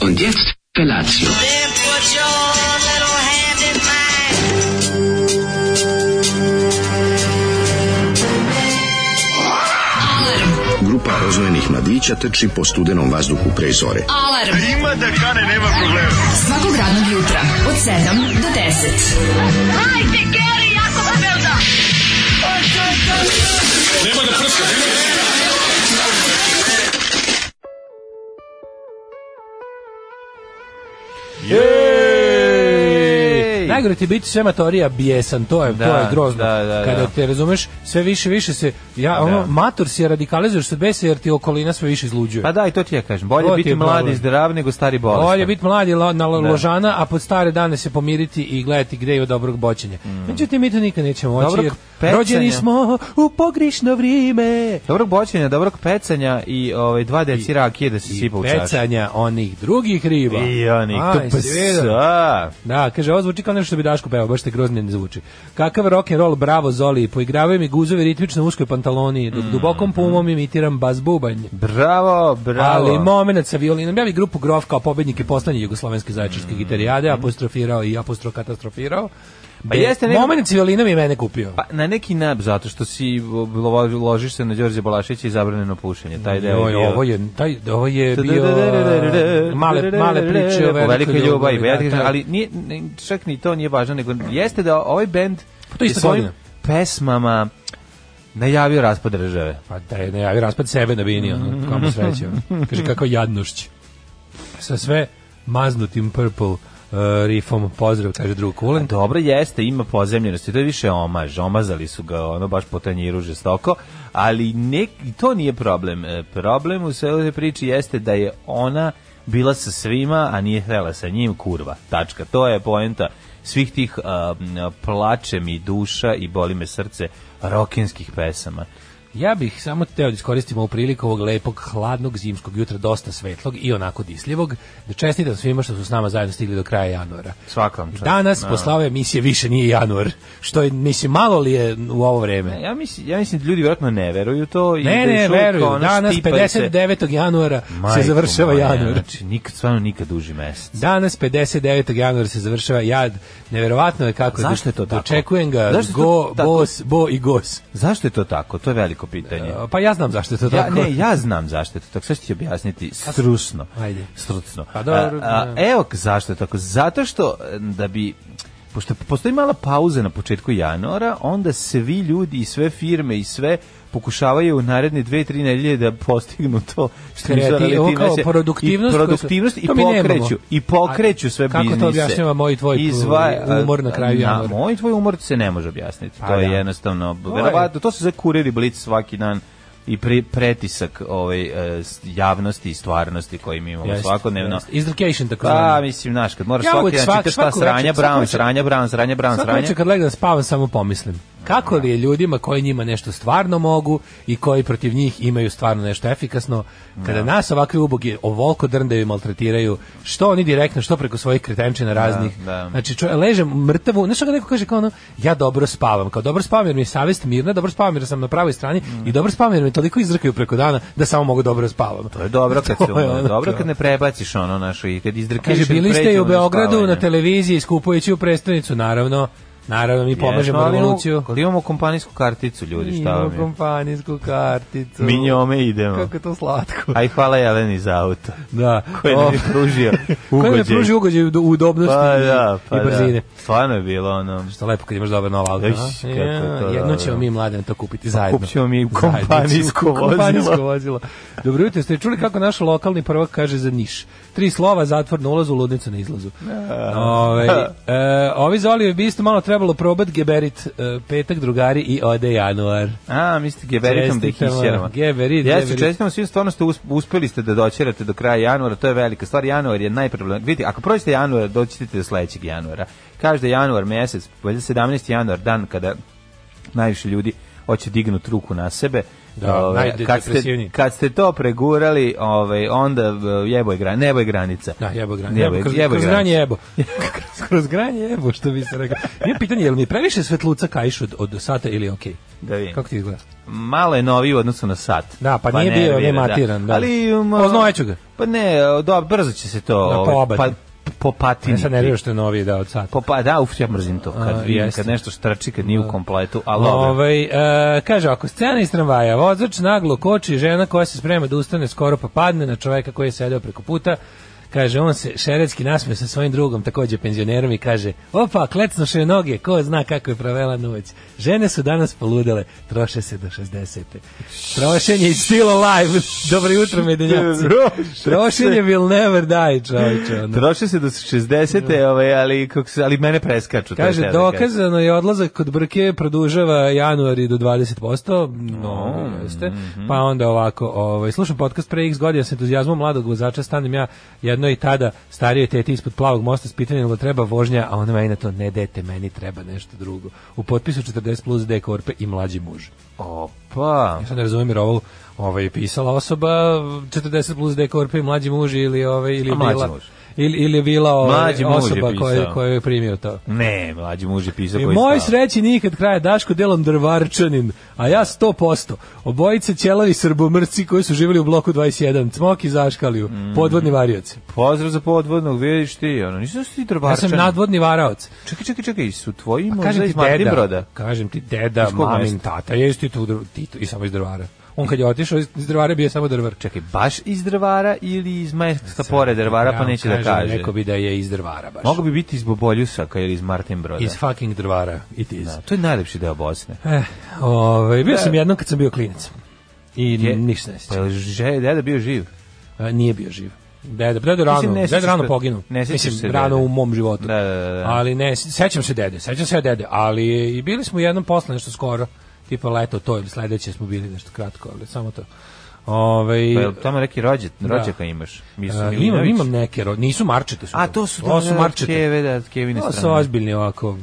Und jetzt Felatio. Grupa rozvojenih mladića trči po studenom vazduhu pre zore. Alarm. Ima da kane, nema problema. Svakog radnog jutra, od 7 do 10. Yeah. Najgore ti biti sve matorija bijesan, to je, to Da, je grozno. da, da, Kada da. te razumeš, sve više više se ja ono mator si je radikalizuješ se besa jer ti okolina sve više izluđuje. Pa da, i to ti ja kažem. Bolje To ti biti je mlad i zdrav nego stari bolestan. Bolje biti mladi lo- na lo- Da. ložana, a pod stare dane se pomiriti i gledati gde je dobrog boćenja. Međutim, mi to nikad nećemo moći, Mm. Dobrog jer pecanja. rođeni smo u pogrišno vrijeme. Dobrog boćenja, dobrog pecanja i ovaj, dva deci rakije da se sipa u čašu. pecanja onih drugih riba. I onih Aj, vidio? psa. Da, kaže, ovo zvuči kao što bi Daško pevao, baš te grozno ne zvuči. Kakav rock and roll, bravo Zoli, poigravaju mi guzovi ritmično u uskoj pantaloni, dok dubokom pumom imitiram bas bubanj. Bravo, bravo. Ali moment sa violinom, ja bi grupu Grof kao pobednike poslednje jugoslovenske zaječarske gitarijade apostrofirao i apostrof katastrofirao. Pa jeste nego- Moment sa violinom je mene kupio. Pa na neki nab, zato što si lo- ložiš se na Đorđe Balašića i zabranjeno pušenje. Taj deo je bio... ovo je, taj, ovo je bio male, male priče o velikoj ljubavi. pa da, taj- ali nije, ne, čak ni to nije važno, nego jeste da ovaj bend to je svojim pesmama najavio raspad države. Pa da je najavi raspad sebe na bini, ono, kamo sreće. Kaže, kako jadnošć. Sa sve maznutim purple uh, riffom, pozdrav, kaže drug Kulen. Dobro jeste, ima pozemljenosti, to je više omaž, omazali su ga ono baš po tanjiru žestoko, ali ne, to nije problem. E, Problem u sve ovoj priči jeste da je ona bila sa svima, a nije htela sa njim, kurva, tačka. To je poenta svih tih a, m, plače mi duša i boli me srce rokenskih pesama. Ja bih samo teo da iskoristim ovu priliku ovog lepog, hladnog zimskog jutra, dosta svetlog i onako disljivog, da čestitam svima što su s nama zajedno stigli do kraja januara. Svaka vam čast. Danas, Da. posle ove emisije, više nije januar, što je, mislim, malo li je u ovo vreme? Ja mislim, ja mislim da ljudi vjerojatno ne veruju to. i da Ne, još ne, veruju. Danas, štipaju se. 59. januara, se Majko završava moja, januar. Znači, nikad, stvarno nikad duži mesec. Danas 59. januara se završava jad. Neverovatno je kako Zašto je to tako? Dočekujem ga Zašto go, bos, bo i gos. Zašto je to tako? To je veliko pitanje. Pa ja znam zašto je to Ja, tako. ne, ja znam zašto je to tako. Sve ću ti objasniti strusno. Ajde. Strucno. Pa dobro, A, a, da. evo zašto je tako. Zato što e, da bi pošto postoji mala pauza na početku januara, onda svi ljudi i sve firme i sve pokušavaju u naredne dve, tri nedelje da postignu to što Kreati- kao se- produktivnost i produktivnost i pokreću i pokreću sve A kako to biznise. objašnjava moj tvoj Izva- umor na kraju januara? Moj tvoj umor se ne može objasniti. Pa to je da. jednostavno, verovatno, to se zove kuriri blic svaki dan i pri, pretisak ovaj, e, javnosti i stvarnosti koji mi imamo Jeste, svakodnevno. jeste. Izdrucation, tako Pa, mislim, znaš, kad moraš Ja svaki dan čitaš svako sranja, brown, sranja, brown, sranja, brown, Svako sranja. večer kad legnem da spavam samo pomislim. Kako li je ljudima koji njima nešto stvarno mogu i koji protiv njih imaju stvarno nešto efikasno, kada nas ovakvi ubogi ovolko drndaju i maltretiraju, što oni direktno, što preko svojih kretenčina raznih. da. Znači, čo, ležem mrtavu, znaš što neko kaže kao ono, ja dobro spavam, kao dobro spavam jer mi je savest mirna, dobro spavam jer sam na pravoj strani i dobro spavam jer me toliko izrkaju preko dana da samo mogu dobro spavam. To je dobro kad, se, ono dobro kad ne prebaciš ono našo i kad izdrkaš Kaže, bili ste i u Beogradu na televiziji skupujući u prestonicu, naravno. Naravno, mi pomažemo Jesmo, ali imamo- revoluciju. Ali imamo kompanijsku karticu, ljudi, šta Imamo vam je? kompanijsku karticu. Mi njome idemo. Kako je to slatko. Aj, hvala Jeleni za auto. Da. Koji nam je O, pružio Koji nam je ugođaj. pružio ugođaj u udobnosti Pa i- da, pa i brzine. da. Stvarno je bilo ono... Što lepo kad imaš dobar novo auto. A? kako je to Ja, jedno dobro. ćemo mi mladen to kupiti zajedno. kupit ćemo mi Zajedno. kompanijsko vozilo. Kompanijsko vozilo. Dobro jutro, ste čuli kako naš lokalni prvak kaže za Niš? Tri slova, zatvor na ulazu, ludnica na izlazu. Ove, e, ovi zoli bi isto malo trebalo probati geberit e, petak drugari i ode januar. A, mislite geberitom da ih isjeramo. geberit, Jeste, geberit. čestitamo svim, stvarno ste us- uspeli ste da doćerate do kraja januara, to je velika stvar. Januar je najproblem. Vidite, ako prođete januar, doćete do sledećeg januara. Kaže januar mesec, valjda 17. januar, dan kada najviše ljudi hoće dignuti ruku na sebe, Da, Ovaj, kad, ste, kad ste to pregurali, ovaj, onda uh, jebo je, gran, nebo je granica. Da, jebo granje. Jebo Jebo, je- kroz, jebo je kroz granica. granje jebo. kroz, kroz granje jebo, što bi se rekao. Ima pitanje, je li mi previše svetluca kajš od, od sata ili je okej? Da vidim. Kako ti izgleda? Malo je noviji u odnosu na sat. Da, pa nije bio nervira, nematiran, da. Ali, um, ga. Pa ne, do, brzo će se to Da, ovaj, poobati. pa, popatiniti. Ne sad nervira što je noviji da od sata. Po, pa, da, uf, ja mrzim to. Kad, A, vidim, kad nešto štrči, kad nije u kompletu, ali. Ovaj e, kaže, ako scena iz tramvaja, vozač naglo koči, žena koja se sprema da ustane skoro pa padne na čoveka koji je sedeo preko puta, kaže, on se šeretski nasmije sa svojim drugom, takođe penzionerom i kaže, opa, klecnoše noge, ko zna kako je provela noć. Žene su danas poludele, troše se do 60. Trošenje is still alive. Dobro jutro, medenjaci. Trošenje will never die, čovječe. ono. Troše se do 60. Ovaj, ali, kako se, ali mene preskaču. Kaže, da dokazano je odlazak kod Brke produžava januari do 20%, no, jeste. mhm. Pa onda ovako, ovaj, slušam podcast pre x godina sa entuzijazmom mladog vozača, stanem ja jednoj tada starijoj teti ispod plavog mosta s pitanjem da treba vožnja, a ona meni na to, ne dete, meni treba nešto drugo. U potpisu 40 plus D korpe i mlađi muž. Opa. Ja sad ne razumijem jer ovo ovaj, je pisala osoba 40 plus D korpe i mlađi muž ili, ovaj, ili A bila... muž. Ili, ili bila ovaj, osoba koja, koja je primio to. Ne, mlađi muž je pisao I koji moj sreći nikad kraja Daško delom drvarčanin, a ja 100%. Obojice ćelavi srbomrci koji su živjeli u bloku 21, cmoki zaškaliju, Mm. podvodni varioci. Pozdrav za podvodnog, vidiš ti, ono, nisu ti Ja drvarčani. sam nadvodni varaoc. Čekaj, čekaj, čekaj, su tvoji možda ti iz Martin deda, Broda? kažem ti deda, mamin, tata, je isto i, tu, Tito, i samo iz drvara. On kad je otišao iz drvara bio samo drvar. Čekaj, baš iz drvara ili iz mesta pored drvara, pa Ja neće da kaže. Neko bi da je iz drvara baš. Mogu bi biti iz Boboljusaka ili iz Martin Broda. Iz fucking drvara, it is. Da, to je najlepši deo Bosne. Eh, ovaj, bio sam jednom kad sam bio klinac. I Je- ništa ne Pa sjećam. je že- deda bio živ? A, nije bio živ. Deda, deda rano, Mislim, ne deda rano poginuo. ne sjećaš Mislim, se rano dede. u mom životu. Da, da, da, da. Ali ne, sećam se dede, sećam se dede, ali i bili smo jednom posle nešto skoro, tipa leto to ili sledeće smo bili nešto kratko, ali samo to. Ove, Pa je li tamo neki rođet, rođaka imaš? Mislim, imam, Milinović? imam neke, ro- nisu marčete su. A, to su, to su marčete. Keve, da, kevine To su strane. ozbiljni ovako,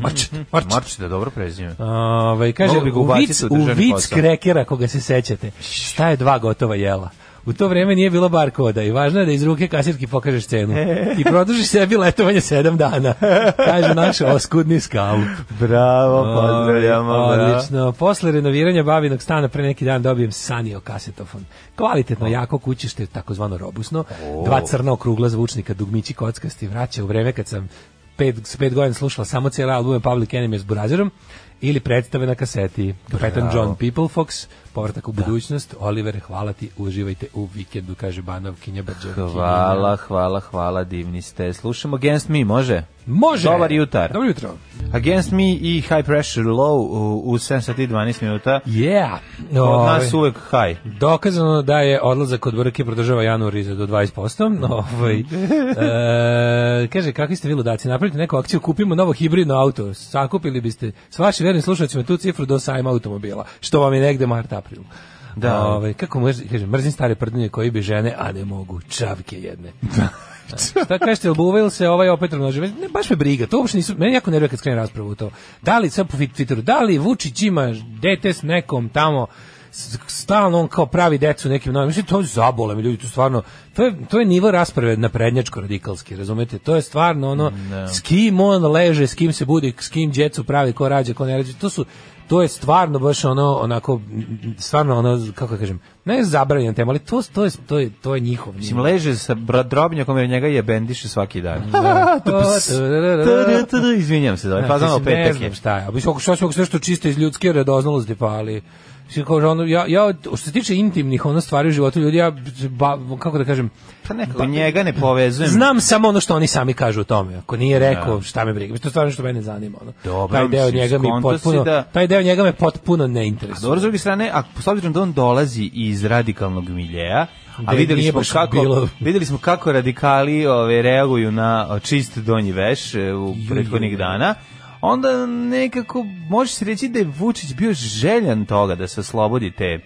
marčete, marčete. Marčete, dobro prezime. Ovaj kaže Mogu bi ga u vic, u vic krekera koga se sećate. Šta je dva gotova jela? U to vreme nije bilo bar koda i važno je da iz ruke kasirki pokažeš cenu. I produžiš sebi letovanje sedam dana. Kaže naš oskudni skalp. Bravo, pozdravljamo. Odlično. Posle renoviranja babinog stana pre neki dan dobijem Sanio kasetofon. Kvalitetno, jako kućište, takozvano robusno. Dva crna okrugla zvučnika, dugmići kockasti, vraća u vreme kad sam pet, pet godina slušala samo cijele albume Public Enemy s Burazerom ili predstave na kaseti. Kapetan John Peoplefox, povratak u budućnost. Oliver, hvala ti, uživajte u vikendu, kaže Banov Kinja Brđev. Hvala, hvala, hvala, divni ste. Slušamo Against Me, može? Može! Dobar jutar. Dobro jutro. Against Me i High Pressure Low u, u 7 sati i 12 minuta. Yeah! Od nas uvek high. Dokazano da je odlazak kod Brke produžava januar iza do 20%. Ovaj, e, kaže, kakvi ste vi ludaci, napravite neku akciju, kupimo novo hibridno auto, sakupili biste s vašim vernim slušacima tu cifru do sajma automobila, što vam je negde mart april. Da. Ovaj, kako mrzim, kaže, mrzim stare prdnje koji bi žene, a ne mogu, čavke jedne. Šta kažete, jel buva ili se ovaj opet razmnožio? Ne, baš me briga, to uopšte nisu, meni jako nervira kad skrenem raspravu to. Da li, sad po Twitteru, da li Vučić ima dete s nekom tamo, stalno on kao pravi decu nekim novim, mislim, to zabole mi ljudi, to stvarno, to je, to je nivo rasprave na prednjačko radikalski, razumete? To je stvarno ono, s kim on leže, s kim se budi, s kim djecu pravi, ko rađa, ko ne rađa, to su, to je stvarno baš ono onako stvarno ono kako da kažem ne zabranjena tema ali to to je to je to je njihov Mislim, leže sa drobnjakom jer njega je bendiše svaki dan. Da. Izvinjam se, da pa znam ne znam je. šta je. Se sve što čiste iz ljudske radoznalosti, pa ali kao, ono, ja, ja, što se tiče intimnih ono stvari u životu ljudi, ja, ba, kako da kažem, Pa nekako njega ne povezujem. znam samo ono što oni sami kažu o tome. Ako nije rekao, šta me briga. Mislim, To je stvarno što mene zanima. Ono. Dobro, taj deo njega mi potpuno, da- taj deo njega me potpuno ne interesuje. Dobro, s druge strane, a s obzirom da on dolazi iz radikalnog miljeja, a Da, videli smo kako bilo- videli smo kako radikali ove reaguju na čist donji veš e, u prethodnih dana. Onda nekako može se reći da je Vučić bio željan toga da se oslobodi te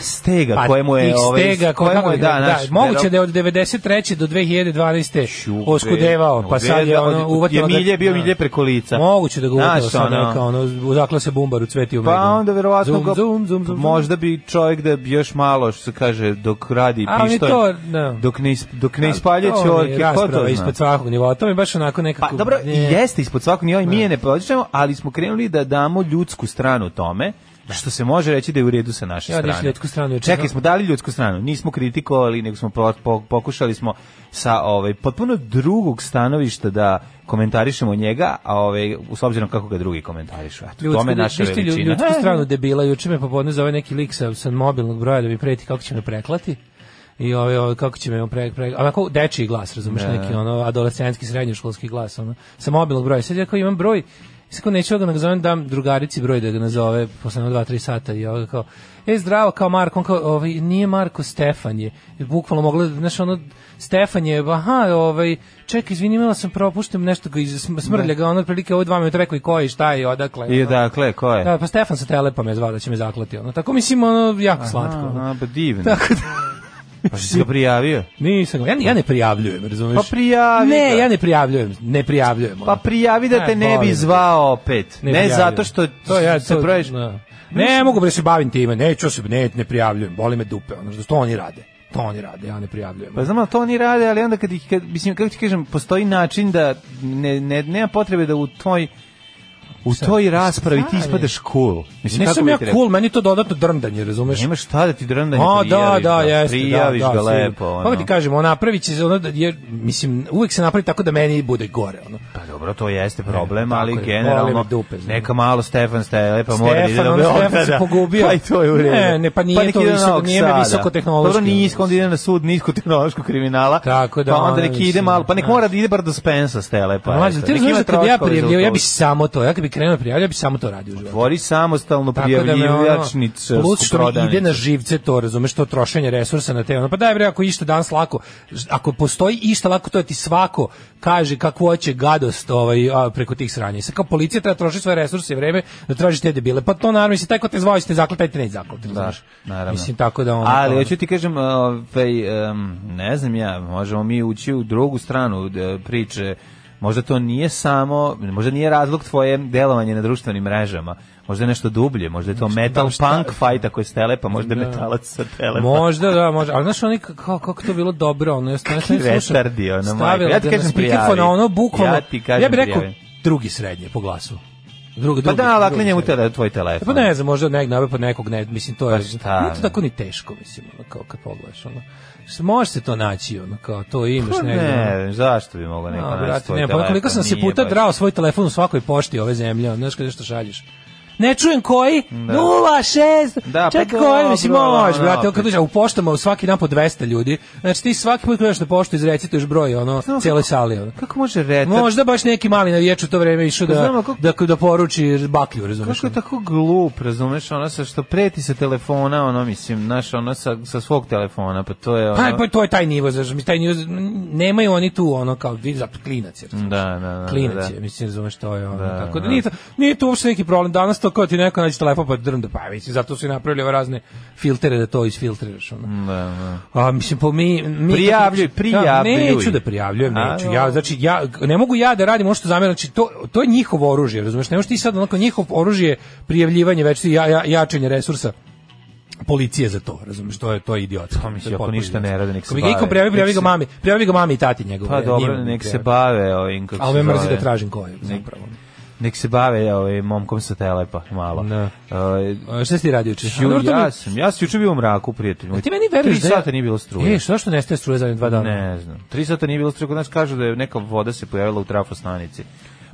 stega Pa, kojemu je ovaj stega, ko, kojemu je bi da, rekao, naš, da, moguće da je od 93. do 2012. Šupe. oskudevao, pa sad je ono uvatilo je ga- milje bio da. milje preko lica. Moguće da ga uvatilo Znaš, sad ono- neka, ono, zakla se bumbar u cveti u Pa onda verovatno zum, ga, zum, zum, zum, možda bi čovjek da bi još malo što se kaže dok radi pištolj, to, da. dok ne dok ne ispalje To mi je ćorke, ko to ispod svakog nivoa, to mi baš onako Pa nekako... dobro, ne. jeste ispod svakog nivoa i mi je ne podličamo, ali smo krenuli da damo ljudsku stranu tome, što se može reći da je u redu sa naše Ja, strane. ljudsku stranu Čekaj, no. smo dali ljudsku stranu, nismo kritikovali, nego smo po- po- pokušali smo sa ovaj potpuno drugog stanovišta da komentarišemo njega, a ovaj s obzirom kako ga drugi komentarišu. Eto, Ljudsku, tome naša veličina. ljudsku stranu debila, juče me popodne zove neki lik sa, sa mobilnog broja da mi preti kako će me preklati. I ovaj, ovaj kako će me pre, pre, onako dečiji glas, razumeš, neki ono adolescentski srednjoškolski glas, ono, sa mobilnog broja. Sad ja kao imam broj, kao neću da ga nazovem, dam drugarici broj da ga nazove posle 2-3 sata i ovaj kao, e zdravo kao Marko, on kao, ovaj, nije Marko, Stefan je. Bukvalno mogla, znaš, ono, Stefan je, aha, ovaj, čekaj, izvini, imala sam propuštem nešto ga iz sm- smrlja ga, ono, otprilike ovo dva minuta rekao i ko je, šta je, odakle. I ono. dakle, ko je? Da, pa Stefan sa Telepa me zvao da će me zaklati, ono. Tako mislim, ono, jako slatko. ono. Aha, pa divno. Tako da, Pa si ga prijavio? nisam, ga- ja, ja ne prijavljujem, razumeš? Pa prijavi Ne, ga. ja ne prijavljujem, ne prijavljujem. Pa prijavi da Ne, te ne bi boli me. zvao opet. Ne, prijavljujem. zato što to ja se to, brojiš... da. Ne, mogu bre se bavim time, neću se, ne, ne prijavljujem, boli me dupe, ono, što to oni rade. To oni rade, ja ne prijavljujem. Pa znam, to oni rade, ali onda kad ih, kad, mislim, kako ti kažem, postoji način da ne, ne, nema potrebe da u toj u toj raspravi ti ispadaš cool. Mislim, Nisam bi ja cool, meni to dodatno drndanje, razumeš? Nemaš šta da ti drndanje A, da, prijaviš. da, jeste, Prijaviš da, da, ga lepo. Ono. Kako ti kažem, on napravit će se ono da je, mislim, uvek se napravi tako da meni bude gore, ono. Pa dobro, to jeste problem, tako ali je, generalno dupe, neka malo Stefan Stele, pa mora da ide do Beograda. Se pogubio. Pa i to je u redu. Ne, ne, pa nije nek to visoko- nije me Sada. visokotehnološki, Dobro, nisko, ono. onda ide na sud niskotehnološkog kriminala. Tako da, Pa onda ono, nek ide malo, pa nek da. mora da ide bar do Spensa Stele. Pa, Pa mlađe, ti ima da ja prijavljivao, ja bi samo to, ja kad bi krenuo prijavljivao, ja bi samo to radio u životu. Tvori samostalno da prijavljivačnicu. plus što ide na živce to, razumeš, to trošenje resursa na te, pa daj bre, ako išta danas lako, ako postoji išta lako, to je ti svako kaže kako hoće gadost ovaj, a, preko tih sranja. I sad kao policija treba troši svoje resurse i vreme da traži te debile. Pa to naravno, mislim, taj ko te zvao, ste zaklet, taj te neće zaklati, Da, naravno. Mislim, tako da ono... Ali hoću ti kažem, ovaj, em, ne znam ja, možemo mi ući u drugu stranu e, priče. Možda to nije samo, možda nije razlog tvoje delovanje na društvenim mrežama. Možda je nešto dublje, možda je to metal da, šta- punk fight ako je s telepa, možda je metalac sa telepa. Možda, da, može. Ali znaš, oni kako, kako to bilo dobro, ono, ja sam slušao. retardi, ono, majko. stavila Ja ti ga kažem prijavi. ono, bukvalno, Ja ti kažem ja bih rekao prijavi. drugi srednje po glasu. Drugi, Pa drugi, da, dakle drugi njemu tele, tvoj telefon. Pa ne znam, možda nek nabe pa nekog ne, mislim to je. Pa šta, Nije to ne. tako ni teško, mislim, ono, kao kad pogledaš, ono. Može se to naći, ono, kao to imaš Pa negde. ono. ne, zašto bi mogao neko naći ne, pa koliko sam se puta drao svoj telefon u svakoj pošti ove zemlje, ono, znaš kada što šalješ. Ne čujem koji? 06. Da, pa Čekaj dobro, koji, mislim, može, brate, kad dođe u poštama u svaki dan po 200 ljudi. Znači ti svaki put kad dođeš na poštu izrecituješ broj, ono, Znamo cijeloj sali, ono. Kako može retard? Možda baš neki mali navijač u to vreme išao da, znamo kako- da, da poruči baklju, razumeš? Kako je tako glup, razumeš, ono sa što preti sa telefona, ono mislim, znaš, ono sa, sa svog telefona, pa to je ono... Pa, pa to je taj nivo, znaš, taj nivo, nemaju oni tu ono kao vidi zato klinac je. razumeš? Da, da, da. Klinac da. je, mislim, razumeš, to je ono. Da, tako da da. nije to, nije to uopšte neki problem. Danas to kao ti neko nađe telefon pa drnda, pa mislim, zato su i napravili ove razne filtere da to isfiltriraš. Ono. Da, da. A, mislim, po mi... mi Prijavljuj, Da, prijavljuj. neću da prijavljujem, neću. no. Ja, znači, ja, ne mogu ja da radim ono što zamjeram, znači, to, to je njihovo oružje, razumeš, ne možeš ti sad onako njihov oružje prijavljivanje, već ja, ja, jačanje resursa policije za to, razumeš, to je to je idiotsko. Pa je ako ništa ne rade, nek se bave. prijavi, prijavi ga mami, prijavi ga mami i tati njegov. Pa dobro, nek se bave ovim, kako A se ove mrzi da tražim ko je, zapravo. Nek se bave ovaj, momkom sa telepa, malo. Da. Ovaj, A Šta si radio juče? Ju, ja sam, ja sam juče bio u mraku, prijatelj. moj. A ti meni veruješ da sata nije bilo struje. E, što što nestaje struje za dva dana? Ne znam. Tri sata nije bilo struje, kod nas kažu da je neka voda se pojavila u trafostanici.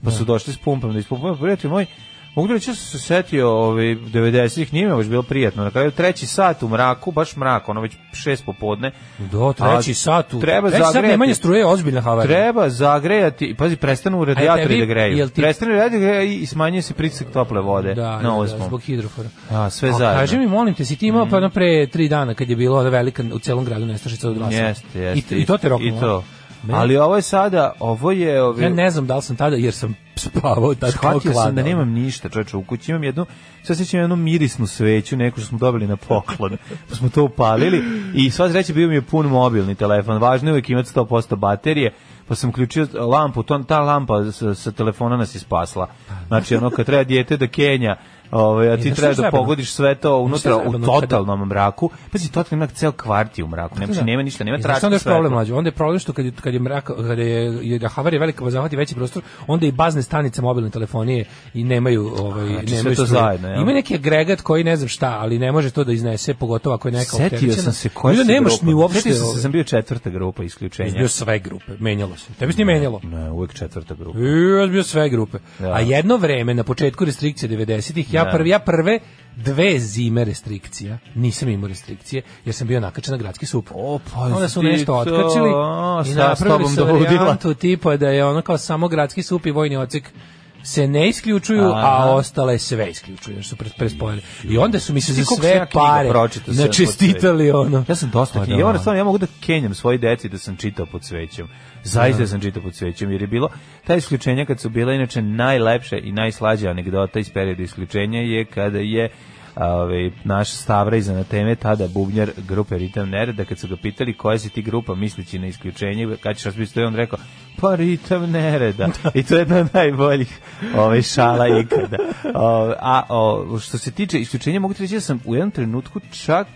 Pa su došli s pumpom da ispumpaju. Prijatelj moj, mogu da reći da se setio ovaj, 90-ih, nije mi baš bilo prijatno. Na kraju treći sat u mraku, baš mrak, ono već šest popodne. Do, treći A sat. u- Treba treći sat zagrejati. nemanje struje je ozbiljna havarija. Treba zagrejati, i pazi, prestanu radijatori tebi- da greju. ti- Prestanu radijatori da i smanjuje se pritisak tople vode Da, na da, da, osmom. zbog hidrofora. A, sve A zajedno. Kaži mi, molim te, si ti imao pa ono pre tri dana kad je bilo ona velika u celom gradu nestašica od sata? Jeste, jeste. I, I to te roknulo? I to. Ali ovo je sada, ovo je... Ove, Ja ne znam da li sam tada, jer sam spavao tad kao Shvatio sam da nemam ništa, čoveče, u kući imam jednu, sad sećam jednu mirisnu sveću, neku što smo dobili na poklon, pa smo to upalili i sva sreća bio mi je pun mobilni telefon, važno je uvijek imati 100% baterije, pa sam uključio lampu, to, ta lampa sa, sa telefona nas je spasla. Znači, ono, kad treba dijete da kenja, Ovaj, a ti treba da pogodiš sve to unutra u totalnom mraku. Pazi, totalni mrak, ceo kvart je u mraku. Nema, Da. nema ništa, nema tračka onda je problem mlađe? Onda je problem što kad je, kad je mrak, kad je, je havarija velika pa zahvati veći prostor, onda i bazne stanice mobilne telefonije i nemaju ovaj Znači, nemaju to zajedno? Ima neki agregat koji ne znam šta, ali ne može to da iznese, pogotovo ako je neka Setio opterećena. sam se koja si nemaš ni uopšte. Setio sam se, ovaj, sam bio četvrta grupa isključenja. bio sve grupe, menjalo se. Tebi se nije menjalo. Ne, uvek četvrta grupa. I ja bio sve grupe. Da. A jedno vreme na početku restrikcije 90-ih ja Da. prvi ja prve dve zime restrikcija nisam imao restrikcije jer sam bio nakačen na gradski sup. O, pa Onda su nešto to, otkačili i napravili su dovodila. varijantu tipa da je ono kao samo gradski sup i vojni odsek se ne isključuju, Aha. a ostale sve isključuju, jer su pre, prespojili. I onda su mi se za sve pare načestitali ono. Ja sam dosta Pa knjiga. da. Stvarno, ja mogu da kenjam svoji deci da sam čitao pod svećom. Zaista da. sam čitao pod svećom, jer je bilo ta isključenja kad su bila inače najlepše i najslađa anegdota iz perioda isključenja je kada je ovaj naš Stavra iz teme tada bubnjar grupe Ritam Nereda kad su ga pitali koja si ti grupa misleći na isključenje kad ćeš raspisati on rekao pa Ritam Nereda. I to je jedna od najboljih ovaj šala ikada. O, a o, što se tiče isključenja mogu ti reći da sam u jednom trenutku čak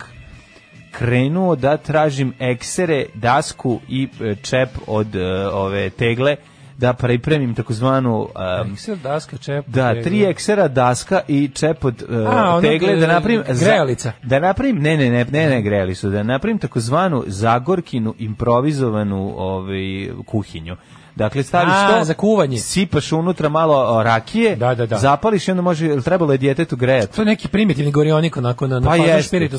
krenuo da tražim eksere, dasku i e, čep od e, ove tegle da pripremim takozvanu um, Mikser, daska, čep. da, tri eksera, daska i čep od uh, A, tegle da napravim grejalica. da napravim ne ne ne ne ne grejalicu da napravim takozvanu zagorkinu improvizovanu ovaj kuhinju Dakle, staviš A, to, za kuvanje. sipaš unutra malo rakije, Da, da, da. zapališ i onda može, trebalo je djetetu grejati. To je neki primitivni gorionik onako na, na Pa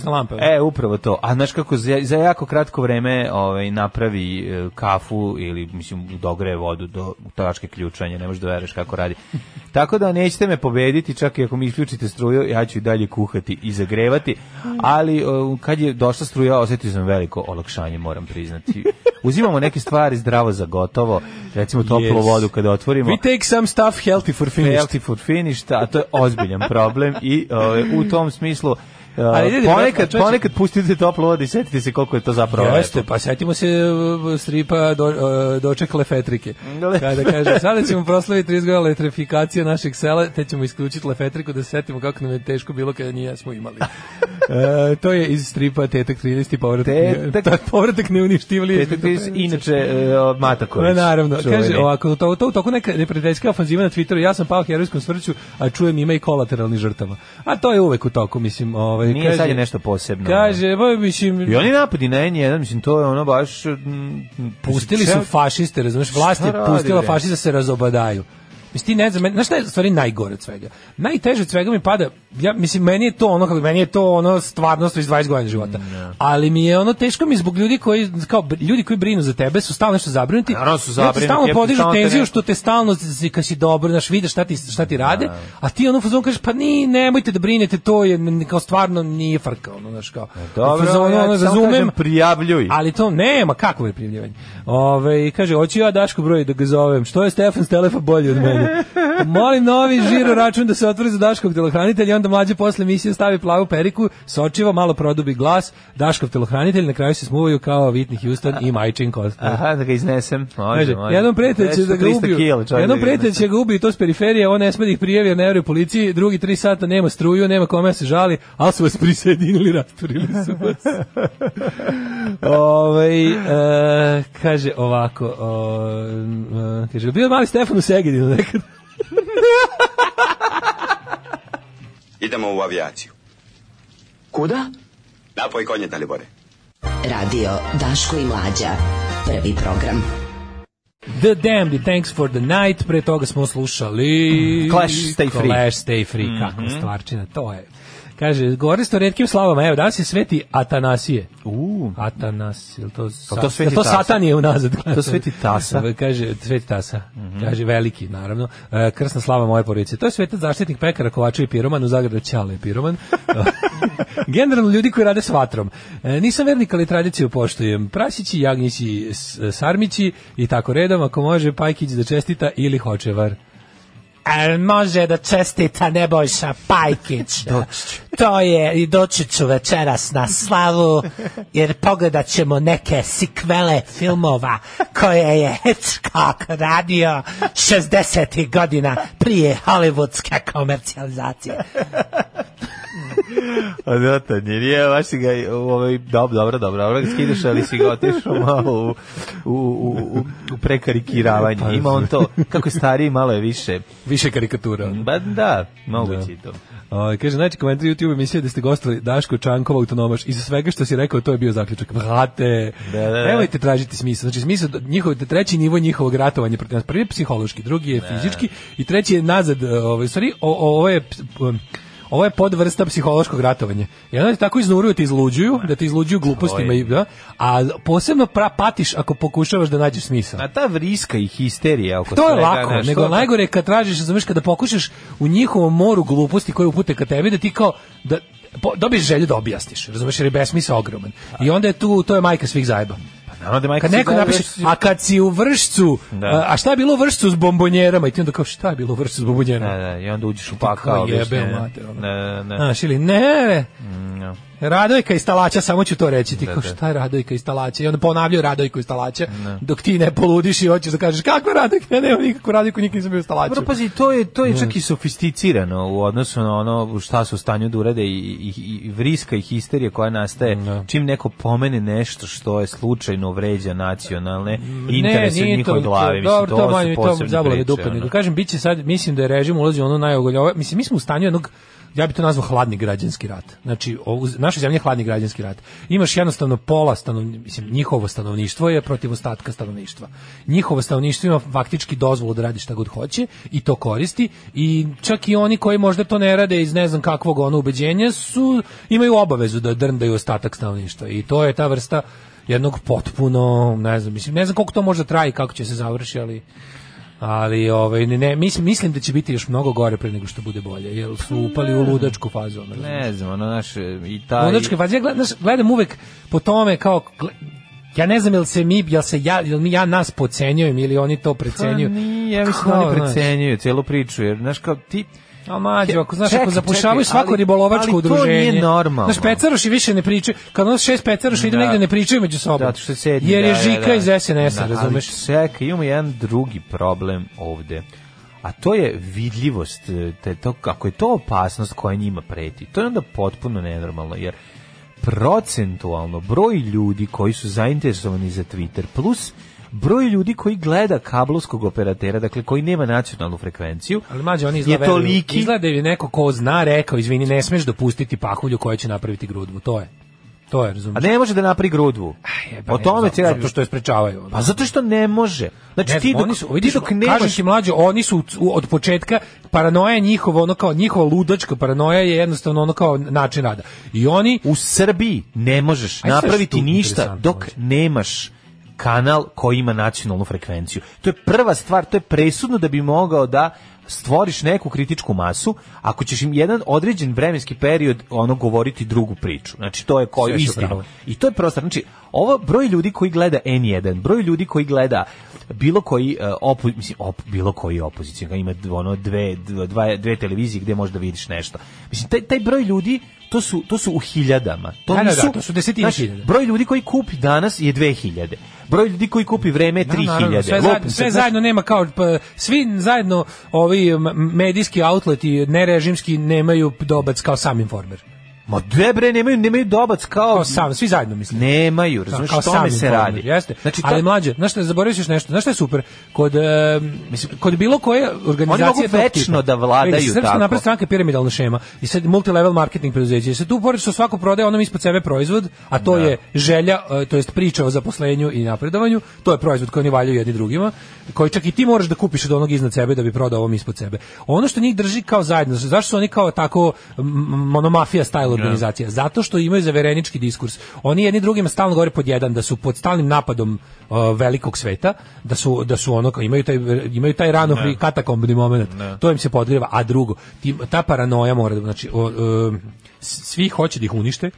na lampe. E, upravo to. A znaš kako za, za jako kratko vreme ovaj, napravi e, kafu ili, mislim, dogreje vodu do tačke ključanja, ne možeš da veruješ kako radi. Tako da nećete me pobediti, čak i ako mi isključite struju, ja ću i dalje kuhati i zagrevati, ali o, kad je došla struja, osetio sam veliko olakšanje, moram priznati. Uzimamo neke stvari zdravo za gotovo, recimo toplu Yes. vodu kada otvorimo. We take some stuff healthy for finish. Healthy for finished, a to je ozbiljan problem i ovaj, u tom smislu uh, Ali ponekad, ponekad pustite toplu vodu i setite se koliko je to zapravo Jeste, pa setimo se uh, stripa do, uh, dočekale Fetrike. Kada kaže, sada ćemo proslaviti 30 godina elektrifikacije našeg sela, te ćemo isključiti lefetriku da se setimo kako nam je teško bilo kada nije smo imali. E, to je iz stripa Tetak 13 povratak. Tetak- Ta- povratak neuništivljiv. Ti si inače uh, Mataković. Ma naravno, kaže ovako, to, to, to neka neprijateljska ofanziva na Twitteru, ja sam pao herojskom smrću, a čujem ima i kolateralnih žrtava. A to je uvek u toku, mislim. Ovaj, Nije kaže, sad je nešto posebno. Kaže, ba, mislim, I oni napadi na N1, mislim, to je ono baš... mm, Pustili su čak- fašiste, razumeš, vlast je pustila fašiste da se razobadaju. Mislim, ti ne znam, znaš šta je stvari najgore od svega? Najteže od svega mi pada, ja, mislim, meni je to ono, kako, meni je to ono stvarnost iz 20 godina života. Ali mi je ono teško mi zbog ljudi koji, kao, ljudi koji brinu za tebe su stalno nešto zabrinuti. Naravno su onda ti zabrinuti, Stalno podižu stalno te tenziju što te stalno, kad si dobro, znaš, vidiš šta ti, šta ti rade, a ti ono u fazonu kažeš, pa ni, nemojte da brinete, to je, kao stvarno nije frka, ono, znaš, kao. Dobro, u fazonu, ja ono, samo razumem, kažem, prijavljuj. ali to nema, kako je prijavljivanje. Ove, kaže, hoću ja Daško broj da ga zovem. Što je Stefan Stelefa bolji od mene? Molim novi žiro račun da se otvori za Daškog telohranitelja i onda mlađe posle emisije stavi plavu periku, sočivo, malo produbi glas, Daškov telohranitelj, na kraju se smuvaju kao Whitney Houston i Majčin Kostner. Aha, da ga iznesem. Može, može. jednom prijatelj će da ga 300 ubiju. Jednom da prijatelj će ga ubiju to s periferije, on ne sme da ih prijavi jer ne veruje policiji, drugi tri sata nema struju, nema kome da se žali, ali su vas prisjedinili, rasturili su vas. Ovaj e, kaže ovako, o, e, kaže, bio mali Stefan u Segedinu nekad. Idemo u avijaciju. Kuda? Napoj konje, Dalibore. Radio Daško i Mlađa. Prvi program. The Damned Thanks for the Night, pre toga smo slušali Clash, Stay Free. Clash, Stay Free, kakva stvarčina, to je Kaže, govorili ste o retkim slavama, evo, danas je sveti Atanasije. U, Atanas, je li to, sa, to Sveti to Tasa? Satan je unazad? To Sveti Tasa. Kaže, Sveti Tasa. Kaže, veliki, naravno. E, krsna slava moje porodice. To je svetac zaštitnik pekara, kovača i piroman, u Zagradu Ćale je piroman. Generalno ljudi koji rade s vatrom. E, nisam vernik, ali tradiciju poštujem. Prasići, jagnjići, sarmići i tako redom, ako može, Pajkić da čestita ili hočevar. A može da čestita Nebojša Pajkić. To je i doći ću večeras na slavu, jer pogledat ćemo neke sikvele filmova koje je Hitchcock radio 60. godina prije hollywoodske komercijalizacije. Odvratan je, nije, baš si ga, ovaj, dobro, dobro, dobro, dobro skidaš, ali si ga otišao malo u, u, u, u, u prekarikiravanje. Ima on to, kako je stariji, malo je više. Više karikatura. Ba da, moguće i to. O, kaže, znači komentar YouTube emisije da ste gostovali Daško Čankova autonomaš i za svega što si rekao, to je bio zaključak. Brate, Da, da, da. nemojte tražiti smisao. Znači, smisao, njihov, treći nivo njihovog ratovanja protiv nas. Prvi je psihološki, drugi je fizički i treći je nazad, ovaj, u stvari, o, o, ovo je... Ovo je podvrsta psihološkog ratovanja. I onda tako iznuruju, te izluđuju, da te izluđuju glupostima, i, da, a posebno pra, patiš ako pokušavaš da nađeš smisao. A ta vriska i histerija oko To je svega, lako, znaš, nego najgore je kad tražiš, znaš, kada pokušaš u njihovom moru gluposti koje upute ka tebi, da ti kao, da po, dobiješ želju da objasniš, razumeš, jer je besmisao ogroman. I onda je tu, to je majka svih zajeba. Naravno da Kad neko napiše, a kad si u vršcu, Da. a, šta je bilo u vršcu s bombonjerama? I ti onda kao, šta je bilo u vršcu s bombonjerama? Da, da, i onda uđeš u Kao pakao. jebe objašnjenja. mater, ono. Ne, ne. Znaš, ili ne, no. Radojka instalaća, samo ću to reći. Ti Da, kao, da. šta je Radojka instalaća? I onda ponavljaju Radojku instalaća, dok ti ne poludiš i hoćeš da kažeš, kakva Radojka? Ja nemam nikakvu Radojku, nikad nisam bio instalaću. Dobro, pazi, to je, to je čak i sofisticirano u odnosu na ono šta su u stanju da urade i, i, i vriska i histerija koja nastaje čim neko pomene nešto što je slučajno vređa nacionalne interese u nije njihove to- glave. to- Mislim, dobro, to, to manje su to posebne zabole priče. dupe, ono. nego kažem biće sad mislim da je režim ulazi u ono najogolje. ovo- Mislim mi smo u stanju jednog ja bih to nazvao hladni građanski rat. Znači, u našoj zemlji je hladni građanski rat. Imaš jednostavno pola stanovništva, mislim, njihovo stanovništvo je protiv ostatka stanovništva. Njihovo stanovništvo ima faktički dozvolu da radi šta god hoće i to koristi i čak i oni koji možda to ne rade iz ne znam kakvog ono ubeđenja su, imaju obavezu da drndaju ostatak stanovništva i to je ta vrsta jednog potpuno, ne znam, mislim, ne znam koliko to može da traje i kako će se završi, ali ali ovaj ne, ne mislim mislim da će biti još mnogo gore pre nego što bude bolje jer su upali u ludačku fazu ono, Ne znam, ono naše, i taj... ludačke faze ja gledam, gledam uvek po tome kao ja ne znam jel se mi jel se ja jel mi ja nas podcenjujem ili oni to Pa precenjuju nije, ja mislim da Kao, oni znaš, precenjuju celu priču, jer, znaš, kao ti... A mađo, ako znaš, Čekaj, ako zapušavaju čekaj, svako ali- ribolovačko ali to udruženje. nije normalno. Znaš, pecaroši više ne pričaju. Kad ono šest pecaroša ide Da. negde ne pričaju među sobom. Zato što sedmi, Jer je da, da, Žika da. iz SNS-a, Da, razumeš? Ali čekaj, imamo jedan drugi problem ovde. A to je vidljivost, e, te, to, kako je to opasnost koja njima preti. To je onda potpuno nenormalno, jer procentualno broj ljudi koji su zainteresovani za Twitter plus broj ljudi koji gleda kablovskog operatera, dakle koji nema nacionalnu frekvenciju, Ali mađe, oni je izgleda, toliki... izgleda je neko ko zna rekao, izvini, ne smeš dopustiti pahulju koja će napraviti grudvu. To je. To je, A razumiješ? ne može da napravi grudvu. Jebe, o tome ne, ti zato, što je sprečavaju. Pa zato što ne može. Znači Ne ti dok, oni su, vidiš, ti dok kažem nemaš ti mlađe, oni su od početka paranoja je njihova, ono kao njihova ludačka paranoja je jednostavno ono kao način rada. I oni u Srbiji ne možeš Aj, napraviti ništa dok nemaš kanal koji ima nacionalnu frekvenciju. To je prva stvar, to je presudno da bi mogao da stvoriš neku kritičku masu, ako ćeš im jedan određen vremenski period ono govoriti drugu priču. Znači to je koju istinu. pravu. I to je prosto, znači ovo broj ljudi koji gleda N1, broj ljudi koji gleda bilo koji uh, opo, mislim op, bilo koji opozicija, ima ono dve, dva, dve televizije gde možeš da vidiš nešto. Mislim taj taj broj ljudi to su to su u hiljadama. To Da, da, da, nisu to su desetine znaš, hiljada. Broj ljudi koji kupi danas je 2000. Broj ljudi koji kupi vreme je Da, naravno, 3000. Sve, Lupim zajedno, sve zajedno nema kao pa, svi zajedno ovi medijski outleti nerežimski nemaju dobac kao sam informer. Ma debre, nemaju, nemaju dobac kao... Kao sam, svi zajedno mislim. Nemaju, razumiješ, kao o tome se radi. Jeste. Znači, ali ta- mlađe, znaš šta, još nešto. Znaš šta je super? Kod, mislim, kod bilo koje organizacije... mogu tog večno da vladaju vidi, Srpska tako. napredna stranka piramidalna šema i sad multilevel marketing preduzeće. Sad tu pored što svako prodaje onom ispod sebe proizvod, a to je želja, e, to jest priča o zaposlenju i napredovanju, to je proizvod koji oni valjaju jedni drugima, koji čak i ti moraš da kupiš od onog iznad sebe da bi prodao ovom ispod sebe. Ono što njih drži kao zajedno, zašto su oni kao tako monomafija style organizacija? Zato što imaju zaverenički diskurs. Oni jedni drugima stalno govore pod jedan da su pod stalnim napadom uh, velikog sveta, da su da su ono imaju taj imaju taj rano i katakombni moment. To im se podgreva, a drugo, ti, ta paranoja mora da znači o, o, svi hoće da ih unište.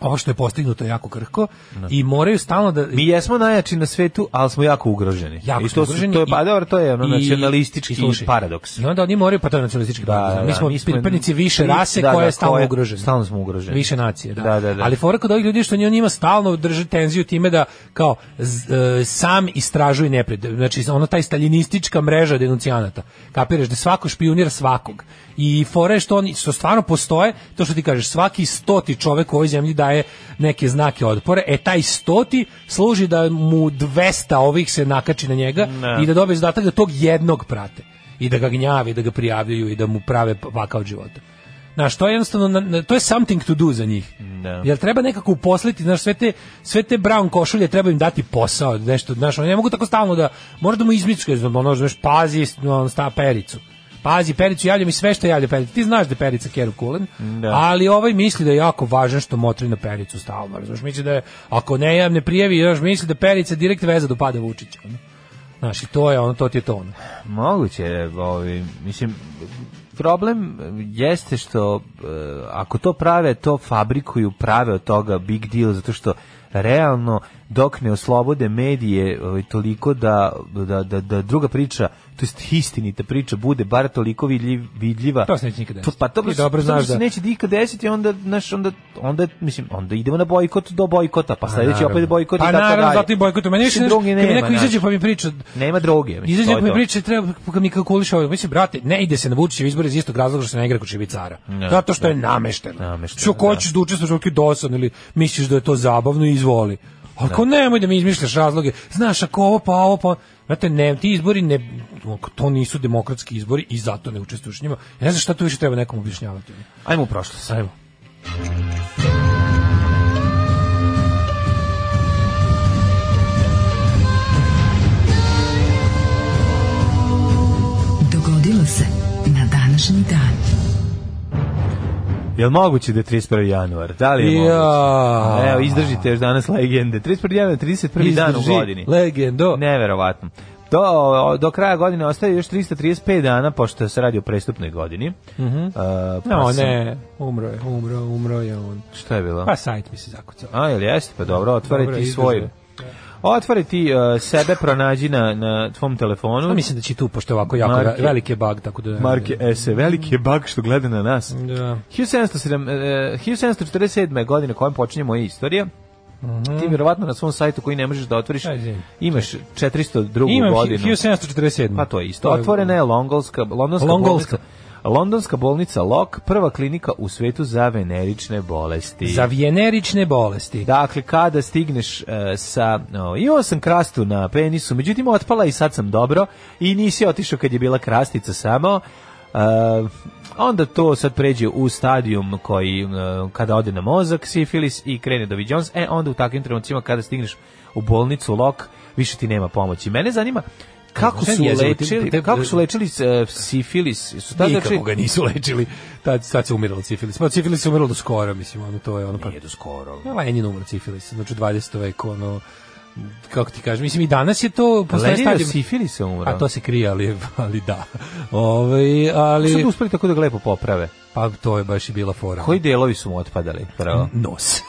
Ovo što je postignuto je jako krhko i moraju stalno da Mi jesmo najjači na svetu, ali smo jako ugroženi. jako I smo to, ugroženi to je, pa dobro, to je ono nacionalistički i paradoks. I onda oni moraju, pa to je nacionalistički Da, paradoks. da, mi smo mi smo- pripadnici više rase da, koja da, je stalno koja- ugrožena. stalno smo ugroženi. Više nacije, da. Da, da, da. Ali fora kod ovih ljudi što oni njima stalno drže tenziju time da kao z- e, sam istražuju neprijed. Znači ono taj staljinistička mreža denuncijanata. Kapiraš da svako špijunira svakog. I fora je što oni što stvarno postoje, to što ti kažeš, svaki stoti čovek u ovoj zemlji daje neke znake otpora, e taj stoti služi da mu 200 ovih se nakači na njega Da. i da dobije zadatak da tog jednog prate i da ga gnjavi, da ga prijavljuju i da mu prave pakao od života. Znaš, to je jednostavno, to je something to do za njih. Da. Jer treba nekako uposliti, znaš, sve te, sve te brown košulje treba im dati posao, nešto, znaš, oni ne mogu tako stalno da, mora da mu izmičke, ono, znaš, pazi, ono, sta pericu. Pazi, Pericu javlja mi sve što javlja Perica. Ti znaš da je Perica Keru Kulen, Da. ali ovaj misli da je jako važan što motri na Pericu stalno. Znaš, misli da je, ako ne jav ne prijavi, znaš, misli da Perica direkt veza do pada Vučića. Znaš, i to je ono, to ti je to ono. Moguće, je, ovaj, mislim, problem jeste što e, ako to prave, to fabrikuju, prave od toga big deal, zato što realno dok ne oslobode medije ovaj, toliko da, da, da, da druga priča, to jest istinita priča, bude bar toliko vidljiv, vidljiva. To se neće nikad desiti. pa to, Ti dobro znaš se da- neće nikad desiti, onda, znaš, onda, onda, mislim, onda idemo na bojkot do bojkota, pa sledeći opet bojkot Pa i tako naravno, dalje. zato i bojkotu. Meni više Mislim, nešto, druge kad mi nema, neko izađe pa mi priča, Nema droge. mislim, Izađe ako mi priča treba kad mi kalkuliše ovo, mislim brate, ne ide se na Vučićev izbor iz istog razloga što se ne igra kod Šibicara. Zato što je namešteno. Namešteno, Što da. hoćeš da učestvuješ u dosadno ili misliš da je to zabavno, izvoli. Ali ko nemoj da mi izmišljaš razloge. Znaš, ako ovo pa ovo pa Znate, ne, ti izbori ne, to nisu demokratski izbori i zato ne učestvuješ njima. Ja ne znam šta tu više treba nekom objašnjavati. Ajmo u prošlost. Ajmo. Jel moguće da je 31. januar? Da li je Ja. moguće? Evo, izdržite još danas legende. 31. januar, 31. dan u Izdrži, godini. Legendo. Neverovatno. Do, do kraja godine ostaje još 335 dana, pošto se radi o prestupnoj godini. Mhm. No, ne, umro je, umro, umro je on. Šta je bilo? Pa sajt mi se zakucao. A, jel jeste? Pa dobro, otvori Dobro, ti izdržao svoj... Otvori ti uh, sebe, pronađi na, na tvom telefonu. Pa mislim da će tu, pošto je ovako jako Marke. veliki je bug, tako da... Marke Ese, veliki je bug što gleda na nas. Da. 1707, e, 1747. godine kojom počinje moja istorija. Ti vjerovatno na svom sajtu koji ne možeš da otvoriš, Ajde, imaš 402. Imam godinu. 1747. Pa to je isto. Otvorena je Longolska, londonska, Longolska. bolnica. Londonska bolnica Lok, prva klinika u svetu za venerične bolesti. Za vjenerične bolesti. Dakle, kada stigneš e, sa... O, imao sam krastu na penisu, međutim otpala i sad sam dobro i nisi otišao kad je bila krastica samo. E, onda to sad pređe u stadijum koji e, kada ode na mozak, sifilis i krene do viđons, e onda u takvim trenucima kada stigneš u bolnicu lok, više ti nema pomoći. Mene zanima kako su lečili, te- kako su lečili e, sifilis? Su tad Nikako lečili- ga nisu lečili. Tad, sad se umiralo cifilis. Pa cifilis se umiralo do skora, mislim, ono, to je ono pa... Nije do skoro. Ja, Lenin umro cifilis, znači u 20. veku, ono, kako ti kažem, mislim i danas je to postoje stadijum. sifilis se umro. A to se krije, ali, ali da. Ovaj ali... Sad uspeli tako da ga lepo poprave. Pa to je baš i bila fora. Koji delovi su mu otpadali? Prvo. Nos.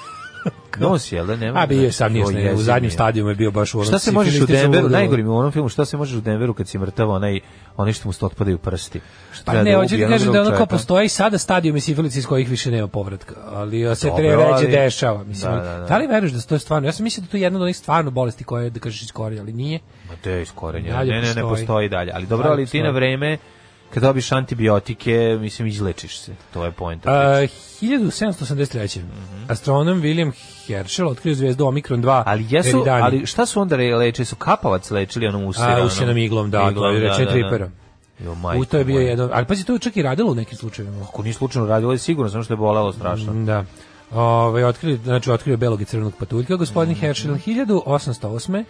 Nos, jel da? Nema, A bio je sam nije, u zadnjem je. stadijumu je bio baš u onom Šta se možeš u Denveru, najgorim u onom filmu, šta se možeš u Denveru kad si mrtav, onaj, onaj što mu sto otpadaju prsti? Šta Pa treba ne, da hoću ti kažem da ono kao postoji sada stadijumi sifilici iz kojih više nema povratka, ali se Dobro, tre ređe dešava. Mislim, Da, da, da, da. li veruješ da se to je stvarno? Ja sam mislio da to je jedna od onih stvarno bolesti koje je, da kažeš iz ali nije. Ma to je iskorenje. Dalje Ne, ne, ne postoji. dalje. Ali dobro, ali ti na vreme kad dobiš antibiotike, mislim, izlečiš se. To je point. A, 1783. Astronom William Herschel otkrio zvezdu Omikron 2 ali jesu, Eridani. ali šta su onda leče? Su kapavac lečili onom usire? A, usjenom iglom, da, to je reče tripera. Jo, majko U to je bio jedan, ali pazi, to je čak i radilo u nekim slučajevima. Ako nije slučajno radilo, je sigurno, samo što je bolelo strašno. Da. Ove, otkrili, znači, otkrio belog i crvenog patuljka, gospodin Mhm. Herschel, 1808.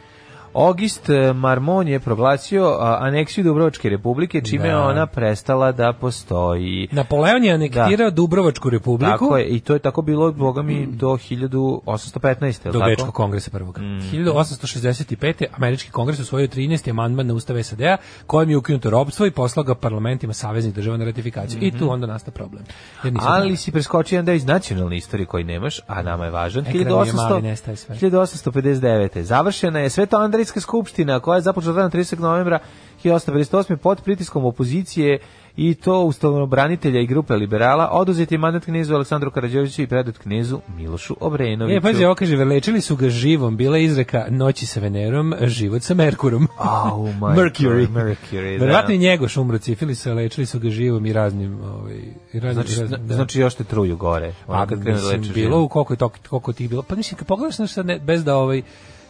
August eh, Marmon je proglasio aneksiju Dubrovačke republike, čime je Da. ona prestala da postoji. Napoleon je anektirao Dubrovačku republiku Tako je, i to je tako bilo, boga mi, do 1815. je li do tako? Bečkog kongresa prvog. Mm. 1865. američki kongres usvojio 13. amandman na ustav SAD-a kojim je ukinuto robstvo i poslao ga parlamentima saveznih država na ratifikaciju. I tu onda nasta problem. Mhm. Ali si preskočio jedan deo iz nacionalne istorije koji nemaš, a nama je važan. Ekran mi je 1800 mali, nestaje sve. 1859. Završena je Sveto Andrejska skupština koja je započela na 30. novembra 1858. pod pritiskom opozicije i to ustavnobranitelja i grupe liberala oduzeti mandat knezu Aleksandru Karađorđeviću i predat knezu Milošu Obrenoviću. E, pazi, ovo kaže, lečili su ga živom, bila je izreka noći sa Venerom, život sa Merkurom. Au, majko, Mercury. Mercury, da. Verovatno i njegoš umro cifilisa, lečili su ga živom i raznim... Ovaj, i raznim, Znači, raznim, da. znači još te truju gore. A kad krenu da mislim, bilo u koliko je to koliko ti bilo. Pa mislim kad pogledaš nešto bez da ovaj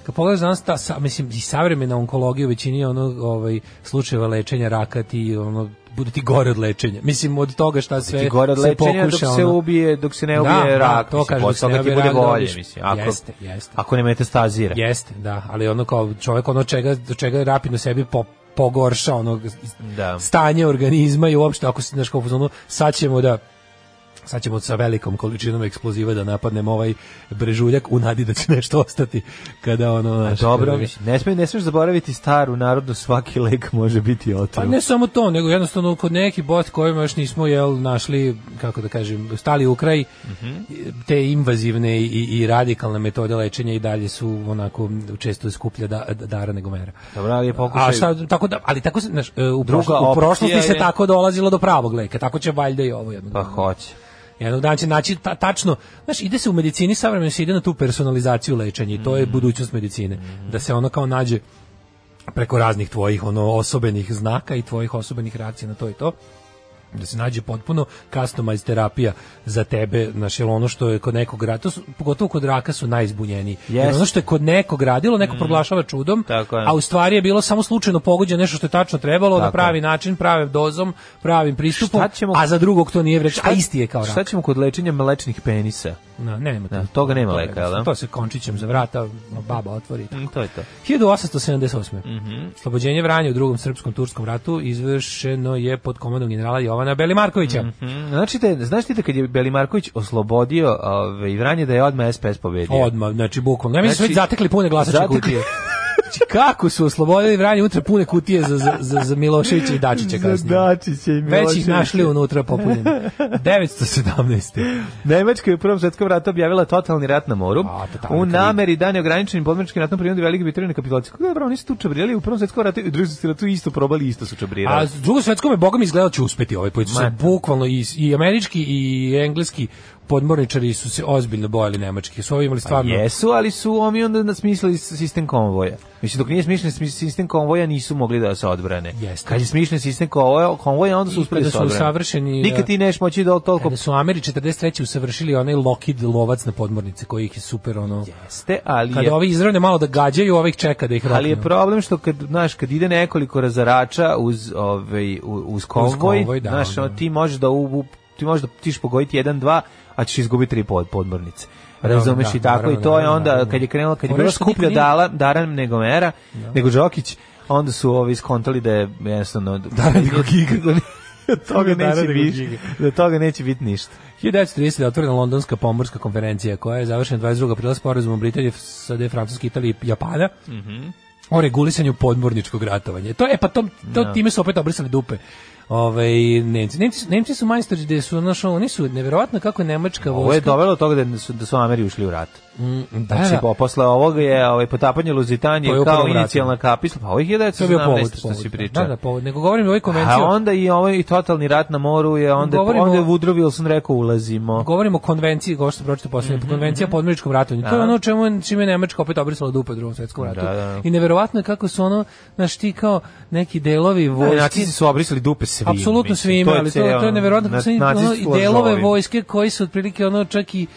kad pogledaš danas ta, sa, mislim i savremena onkologija u većini je ono ovaj slučajeva lečenja raka ti ono bude ti gore od lečenja. Mislim od toga šta sve ti gore od se lečenja dok pokuša, se ono- ubije, dok se ne ubije Da, da, rak. to mislim, kaže, dok posle se ne toga ti ubije bude rak, bolje, mislim. Ako, Jeste, jeste. ako ne metastazira. Jeste, da, ali ono kao čovjek ono čega do čega rapidno sebi po, pogorša ono Da. stanje organizma i uopšte ako se znaš kao sad ćemo da sad ćemo sa velikom količinom eksploziva da napadnemo ovaj brežuljak u nadi da će nešto ostati kada ono A znaš, dobro, kada- ne, smije, ne smiješ zaboraviti staru narodu, svaki lek može biti Pa otrov. ne samo to, nego jednostavno kod neki bot kojima još nismo jel, našli, kako da kažem, stali u kraj, Mhm. te invazivne i, i radikalne metode lečenja i dalje su onako često skuplja da, dara nego mera. Dobro, ali je pokušaj... A šta, tako da, ali tako se, znaš, e, u, prošlo, u prošlosti se je- tako dolazilo do pravog leka, tako će valjda i ovo jednog Pa hoće. Jednog dana će naći ta, tačno, znaš, ide se u medicini savremeno se ide na tu personalizaciju lečenja i to Mm. je budućnost medicine. Da se ono kao nađe preko raznih tvojih ono osobenih znaka i tvojih osobenih reakcija na to i to da se nađe potpuno customized terapija za tebe, znaš, jer ono što je kod nekog su, pogotovo kod raka su najzbunjeniji. Jer Jest. ono što je kod nekog radilo, neko proglašava čudom, Mm. Tako a u stvari je bilo samo slučajno pogođeno nešto što je tačno trebalo, na Tako pravi je. način, pravim dozom, pravim pristupom, ćemo- a za drugog to nije vreč, a isti je kao rak. Šta ćemo kod lečenja mlečnih penisa? No, ne, nema Da, toga nema leka, jel da? To se končićem za vrata, baba otvori. tako. Mm, to je to. 1878. Mhm. Slobođenje Vranja u drugom srpskom-turskom ratu izvršeno je pod komandom generala Jovana Belimarkovića. Mm, Znači, te, znaš ti da kad je Belimarković oslobodio ove, Vranje da je odmah SPS pobedio? Odmah, znači bukvalno. Ja mislim Znači, već zatekli pune glasačke zatekli- kutije. Kako su oslobodili Vranje unutra pune kutije za, za, za, za Miloševića i Dačića kasnije. Dačića i Već ih Miloševića. našli unutra popunjene. 917. Nemačka je u Prvom svetskom ratu objavila totalni rat na moru. A, totalni u nameri da neograničenim podmorničkim ratom prinudi Velike Britanije na kapitulaciju. Kako dobro, oni su tu čabrirali u Prvom svetskom ratu i u Drugom svetskom ratu isto probali, isto su čabrirali. A drugom svetskom je Bogom izgledao će uspeti ovaj Ma. bukvalno i, i američki i engleski podmorničari su se ozbiljno bojali nemački. Su ovi imali stvarno... Pa Jesu, ali su oni onda nasmislili sistem konvoja. Mislim, dok nije smišljen sistem konvoja, nisu mogli da se odbrane. Jeste. Kad je smišljen sistem konvoja, konvoja onda su uspeli da se odbrane. usavršeni, Nikad ti neš moći da toliko Kada su Ameri 43. usavršili onaj Lockheed lovac na podmornice, koji ih je super ono... jeste, ali je, Kada ovi izravne malo da gađaju, ovih čeka da ih roknu. ali je problem što kad znaš kad ide nekoliko razarača uz ovaj uz konvoj, konvoj, da, znaš, da. ono, ti možeš da u- ti možeš da tiš pogoditi 1 2, a ćeš izgubiti tri pod podmornice. Razumeš da, i tako naravno, i to je onda naravno. kad je krenulo kad je bilo skuplja dala daran nego mera, nego Đokić, onda su ovi skontali da je jednostavno Daran nego giga. da toga neće biti, da toga neće biti ništa. 1930. je otvorena londonska pomorska konferencija koja je završena 22. aprila sporazumom Britanije, SAD, Francuske, Italije i Japana. o regulisanju podmorničkog ratovanja. To je pa to, to time su opet obrisali dupe. Ovaj Nemci, Nemci, Nemci su majstori da su našo, oni su neverovatno kako je nemačka Ovo je vojska. dovelo do toga da su, da su Ameri ušli u rat. Mm, da, Znači, da. po, posle ovoga je ovaj, potapanje Luzitanije u kao inicijalna kapisla, pa ovih je To je bio povod, 1917 što povod. si pričao. Da, da, povod. Nego govorim o ovoj konvenciji. A onda i ovaj totalni rat na moru je onda Govorimo onda je Woodrow Wilson rekao ulazimo. Govorimo o konvenciji, kao što ste pročitali poslednje, konvencija o podmorničkom ratovanju. To je Da. ono čemu čime je Nemačka opet obrisala dupe u drugom svetskom ratu. Da, da. I neverovatno je kako su ono, znaš ti kao neki delovi Da, vojske. nacisti su obrisali dupe svim. Apsolutno svima, ali to, to je neverovatno i delove vojske koji su otprilike ono čak i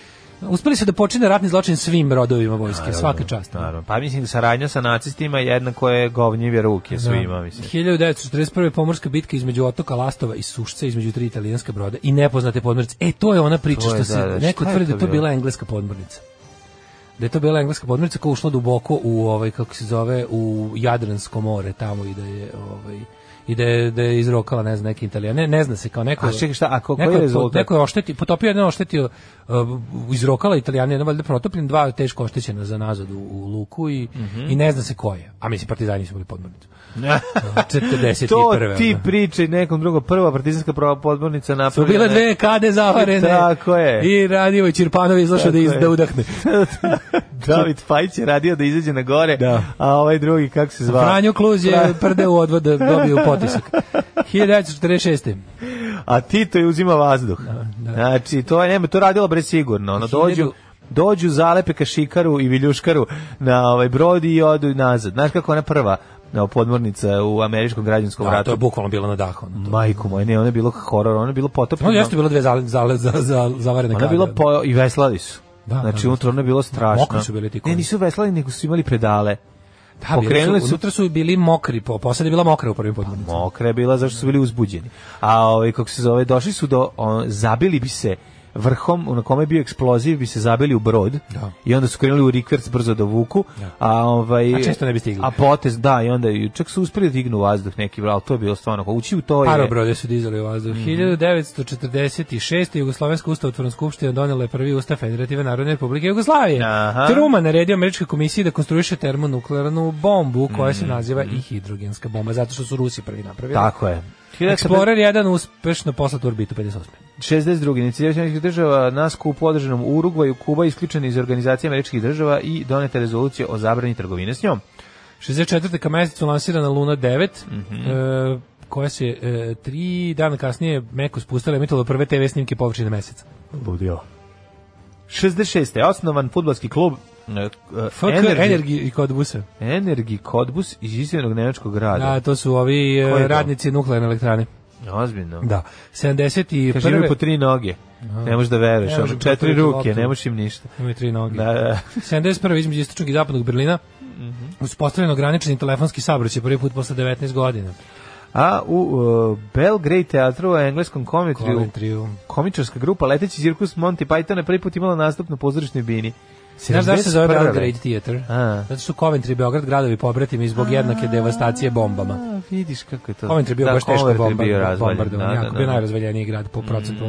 uspeli su da počine ratni zločin svim rodovima vojske, svaka čast. Naravno. Pa mislim, saradnja sa nacistima jednako je govnjive ruke svima, mislim. 1941. pomorska bitka između otoka Lastova i Sušca između tri italijanska broda i nepoznate podmornice. E, to je ona priča je, što se da, da, neko tvrdi da to bilo? bila engleska podmornica. Da je to bila engleska podmornica koja ušla duboko u ovaj kako se zove u Jadransko more tamo i da je ovaj i da je, da je izrokala ne znam neki italijan ne, ne zna se kao neko A čekaj, šta, a ko- koji je rezultat? neko je oštetio potopio jedan oštetio uh, izrokala italijan jedan valjda protopljen dva teško oštećena za nazad u, u luku i, Mhm. i ne zna se ko je a mislim partizani su bili podmornicu 41. to ti pričaj nekom drugom. Prva partizanska prva podmornica Su napravljena. bile dve kade zavarene. Tako je. I radio i Čirpanovi izašao da, iz, da udahne. David Fajić je radio da izađe na gore, Da. a ovaj drugi, kako se zvao? Franjo Kluz je prde u odvod da dobio potisak. 1946. A Tito je uzima vazduh. Znači, to je, nema, to radilo bre sigurno. Ono, dođu, dođu zalepe kašikaru i viljuškaru na ovaj brod i odu nazad. Znaš kako ona prva no, podmornica u američkom građanskom Da, ratu? to je bukvalno bilo na dahu. ono, to. Majko moj, ne, ona je bilo horor, ona je bilo potopljeno. No, jeste bilo dve zale, zale, za, za, zavarene Ona je bila po, i veslali su. Da, da, znači, da. unutra ona je bilo strašno. Mokri su bili ti Ne, nisu veslali, nego su imali pedale. Da, pokrenuli su, su- unutra su bili mokri, po, posada je bila mokra u prvim podmornicama. Mokra je bila zašto su bili uzbuđeni. A ovaj kako se zove, došli su do on, zabili bi se vrhom na kome je bio eksploziv bi se zabili u brod Da. i onda su krenuli u rikverc brzo da vuku a ovaj A često ne bi stigli. a potez da i onda i čak su uspeli da dignu vazduh neki ali to je bilo stvarno ući u to je Parobrode su dizali u vazduh. Mhm. 1946. Jugoslovenska ustavotvorna skupština donela je prvi ustav Federativne narodne republike Jugoslavije. Aha. Truman naredio američkoj komisiji da konstruiše termonuklearnu bombu koja Mhm. se naziva i hidrogenska bomba, zato što su Rusi prvi napravili. tako je Explorer 1 uspešno poslat u orbitu 58. 62. Inicijativa Sjedinjenih država na skupu održanom u Urugvaju, Kuba isključena iz organizacije američkih država i doneta rezolucija o zabrani trgovine s njom. 64. ka mesecu lansirana Luna 9, Mhm. e, koja se e, tri dana kasnije meko spustila i emitovala prve TV snimke površine meseca. Ludio. 66. osnovan fudbalski klub FK Energy, Energi i kod busa. Energy Kodbus iz istinog nemačkog grada. Da, to su ovi e, to? radnici nuklearne elektrane. Ozbiljno. Da. 71. Kaže, imaju po tri noge. Ne možeš da veruješ. Ne ono, može četiri ruke, ne možeš im ništa. Imaju tri noge. Da, da. 71. između istočnog i zapadnog Berlina Mhm. uspostavljeno ograničeni telefonski saobraćaj prvi put posle 19 godina. A u uh, Belgrade teatru u engleskom komitriju, komičarska grupa Leteći cirkus Monty Python je prvi put imala nastup na pozorišnoj bini. Znaš da se zove 71.. Belgrade Theater? A. Zato su Coventry i Beograd gradovi pobratimi zbog jednake devastacije bombama. A, vidiš kako je to. Coventry je bio Da, baš teško Coventry je bomba, bio razvaljen, bombardovan, da, jako da, bio da. najrazvaljeniji grad po procentu. A,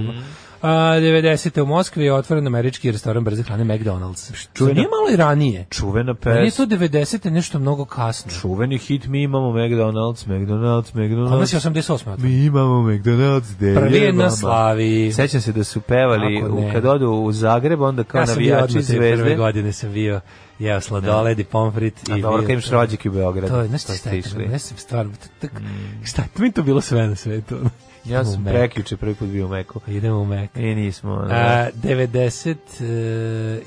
90. u Moskvi je otvoren američki restoran brze hrane McDonald's. Čuvena- nije malo i ranije. Čuvena Meni je pes. to 90. nešto mnogo kasno. Čuveni hit mi imamo McDonald's, McDonald's, Kod nas je McDonald's. 88. otvoren. Mi imamo McDonald's, gde Prvi je na slavi. Sećam se da su pevali, u, kad odu u Zagreb, onda kao Ja sam bio navijači odmah te prve zvezde. godine sam bio jeo sladoled i pomfrit. A i dobro, bio- kad imaš rođake u Beogradu. To je, znaš pa šta ste je to? išli. Ja sam stvarno, t- t- šta, mi je to bilo sve na svetu. Ja sam prekjuče prvi put bio u Meku. Idemo u Mek. I nismo. ono, A, 97.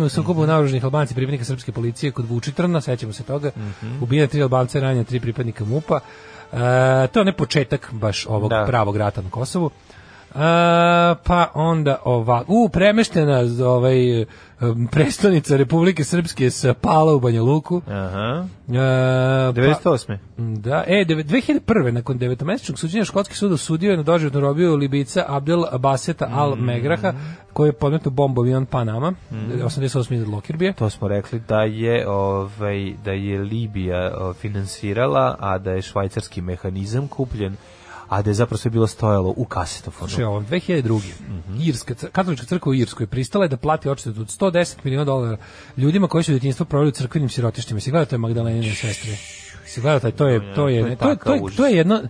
u sukobu Mhm. naoružanih Albanci pripadnika srpske policije kod Vučitrna, sećamo se toga, Mhm. ubijena tri Albanca, ranjena tri pripadnika MUPA. A, to je ne početak baš ovog Da. pravog rata na Kosovu. A, pa onda ova, u premeštena ovaj prestonica Republike Srpske sa Pala u Banja Luku. Aha. A, pa- 98. Da, e, deve- 2001. nakon devetomesečnog suđenja Škotski sud osudio je na doživotnu robiju Libica Abdel Baseta Al Megraha, koji je podmetno bombu avion Panama, 88. iz Lokirbije. To smo rekli da je ovaj da je Libija finansirala, a da je švajcarski mehanizam kupljen, a da je zapravo sve bilo stojalo u kasetofonu. Slušaj ovo, 2002. Irska, cr- katolička crkva u Irskoj pristala je da plati odštetu od 110 miliona dolara ljudima koji su djetinjstvo proveli u crkvenim sirotištima. Si gledao to je Magdalenine sestre? Si gledao taj, to je, to je, to je ne, to je, to je, to je jedno,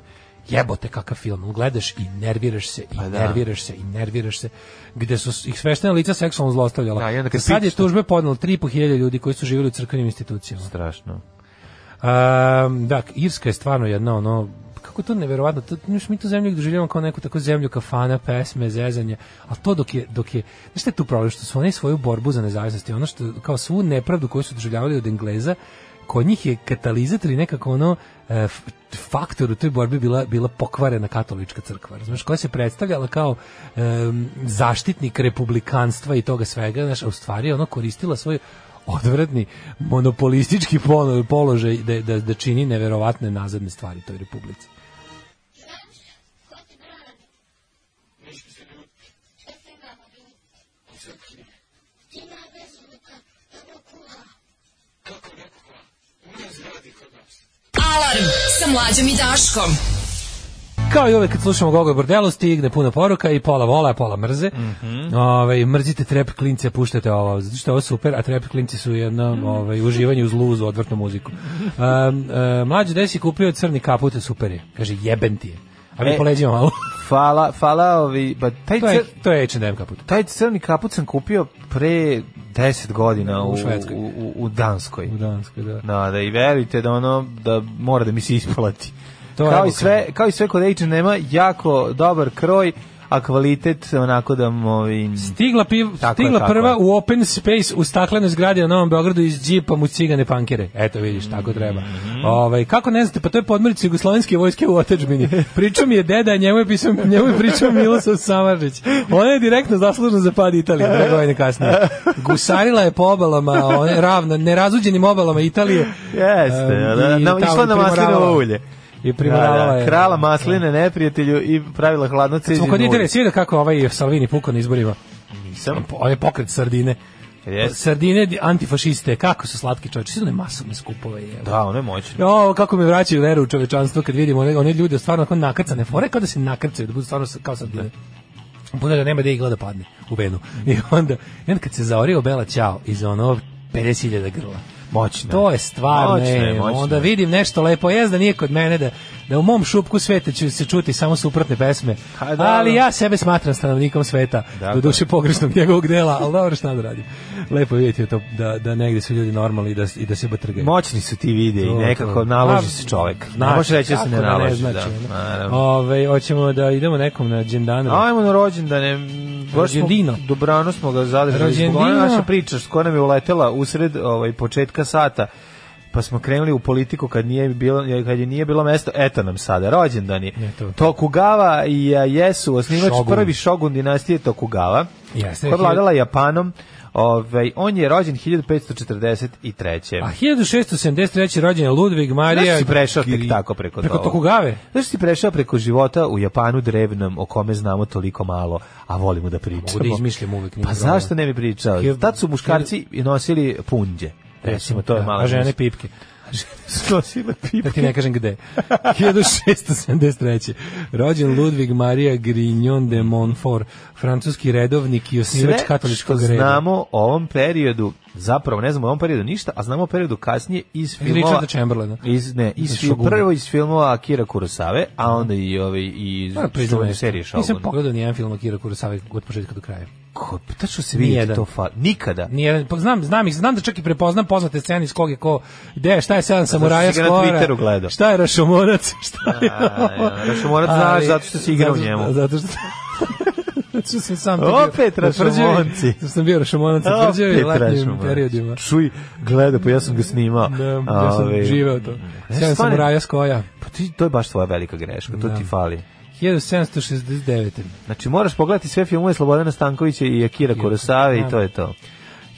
jebote kakav film, gledaš i nerviraš se i Pa da. nerviraš se i nerviraš se gde su ih sveštena lica seksualno zlostavljala. Da, kad Sad je tužbe podnelo 3.500 ljudi koji su živjeli u crkvenim institucijama. Strašno. Um, da, Irska je stvarno jedna ono kako je to neverovatno, to, mi tu zemlju doživljavamo kao neku tako zemlju kafana, pesme, zezanje, ali to dok je, dok je, je tu problem, što su oni svoju borbu za nezavisnost i ono što, kao svu nepravdu koju su doživljavali od Engleza, kod njih je katalizator i nekako ono e, faktor u toj borbi bila, bila pokvarena katolička crkva, razumeš, koja se predstavljala kao em, zaštitnik republikanstva i toga svega, znaš, a u stvari ono koristila svoj odvratni monopolistički polo- položaj da, da, da čini neverovatne nazadne stvari toj republici. Alarm sa mlađom i Daškom. Kao i uvek kad slušamo Gogo Bordelu stigne puno poruka i pola vola, pola mrze. ovaj, mrzite trep klince, puštate ovo, zato što je ovo super, a trep klinci su jedno ovaj, uživanje uz luzu, odvrtnu muziku. Um, um, mlađe desi kupio crni kaput, super je. Kaže, jeben ti je. A vi E, po leđima malo. Fala, fala, ovi, ba, taj, to je, cr, to je H&M kaput. taj crni kaput sam kupio pre 10 godina U u, Švedskoj. u, u, u Danskoj. U Danskoj, da. Da, da, i verujte da ono, da mora da mi se isplati. To kao, i sve, kao i sve kod H&M-a, jako dobar kroj, a kvalitet onako da movi... Stigla, piv, je, stigla tako prva je. u open space u staklenoj zgradi na Novom Beogradu iz džipa mu cigane pankere. Eto vidiš, tako treba. Mhm. Ovaj kako ne znate, pa to je podmornica jugoslovenske vojske u otadžbini. Pričao mi je deda, njemu je pisao, njemu je pričao Milosav Samarđić. Ona je direktno zaslužna za pad Italije, dve godine kasnije. Gusarila je po obalama, one ravno, nerazuđenim obalama Italije. Jeste, Em, da, tamo išla na maslinovo ulje. I primoravala Da, da, je. krala masline neprijatelju i pravila hladno Smo ceđenje kod Italije, svi da kako ovaj Salvini pukao na izborima. Nisam. On je pokret Sardine. Jeste. Sardine antifašiste, kako su slatki čovječi, sve one masovne skupove. Je. Da, ono je moćno. Jo, kako me vraćaju veru u čovečanstvo kad vidimo one, one ljude stvarno kao nakrcane, fore kao da se nakrcaju, da budu stvarno kao sardine. Bude da nema da igla da padne u venu. I onda, i onda kad se zaorio Bela Ćao iz ono 50.000 grla. Moćno. To je stvarno, onda vidim nešto lepo, jes da nije kod mene da, da u mom šupku sveta će se čuti samo suprotne pesme, Ha, da, ali da. ja sebe smatram stanovnikom sveta, Dakle. do duše pogrešnog njegovog dela, ali dobro šta da radim. Lepo je vidjeti to, da, da negde su ljudi normalni i da, i da se batrgaju. Moćni su ti videi, To, nekako naloži A, se čovek. Ne znači, može reći da se ne da ne naloži. znači, da. Ove, hoćemo da idemo nekom na džendanu. Ajmo na rođendane. Rođendino. dobrano smo ga zadržali. Rođendino. naša priča s koja nam je uletela usred ovaj, početka sata pa smo krenuli u politiku kad nije bilo kad je nije bilo mesto eto nam sada rođendani Ne, to- Tokugawa i Jesu osnivač Shogun. prvi šogun dinastije Tokugawa Jeste, koja je vladala Japanom Ovaj on je rođen 1543. A 1673. rođen je Ludvig Marija... Zašto si prešao tek tako preko Preko toga? Tokugave? Zašto si prešao preko života u Japanu drevnom o kome znamo toliko malo, a volimo da pričamo? Mogu da izmišljam uvek, nije Pa zašto ne bi pričao? Tad su muškarci nosili punđe. Recimo, to je Da, malo. A žene pipke. su nosile Da ti pipke. ne kažem gde. 1673. Rođen Ludvig Marija Grignon de Montfort, francuski redovnik i osnivač Sve što katoličkog reda. znamo o ovom periodu, zapravo ne znamo o ovom periodu ništa, a znamo o periodu kasnije iz filmova. Richarda Chamberlaina. Iz, ne, iz, Iz fil- Shoguna. prvo iz filmova Akira Kurosave, a onda i, ovaj, i iz čuvene nešto. serije Shogun. Nisam pogledao ni jedan film Akira Kurosawa od početka do kraja. Ko, tačno se vidi Nijedan. to fa... Nikada. Nijedan, pa znam, znam ih, znam da čak i prepoznam poznate scene iz kog je ko, gde šta je sedam samuraja si ga na skora, Twitteru gledao? šta je Rašomonac, šta je A, ja, Rašomonac znaš zato što si igrao zato- njemu. Zato što... Zato što sam sam Opet Rašomonci. zato što sam bio Rašomonac na tvrđavi Opet letnjim periodima. Čuj, gleda, pa ja sam ga snimao. Da, ja sam Ove, živeo to. Ne, Sedam stvarno- samuraja skoja. Pa ti, to je baš tvoja velika greška, to Da. ti fali. 1769. Znači, moraš pogledati sve filmove Slobodana Stankovića i Akira Kurosave i Da. to je to.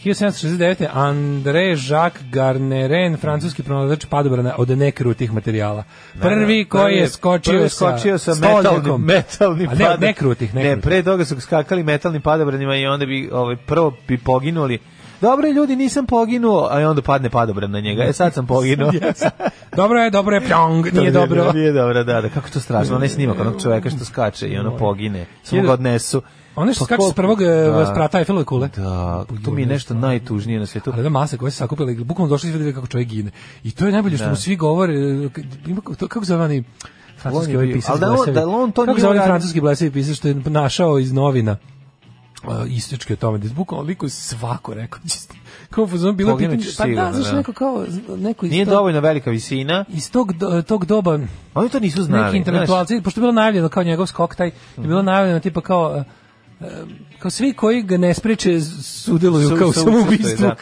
1769. André Jacques Garneren, francuski pronalazač padobrana od nekrutih materijala. Prvi koji je skočio, prvi skočio sa, sa metalnim, metalnim A ne, padobranima. nekrutih, Ne, pre toga su skakali metalnim padobranima i onda bi ovaj, prvo bi poginuli. Dobro ljudi, nisam poginuo, a onda padne padobran na njega. E sad sam poginuo. Dobro je, dobro je, pljong, To nije dobro. Nije dobro, da, da. Kako to strašno. Onaj snimak onog čoveka što skače i ono pogine. Samo ga odnesu. Ono što Pa skače ko- s prvog Da. da. sprata Eiffelove kule. Da, to mi je nešto najtužnije na svetu. Ali da masa koja se sakupila, i bukvalno došli vidjeli kako čovjek gine. I to je najbolje što mu svi govore, e, ima, to, kako zove onaj francuski ovaj pisac ali da on- da on to Kako nije zove onaj uradio? francuski blesavi pisac što je našao iz novina uh, istečke o tome, da je bukvalno liko svako rekao, kao u fazonu bilo pitanje, pa da, znaš, da. neko kao, neko iz Nije tog- dovoljno velika visina. iz tog, do- tog doba Oni to nisu znali. neki intelektualci, pošto je bilo najavljeno kao njegov skok taj, je bilo najavljeno tipa kao uh, kao svi koji ga ne spreče sudeluju Su- kao u su- samoubistvu, da.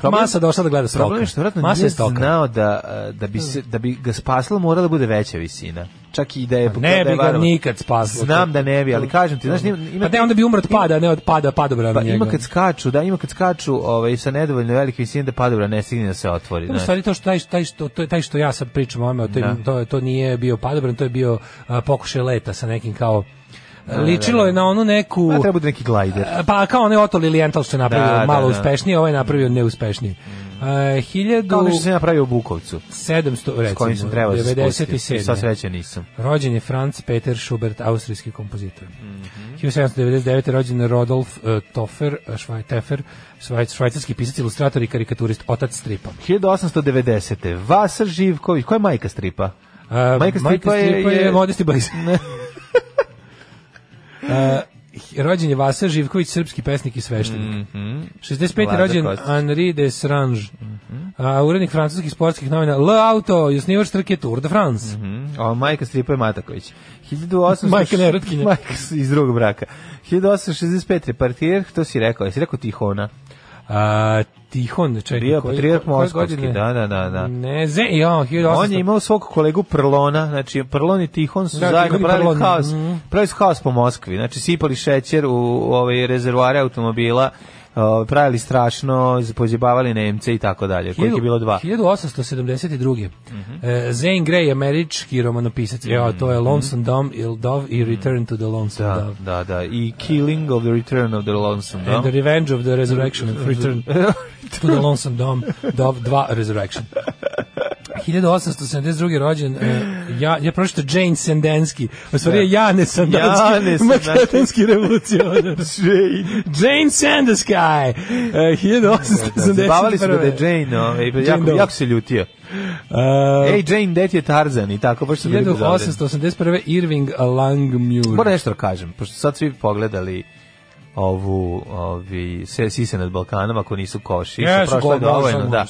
kao Masa došla da gleda stoka. Problem je što vjerojatno Masa nije znao da, uh, da, bi se, da bi ga spasilo mora da bude veća visina. Čak i da je... Pa Ne da je bi ga nikad spasilo. Znam da ne bi, ali kažem ti, znaš, ima, Pa ne, onda bi umro od pada, ne od pada padobrana pa njega. ima kad skaču, da, ima kad skaču ovaj, sa nedovoljno velike visine da padobra ne stigne da se otvori. U znaš. stvari to što taj, taj što to taj što ja sad pričam o to, je- Da. to, je- to nije bio padobran, to je bio a, pokušaj leta sa nekim kao ličilo je na onu neku Pa treba bude neki glajder. pa kao onaj Otto Lilienthal što je napravio Da, da, malo da. uspešnije, ovaj je napravio neuspešnije. Uh, Kao nešto sam ja pravio u Bukovcu. 1700 S kojim recimo, sam trebao da se spustim. 97. Sva sreća nisam. Rođen je Franz Peter Schubert, austrijski kompozitor. Mhm. 1799. rođen je Rodolf uh, Toffer, Švaj, Tefer, švaj, švajcarski pisac, ilustrator i karikaturist, otac stripa. 1890. Vasa Živković. Koja je majka stripa? Uh, Majka stripa je- stripa je, je- Modesti Blaze. Uh, rođen je Vasa Živković, srpski pesnik i sveštenik. 65. Vlada rođen Kostić. Henri de Srange, a, urednik francuskih sportskih novina Le Auto i osnivač trke Tour de France. Mm, a majka stripa je Mataković. 1800... Majka nerotkinja. Majka iz drugog braka. 1865. Repartijer, to si rekao, jesi rekao Tihona? A, Tihon, čekaj. Bio koji- patrijarh moskovski, da, da, da, da. Ne, ze, ja, 1800. On je imao svog kolegu Prlona, znači Prlon i Tihon su Da, zajedno pravili Prlon, haos, mhm. pravili su haos po Moskvi, znači sipali šećer u, u ove rezervoare automobila, o, pravili strašno, pozjebavali Nemce i tako dalje, kojih je bilo dva. 1872. E, Zane Grey, američki romanopisac. Evo, to je Lonesome Dove, Il Dove i Return to the Lonesome Da, Dove. da, da, i Killing of the Return of the Lonesome And the. Revenge of the Resurrection of Return to the Lonesome Dome, Dove 2 Resurrection. 1872. rođen, e, ja, ja pročito Jane Sandensky, u stvari je Jane Sandanski, Jane Sandanski. revolucionar. Jane Sandusky, e, 1881. Zabavali su ga da je Jane, ove, Jane jako, Doe. jako se ljutio. E, Ej, Jane, det je Tarzan i tako, baš bezobrazni. 1881. Irving Langmuir. Moram nešto da kažem, pošto sad svi pogledali ovu ovi se sise nad Balkanom ako nisu koši Jesu, su prošle dovoljno da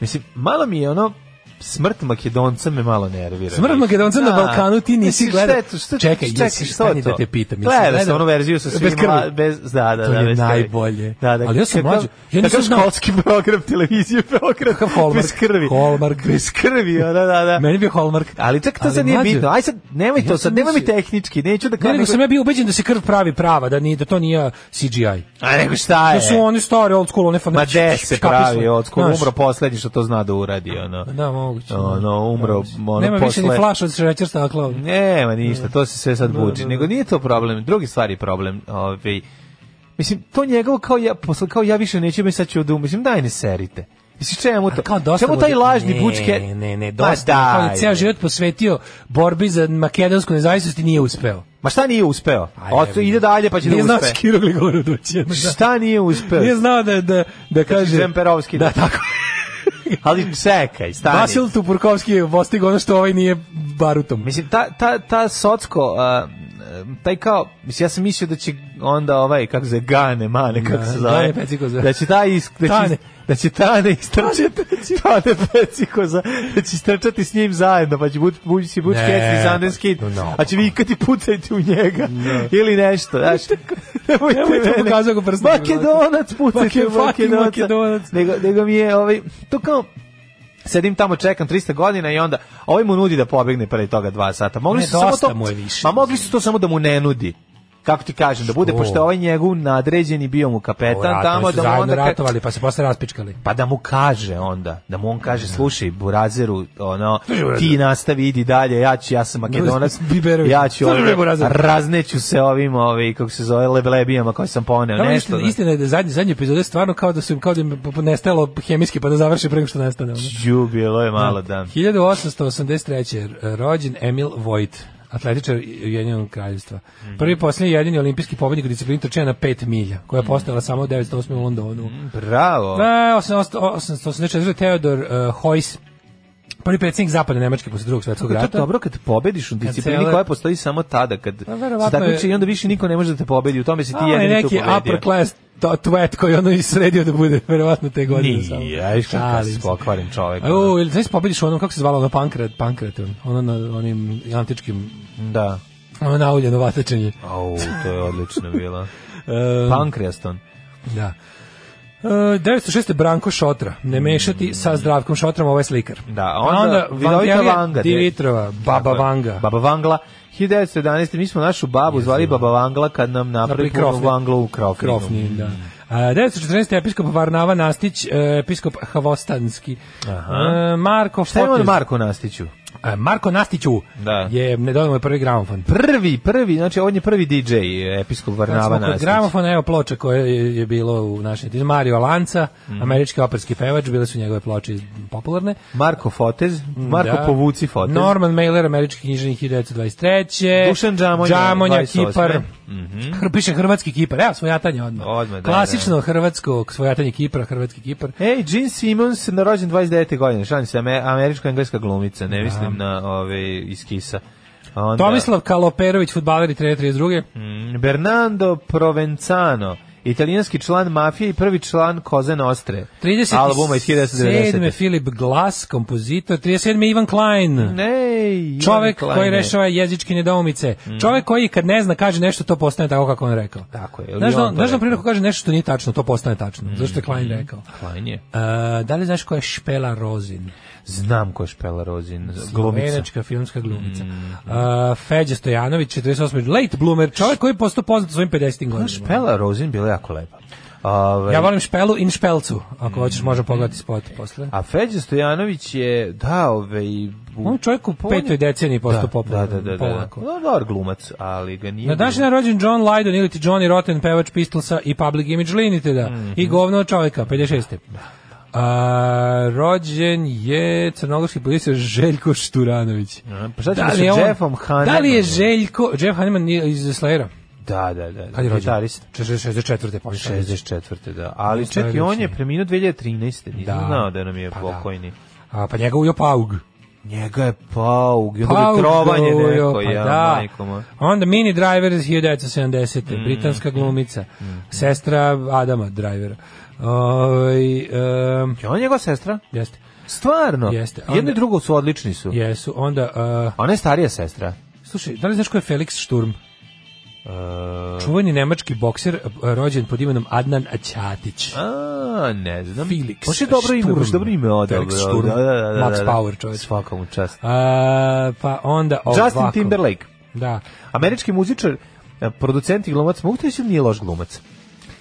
mislim malo mi je ono smrt Makedonca me malo nervira Smrt Makedonca na Da. Balkanu ti nisi gledao. je to, Čekaj, čekaj, jesi, šta je to? da te pitam. Gledao sam onu verziju sa krvi. bez, da, da, To da, je bez krvi. najbolje. Da, da, Ali ja sam mlađi. Ja nisam znao- školski program televizije Beograd. Bez krvi. Hallmark. Bez krvi, da, da, da. Meni je bio Hallmark. Ali čak to sad nije bitno. Aj sad, nemoj to sad, nemoj mi tehnički, neću da Ne, kažem. nego sam ja bio ubeđen da se krv pravi prava, da, ni, da to nije CGI. A nego šta je? To su oni stari old school, one fan. Ma de se pravi, od skoro Znaš, umro poslednji što to zna da uradi, ono. Da, moguće. Ono, umro, ono, Nema više ni posle- flaš od šećer stakla. Nema ništa, to se sve sad Da, buči. da, da. Nego nije to problem, drugi stvari je problem. Ovaj mislim, to njegovo kao ja, posle kao ja više neću me sad ću da um- mislim, daj ne serite. Mislim, čemu to? Kao dosta čemu mu- taj lažni ne, bučke? Ne, ne, Ma dosta. Da daj, ceo život posvetio borbi za makedonsku nezavisnost i nije uspeo. Ma šta nije uspeo? Evo. ide dalje pa će da Nije znao uspe. skirogli govoru doći. Šta nije uspeo? Nije znao da, da, da kaže... Žemperovski. Da, tako. Ali čekaj, stani. Vasil Tupurkovski je postigao ono što ovaj nije barutom. Mislim, ta, ta, ta socko, a, taj kao, mislim, ja sam mislio da će onda ovaj, kako se Gane, Mane, kako Da, se zove, Gane Pecikoza. da će taj, is, da će, Tane. da će Tane istrčati, Tane Pecikoza, da će istrčati s njim zajedno, pa će bući buć, si buć Ne, kecni pa, a će vikati pucajte u njega, ili nešto, nemojte Nemoj to pokazao ga prstom. Makedonac, pucajte. Makedonac. Nego, nego mi je, ovaj, to kao, sedim tamo čekam 300 godina i onda ovaj mu nudi da pobegne pre toga dva sata. Mogli Ne, su samo to. Ma mogli su to samo da mu ne nudi. Kako ti kažem, da bude, Što? pošto ovaj njegov nadređeni bio mu kapetan tamo, da mu onda... ratovali, pa se posle raspičkali. Pa da mu kaže onda, da mu on kaže, slušaj, Burazeru, ono, ti nastavi, idi dalje, ja ću, ja sam makedonac, ja ću, Burazeru. razneću se ovim, ovaj, kako se zove, leblebijama koje sam poneo, nešto. istina, istina je da zadnje, zadnje epizode stvarno kao da su im kao da im nestajalo hemijski pa da završi pre nego što nestane. ono. Ju, bilo je malo, da. 1883. rođen Emil Vojt, atletičar Ujedinjenog kraljevstva. Prvi i posljednji jedini olimpijski pobednik u disciplini trčanja na 5 milja, koja je postojala samo u 1908. u Londonu. Bravo. Da, 1884. Theodor uh, Heuss, prvi predsjednik zapadne Nemačke posle drugog svetskog To je rata. dobro kad pobediš u disciplini koja postoji samo tada kad Pa, se takmiči i onda više niko ne može da te pobedi, u tome si ti jedini tu neki pobedio. upper class to, twet koji ono isredio da bude verovatno te godine. samo. Nije, aj što kad Šalim si se. pokvaren čovek. A, O, ili znaš pobediš onom, kako se zvalo ono pankrat, pankrat, ono na onim antičkim Da. Ono nauljeno vatačenje. Au, to je odlično bilo. Pankreaston. Da. E, 906. Branko Šotra. Ne mešati sa Zdravkom Šotrom, ovo je slikar. Da, Pa onda, Vidovita Vangelija Vanga. Dimitrova, Baba Tako je. Vanga. Baba Vangla. 1911. Mi smo našu babu zvali Baba Vangla kad nam napravi punu krofni. Vanglu u krofninu. Krofni, da. A, 914. episkop Varnava Nastić, e, episkop Havostanski. E, Marko Šta ima od Fotez- Marko Nastiću? E, Marko Nastiću Da. je nedavno moj prvi gramofon. Prvi, prvi, znači on je prvi DJ, episkop Varnava kod Nastić. gramofona, evo ploča koje je, je bilo u našem. Mario Lanca, Mhm. američki operski pevač, bile su njegove ploče popularne. Marko Fotez, Marko Da. Povuci Fotez. Norman Mailer, američki književnik 1923. Dušan Džamonja, Džamonja 28.. Kipar. Hr- piše hrvatski Kipar. Evo, svojatanje odmah. Odmah, da, Klasično hrvatsko svojatanje Kipra, hrvatski Kipar. Ej, Gene Simmons, na rođen 29. godine, šalim se, ame- američko-engleska glumica, ne mislim na ove iz Kisa. Onda, Tomislav Kaloperović, futbaler i trener 32. mm, Bernardo Provenzano, italijanski član mafije i prvi član Koze Nostre. 37. Albuma iz 1990. Filip Glass, kompozitor. 37. Ivan Klein. Ne, Ivan Čovek Klein koji rešava jezičke nedoumice. Čovek koji kad ne zna kaže nešto to postane tako kako on rekao. Tako je. Znaš on da, to znaš da rekao? primjer kaže nešto što nije tačno, to postane tačno. Zašto je Klein rekao? Klein je. E, da li znaš ko je Špela Rozin? Znam ko je Špela Rozin, glumica. Slovenačka filmska glumica. E, Feđa Stojanović, 48. Late bloomer, čovjek koji je postao poznat svojim 50. godinama. Špela Rozin bila jako lepa. Ove, Ja volim Špelu in Špelcu. Ako hoćeš, možemo pogledati spot posle. A Feđa Stojanović je, da, ove, i u- On čovjek u petoj deceniji postao da. Da, da, da, da. polako. No, dobar glumac, ali ga nije... Na današnji dan rođen John Lydon ili ti Johnny Rotten, pevač Pistolsa i Public Image Limited Mhm. i govno čovjeka, 56. A, rođen je crnogorski policija Željko Šturanović. A, pa šta ćemo Da sa li je on- Jeffom Hanemanom? Da li je Željko, Jeff Hanneman je iz Slayera? Da, da, da. Kad je rođen? Gitarist. 64. pa 64. da. Ali On čekaj, on je preminuo 2013. Nisam Da. znao da nam je Pa da. pokojni. A, pa njega ujo Paug. Njega je paug, onda Paug trovanje neko, pa ja, da. majko. Onda Mini Driver iz 1970. Mm, britanska glumica. Sestra Adama Drivera. Ovaj em, Je on njegova sestra? jeste. Stvarno? Jeste. Jedno Onda- i drugo su odlični su. Jesu, onda... Uh, Ona je starija sestra. slušaj, da li znaš ko je Felix Sturm? Uh, Čuveni nemački bokser uh, rođen pod imenom Adnan Ćatić. a, ne znam. Felix Baš je dobro ime, baš dobro ime odabro. Felix Sturm. Da, da, da, da, Max da. Power, čovječ. Svaka mu čast. A, pa onda ovako. Justin Timberlake. Da. Američki muzičar, e, producent i glumac, mogu ti reći da nije loš glumac.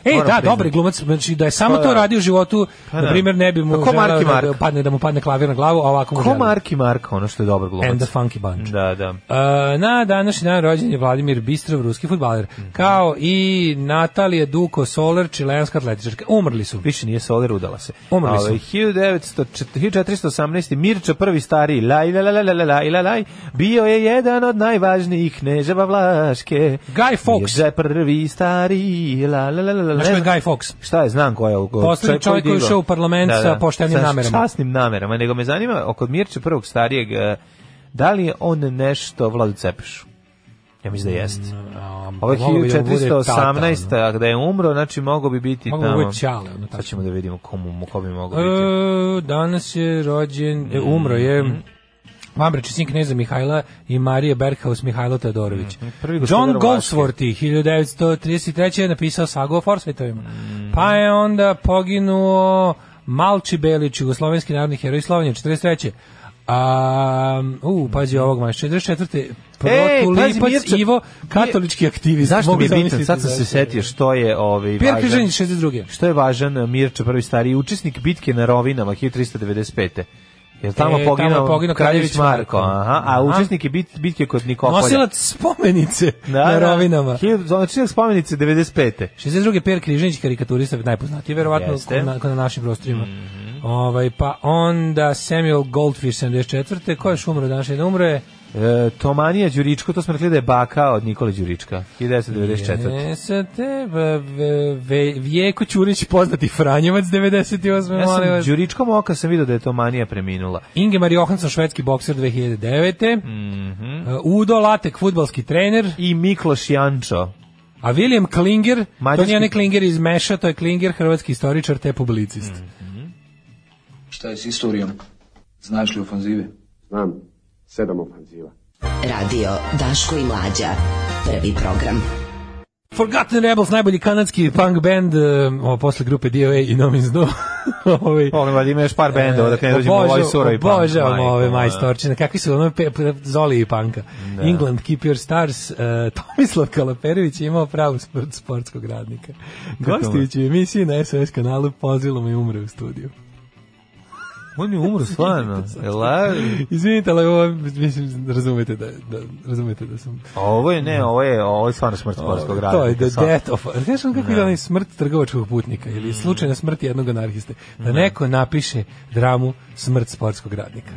Ej, da, dobar glumac, znači da je samo to radio u životu, pa, na primjer ne bi mu pa, ko da padne da mu padne klavir na glavu, a ovako mu Ko žele. Marki Mark, ono što je dobar glumac. And the Funky Bunch. Da, da. Uh, na današnji dan rođen je Vladimir Bistrov, ruski fudbaler, mm -hmm. kao i Natalija Duko Soler, čilenska atletičarka. Umrli su. Više nije Soler udala se. Umrli su. 1418 Mirča prvi stari laj la la la la la la la bio je jedan od najvažnijih kneževa Vlaške. Guy Fox, Mirča prvi stari la la la la ne ko je znam. Guy Fawkes? Šta je, znam ko je. Poslednji čovjek koji je ušao u parlament sa poštenim namerama. Sa časnim namerama, nego me zanima, oko Mirče prvog starijeg, eh, da li je on nešto Vladu Cepešu? Ja mislim da jeste. Ovo je mogao bi da mu bude 1418. tata, a da je umro, znači mogo bi biti Mogo bi tamo. biti Ćale, ono, Sad ćemo da vidimo komu, ko bi mogao biti. E, danas je rođen, e, umro je Mhm. Vambreči sin kneza Mihajla i Marije Berghaus Mihajlo Todorović. Gospodar John. Goldsworthy 1933. je napisao sagu o Forsvejtovima. Mhm. Pa je onda poginuo Malči Belić, jugoslovenski narodni heroj Slovenije, 43. A, u, pazi ovog maš, 44. Ej, pazi, Protulipac Mirča- Ivo, katolički aktivist. Zašto mi je bitan? Sad sam se setio što je ovaj Pierre važan- Križanić, 62. Što je važan eh, Mirča prvi stariji učesnik bitke na Rovinama 1395. Jel tamo E, tamo je poginuo, poginuo Kraljević Marko. aha, a učesnik je bit, bitke kod Nikopolja. Nosilac spomenice da, na da. rovinama. Hiljadu- Znači, spomenice 95. 62. Per Križanić, karikaturista, najpoznatiji, verovatno kod na, kod na našim prostorima. ovaj, pa onda Samuel Goldfish, 74. Ko je umro danas? Jedan umro je E, Tomanija Đuričko, to smo rekli da je baka od Nikole Đurička, 1994. Jesate, v- v- v- Vijeko Ćurić, poznati Franjevac, 98. Ja sam vas. Đuričkom oka sam vidio da je Tomanija preminula. Ingemar Johansson, švedski bokser, 2009. Mhm. Uh, Udo Latek, futbalski trener. I Mikloš Jančo. A William Klinger, to Mađarski- nije onaj Klinger iz Meša, to je Klinger, hrvatski istoričar te publicist. Šta je s istorijom? Znaš li ofanzive? Znam, sedam ofanziva. Radio Daško i Mlađa. Prvi program. Forgotten Rebels, najbolji kanadski punk band, uh, posle grupe DOA i No Means No. ovaj, Pogledaj, ima još par bendova, da ne dođemo u ovaj surovi punk. Obožavamo Majko, ove majstorčine. Kakvi su ono pe, pe, Zoli i panka. England, Keep Your Stars. Uh, Tomislav Kalaperović je imao pravu smrt sportskog radnika. Gostujući u emisiji na SOS kanalu pozilom i umre u studiju. On je umro stvarno. Ela, Izvinite, ali ovo, mislim, razumete da, da, razumete da sam... a ovo je, ne, ovo je, ovo je stvarno smrt sportskog radnika. To je the death of... Znaš on kako je onaj smrt trgovačkog putnika ili slučajna smrt jednog anarhiste. Da neko napiše dramu smrt sportskog radnika.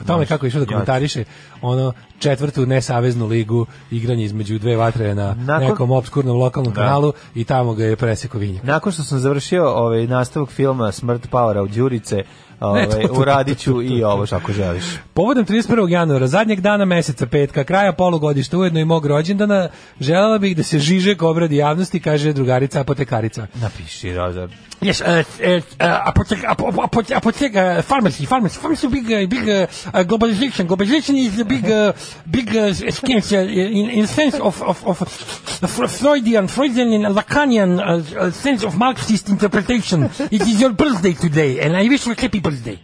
O tome kako je išao da komentariše ono četvrtu nesaveznu ligu igranje između dve vatre na Nakon- nekom obskurnom lokalnom Da. kanalu i tamo ga je preseko vinjak. Nakon što sam završio ovaj nastavak filma Smrt Power od Đurice, ovaj, to, to, to, uradit to, ću to, i ovo što ako želiš. Povodom 31. januara, zadnjeg dana meseca petka, kraja polugodišta, ujedno i mog rođendana, želela bih da se Žižek obradi javnosti, kaže drugarica apotekarica. Napiši, Rozar. Yes, uh, uh, uh, apotek, ap, ap, apotek, apotek, uh, pharmacy, pharmacy, pharmacy, big, uh, big uh, uh, globalization. Globalization is a big, uh, big uh, scheme uh, in, in sense of, of, of uh, Freudian, Freudian and Lacanian uh, uh, sense of Marxist interpretation. It is your birthday today, and I wish you a happy birthday.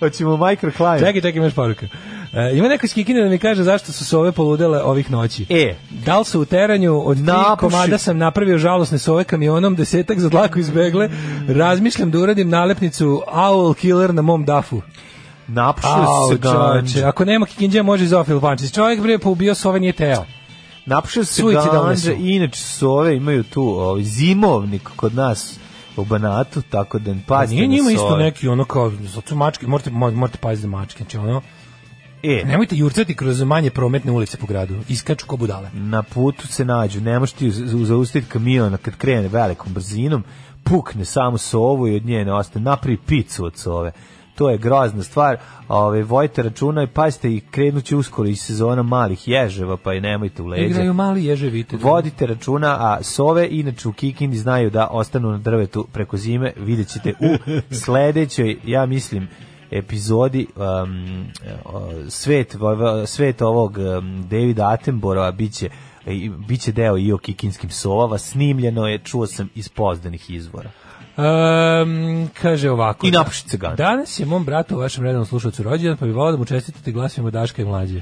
Hoćemo microclimb. Čekaj, čekaj, imaš poruka. Uh, ima neko iz Kikine da mi kaže zašto su sove poludele ovih noći. E, Da li su u teranju od tri komada sam napravio žalosne sove kamionom, desetak za dlaku izbegle, razmišljam da uradim nalepnicu Owl Killer na mom dafu. napušio se ganđa. ako nema Kikinđa može i Zofil Pančić. Čovjek bre poubio sove nije teo. Napušio se su. inače sove imaju tu ovaj, zimovnik kod nas u Banatu, tako da Pa pazite nije na njima isto neki ono kao, zato mačke, morate, mo- morate paziti na mačke, znači ono, E, nemojte jurcati kroz manje prometne ulice po gradu, iskaču ko budale. na putu se nađu, ne možeš ti zaustaviti kamion kad krene velikom brzinom, pukne samo sovu i od nje ne ostane, napravi picu od sove. To je grozna stvar. Ove, vojte računa i pazite i krenuće uskoro iz sezona malih ježeva, pa i nemojte u leđa. Igraju mali ježevite. Vodite računa, a sove inače u Kikindi znaju da ostanu na drvetu preko zime, vidjet ćete u sledećoj, ja mislim, epizodi um, svet, svet ovog um, Davida Attenborougha biće biće deo i o kikinskim sovava, snimljeno je, čuo sam iz pozdanih izvora. Um, kaže ovako. I napuši. Danas je mom bratu, vašem rednom slušalcu rođendan, pa bi volao da mu čestitati glasima Daška i mlađe.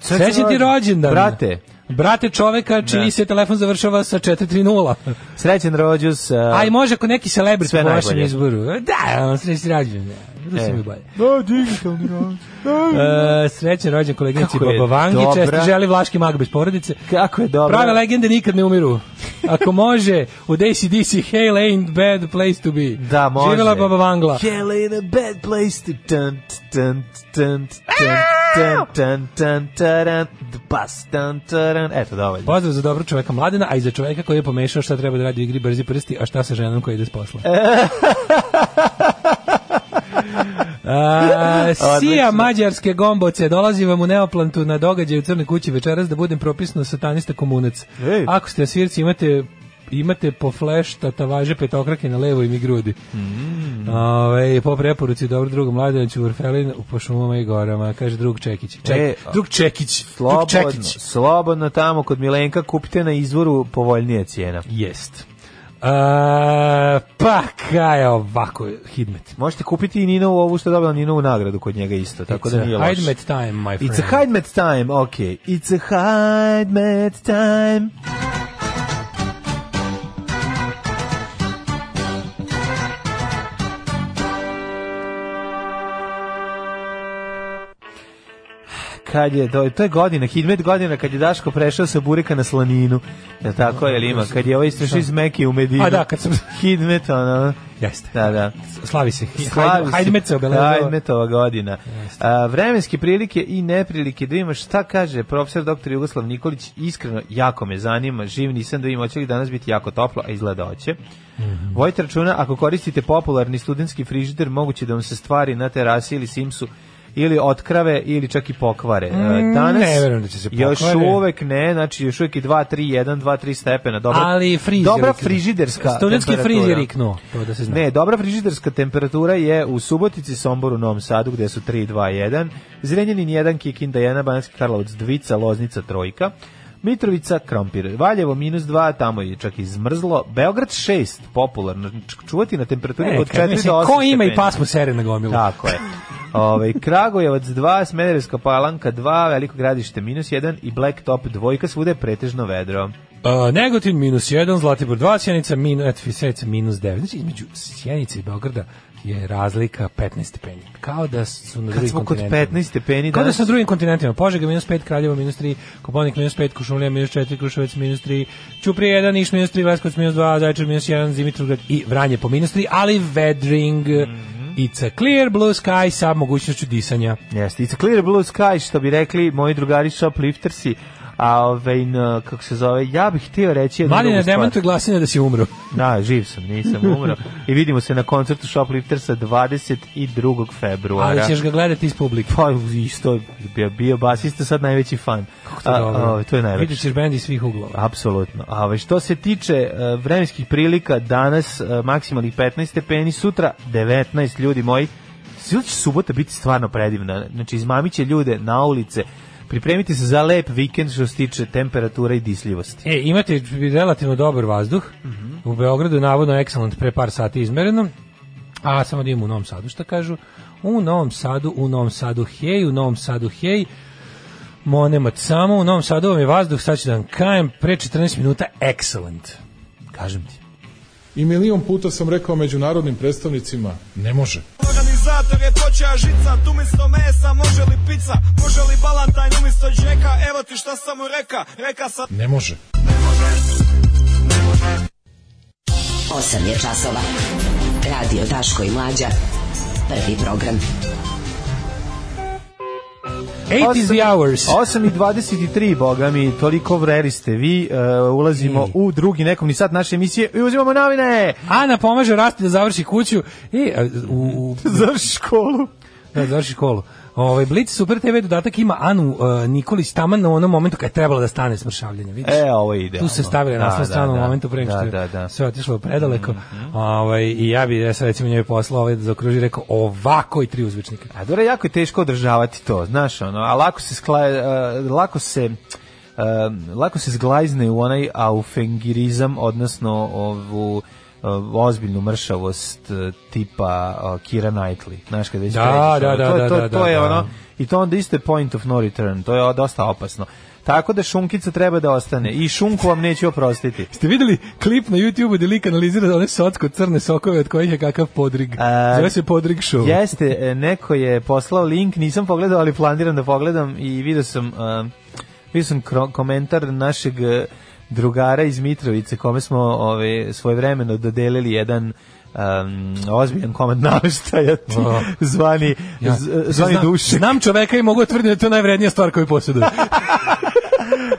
Srećan ti rođendan. Brate, Brate čoveka čiji Da. se telefon završava sa 430. srećan rođus. Uh, A i može ako neki celebrity po vašem izboru. Da, on srećan rođendan. Rusi E. mi bolje. Da, digitalni rođus. Uh, srećan rođendan koleginici Kako je Baba Vangi, dobra. česti želi Vlaški mag bez porodice. Kako je dobro. Prave legende nikad ne umiru. Ako može, u ACDC, Hail ain't bad place to be. Da, može. Živjela Baba Vangla. Hell ain't a bad place to dun, dun, dun, dun, dun, dun, dun, the bus, dun, dun. Eto, dovoljno. Pozdrav za dobro čoveka mladena, a i za čoveka koji je pomešao šta treba da radi u igri brzi prsti, a šta sa ženom koja ide s posla. A, Sija mađarske gomboce, dolazi vam u Neoplantu na događaj u Crnoj kući večeras da budem propisno satanista komunac. Ej. Ako ste svirci, imate imate po fleš tatavaže petokrake na levoj mi grudi. Mm. Ove, po preporuci dobro drugo Mladenović Urfelin po šumama i gorama, kaže drug Čekić. Ček, E, drug Čekić. Drug Slobodno, Čekić. slobodno tamo kod Milenka kupite na izvoru povoljnije cijena. Jest. Uh, pa kaj ovako Hidmet. Možete kupiti i Ninovu ovu što je dobila Ninovu nagradu kod njega isto, tako da nije loše. Hidmet time, my friend. It's a Hidmet time, ok. It's a Hidmet time. Kad je, to, to je godina, Hidmet godina kad je Daško prešao sa bureka na slaninu. Je tako, jel ima? Kad je ovaj istrašao iz Mekije u Medinu. A da, kad sam- Hidmet, ono... Jeste. Da, da. Slavi se. Slavi se. Hidmet se obeležava. Hajmetova godina. A, vremenske prilike i neprilike da imaš šta kaže profesor dr. Jugoslav Nikolić iskreno jako me zanima živ nisam da im hoće li danas biti jako toplo a izgleda hoće Mhm. Vojte računa ako koristite popularni studentski frižider moguće da vam se stvari na terasi ili simsu ili otkrave ili čak i pokvare. E, Mm, Danas ne verujem da će se Još pokvare. uvek ne, znači još uvek i 2 3 1 2 3 stepena. Dobra, Ali friz je dobra frižiderska Studentski temperatura. riknuo, to da se zna. Ne, dobra frižiderska temperatura je u Subotici, Somboru, Novom Sadu gde su 3 2 1, Zrenjanin 1, Kikinda 1, Banatski Karlovac 2, Loznica trojka. Mitrovica, Krompir, Valjevo minus 2, tamo je čak izmrzlo. Beograd 6, popularno, čuvati na temperaturi E, od kad 4 mislim, do 8 Ko ima i pasmu sere na gomilu? Tako je. Ove, Kragujevac 2, Smederevska palanka 2, Veliko gradište minus 1 i Blacktop dvojka, svude je pretežno vedro. Uh, Negotin minus 1, Zlatibor 2, Sjenica min, eto, Sjenica minus 9. Znači, između Sjenice i Beograda je razlika 15 stepeni. Kao da su na Kad drugim smo kod kontinentima. 15 stepeni, Kao da su na drugim kontinentima. Požega minus 5, Kraljevo minus 3, Koponik minus 5, Kušumlija minus 4, Kruševac minus 3, Ćuprije 1, Niš minus 3, Leskovac minus 2, Zaječar minus 1, Dimitrovgrad i Vranje po minus 3, ali vedring. Mhm. It's a clear blue sky sa mogućnošću disanja. Jeste, it's a clear blue sky, što bi rekli moji drugari shopliftersi, a ovaj, kako se zove, ja bih htio reći Mladine, demantuje glasine da si umro. Da, živ sam, nisam umro. I vidimo se na koncertu Shopliftersa 22. februara. Ali ćeš ga gledati iz publike. Pa isto, bio, bio basista, sad najveći fan. Kako to. A, a, to je najlepše. Vidjet ćeš bend iz svih uglova. Apsolutno. A ovaj, što se tiče e, vremenskih prilika, danas e, maksimalnih 15 stepeni, sutra 19 ljudi moji. Sila će subota biti stvarno predivna. Znači, izmamiće ljude na ulice. Pripremite se za lep vikend što se tiče temperatura i disljivosti. E, imate relativno dobar vazduh. U Beogradu navodno excellent pre par sati izmereno. A samo da imamo u Novom Sadu šta kažu. U Novom Sadu, u Novom Sadu hej, u Novom Sadu hej. Monemat samo, u Novom Sadu vam je vazduh, sad ću da vam kajem, pre 14 minuta excellent. Kažem ti. I milion puta sam rekao međunarodnim predstavnicima, ne može. Organizator je počeo žicat umjesto mesa, može li pizza, ti šta sam mu reka, reka sam... Ne može. 8 je časova. Radio Daško i Mlađa. Prvi program. 8 is the hours. 8 i 23, boga mi, toliko vreli ste vi. e, ulazimo u drugi nekom sat naše emisije i uzimamo novine. Ana pomaže Rasti da završi kuću. E, a, u, u, Završi školu. Da, završi školu. Ovaj Blic Super TV dodatak ima Anu uh, Nikolić taman na onom momentu kad je trebalo da stane s mršavljenja, vidiš? E, ovo ide. Tu se stavili na Da, svu da, stranu u da. momentu pre nego što Da, je da, sve otišlo predaleko. Ovaj i ja bih ja sad recimo njoj poslao ovaj da zaokruži rekao ovako i tri uzvičnika. A dobro, jako je teško održavati to, znaš, ono, a lako se skla, e, lako se e, lako se zglajzne u onaj aufengirizam, odnosno ovu e, ozbiljnu mršavost e, tipa e, Kira Knightley. Znaš kad već Da, da, da, to, da, to, da, to je da. ono i to onda isto je point of no return. To je dosta opasno. Tako da šunkica treba da ostane i šunku vam neću oprostiti. Ste videli klip na YouTubeu gde lik analizira one socko crne sokove od kojih je kakav podrig. A, Zove se podrig show. Jeste, e, neko je poslao link, nisam pogledao, ali planiram da pogledam i vidio sam, uh, vidio sam komentar našeg e, drugara iz Mitrovice, kome smo ove, svojevremeno dodelili jedan um, ozbiljan komad naveštaja, O. zvani, Ja, zvani znam, dušek. Znam čoveka i mogu tvrditi da je to najvrednija stvar koju posjeduje.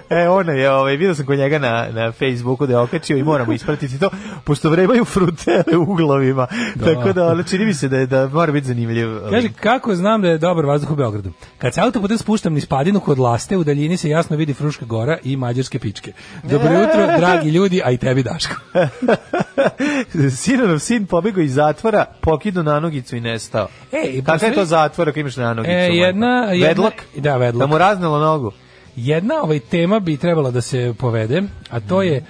E, ona je, ovaj, vidio sam kod njega na, na Facebooku da je okačio i moramo ispratiti to, pošto vrebaju frutele u uglovima, tako da, ono, čini mi se da, je, da mora biti zanimljiv. Kaže, kako znam da je dobar vazduh u Beogradu? Kad se autoputem spuštam niz padinu kod Laste, u daljini se jasno vidi Fruška gora i Mađarske pičke. Dobro jutro, dragi ljudi, a i tebi Daško. Sinanov sin pobegao iz zatvora, pokidu nanogicu i nestao. E, i Kakav je to zatvor ako imaš nanogicu? E, jedna- jedna- Vedlok? da, vedlok. Da mu raznelo nogu? Jedna ovaj tema bi trebala da se povede, a to je e,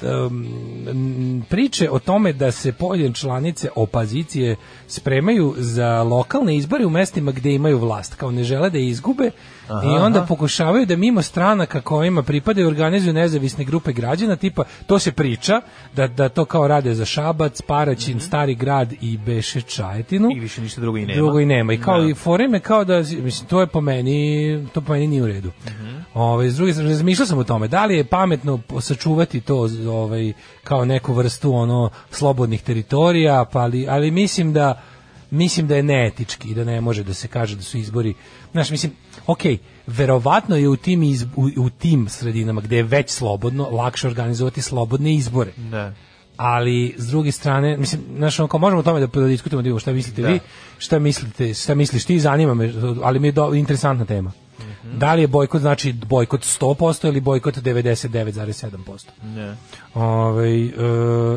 t- m, priče o tome da se pojedine članice opozicije spremaju za lokalne izbore u mestima gde imaju vlast, kao ne žele da je izgube i onda pokušavaju da mimo stranaka kojima pripadaju organizuju nezavisne grupe građana, tipa to se priča da, da to kao rade za Šabac, Paraćin, Stari grad i Beše Čajetinu. I više ništa drugo i nema. Drugo i nema. I kao Da. i foreme kao da mislim to je po meni to po meni nije u redu. Ovaj s druge strane razmišljao sam o tome da li je pametno sačuvati to ovaj kao neku vrstu ono slobodnih teritorija, pa ali, ali mislim da mislim da je neetički i da ne može da se kaže da su izbori znaš mislim ok, verovatno je u tim iz, u, u tim sredinama gde je već slobodno lakše organizovati slobodne izbore Da. ali s druge strane, mislim, znaš, kao možemo o tome da, da diskutujemo, da vidimo šta mislite vi, šta mislite, šta misliš ti, zanima me, ali mi je do, interesantna tema. Da li je bojkot znači bojkot 100% ili bojkot 99,7%? Ne. Ovaj e,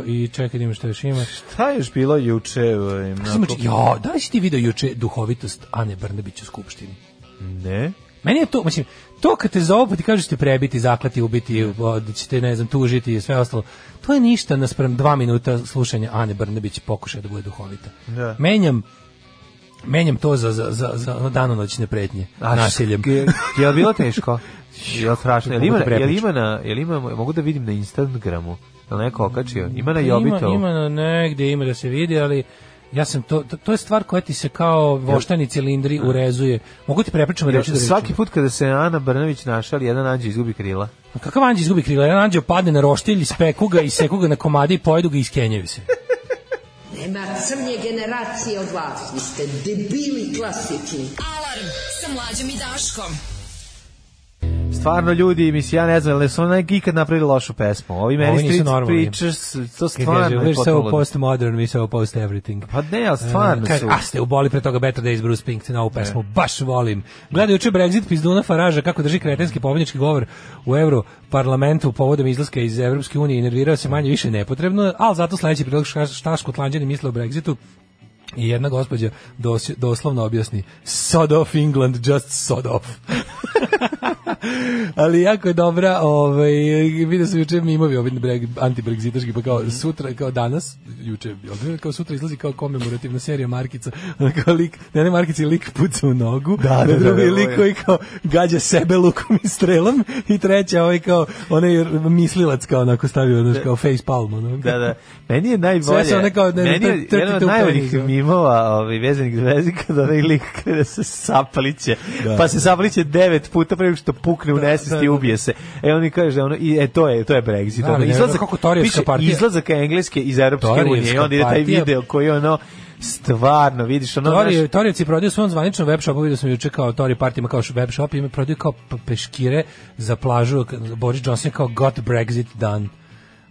i čekaj da imam šta još ima. Šta je još bilo juče? ovaj, oči- Jo, da li si ti video juče duhovitost Ane Brnabić u skupštini? Ne. Meni je to, mislim, to kad te zovu pa ti kažu da ćete prebiti, zaklati, ubiti, da ćete, ne znam, tužiti i sve ostalo, to je ništa naspram dva minuta slušanja Ane Brnabić i pokušaja da bude duhovita. Da. Menjam menjam to za, za, za, za ono danonoćne pretnje A nasiljem. Je, je li bilo teško? Je li strašno? Je li ima, ti je li ima na, je li ima, mogu da vidim na Instagramu? Je li neko okačio? Ima na Ima, Jobitovu? ima na negde, ima da se vidi, ali ja sam to, to, to je stvar koja ti se kao voštani cilindri urezuje. Mogu ti prepričam Jer reći da svaki put kada se Ana Brnović našali, jedan anđe izgubi krila. Kakav anđe izgubi krila? Jedan anđe padne na roštilj, speku ga i seku ga na komade i pojedu ga i iskenjaju se. Nema crnje generacije od vas. Vi ste debili klasični. Alarm sa mlađom i Daškom. Stvarno ljudi, mislim, ja ne znam, ali su ona ikad napravili lošu pesmu. Ovi meni Ovi Street. Preachers, to stvarno je we're so potpuno... postmodern, we so post everything. Pa ne, ali stvarno kaže, su. A ste uboli pre toga Better Days Bruce Springsteen, ovu pesmu, baš volim. Gledaj juče Brexit pizduna Faraža kako drži kretenski pobjednički govor u Euro parlamentu povodom izlaska iz Evropske unije i nervirao se manje više nepotrebno, ali zato sledeći prilog šta škotlanđani misle o Brexitu i jedna gospođa dos, doslovno objasni sod off England, just sod off. Ali jako je dobra, ovaj, vidio sam juče mimovi ovaj breg, anti-brexitaški, pa kao sutra, kao danas, juče, kao sutra izlazi kao komemorativna serija Markica, kao lik, ne ne Markici, lik puca u nogu, Da, da, da, drugi da, lik da. koji kao gađa sebe lukom i strelom i treća ovaj kao, onaj mislilac kao onako stavio, znaš, kao face palm, ono. Da, da. Meni je najbolje. Sve one kao, ne, meni je jedan od najboljih mimova, ovaj vezanih za vezi kada onaj lik kada se sapliće. Da. pa se sapliće devet puta pre što pukne u nesvest da, i da. ubije se. E oni kaže ono i e to je to je Brexit. Da, ono, izlazak kako Torijevska piše partija. Izlazak engleske iz Evropske unije i onda ide taj video koji ono stvarno vidiš ono Tori, znaš, Torijevci prodaju svom zvaničnom web shopu, vidio sam juče kao Tori Party ima kao web shop, ima prodaju kao peškire za plažu, Boris Johnson kao got Brexit done.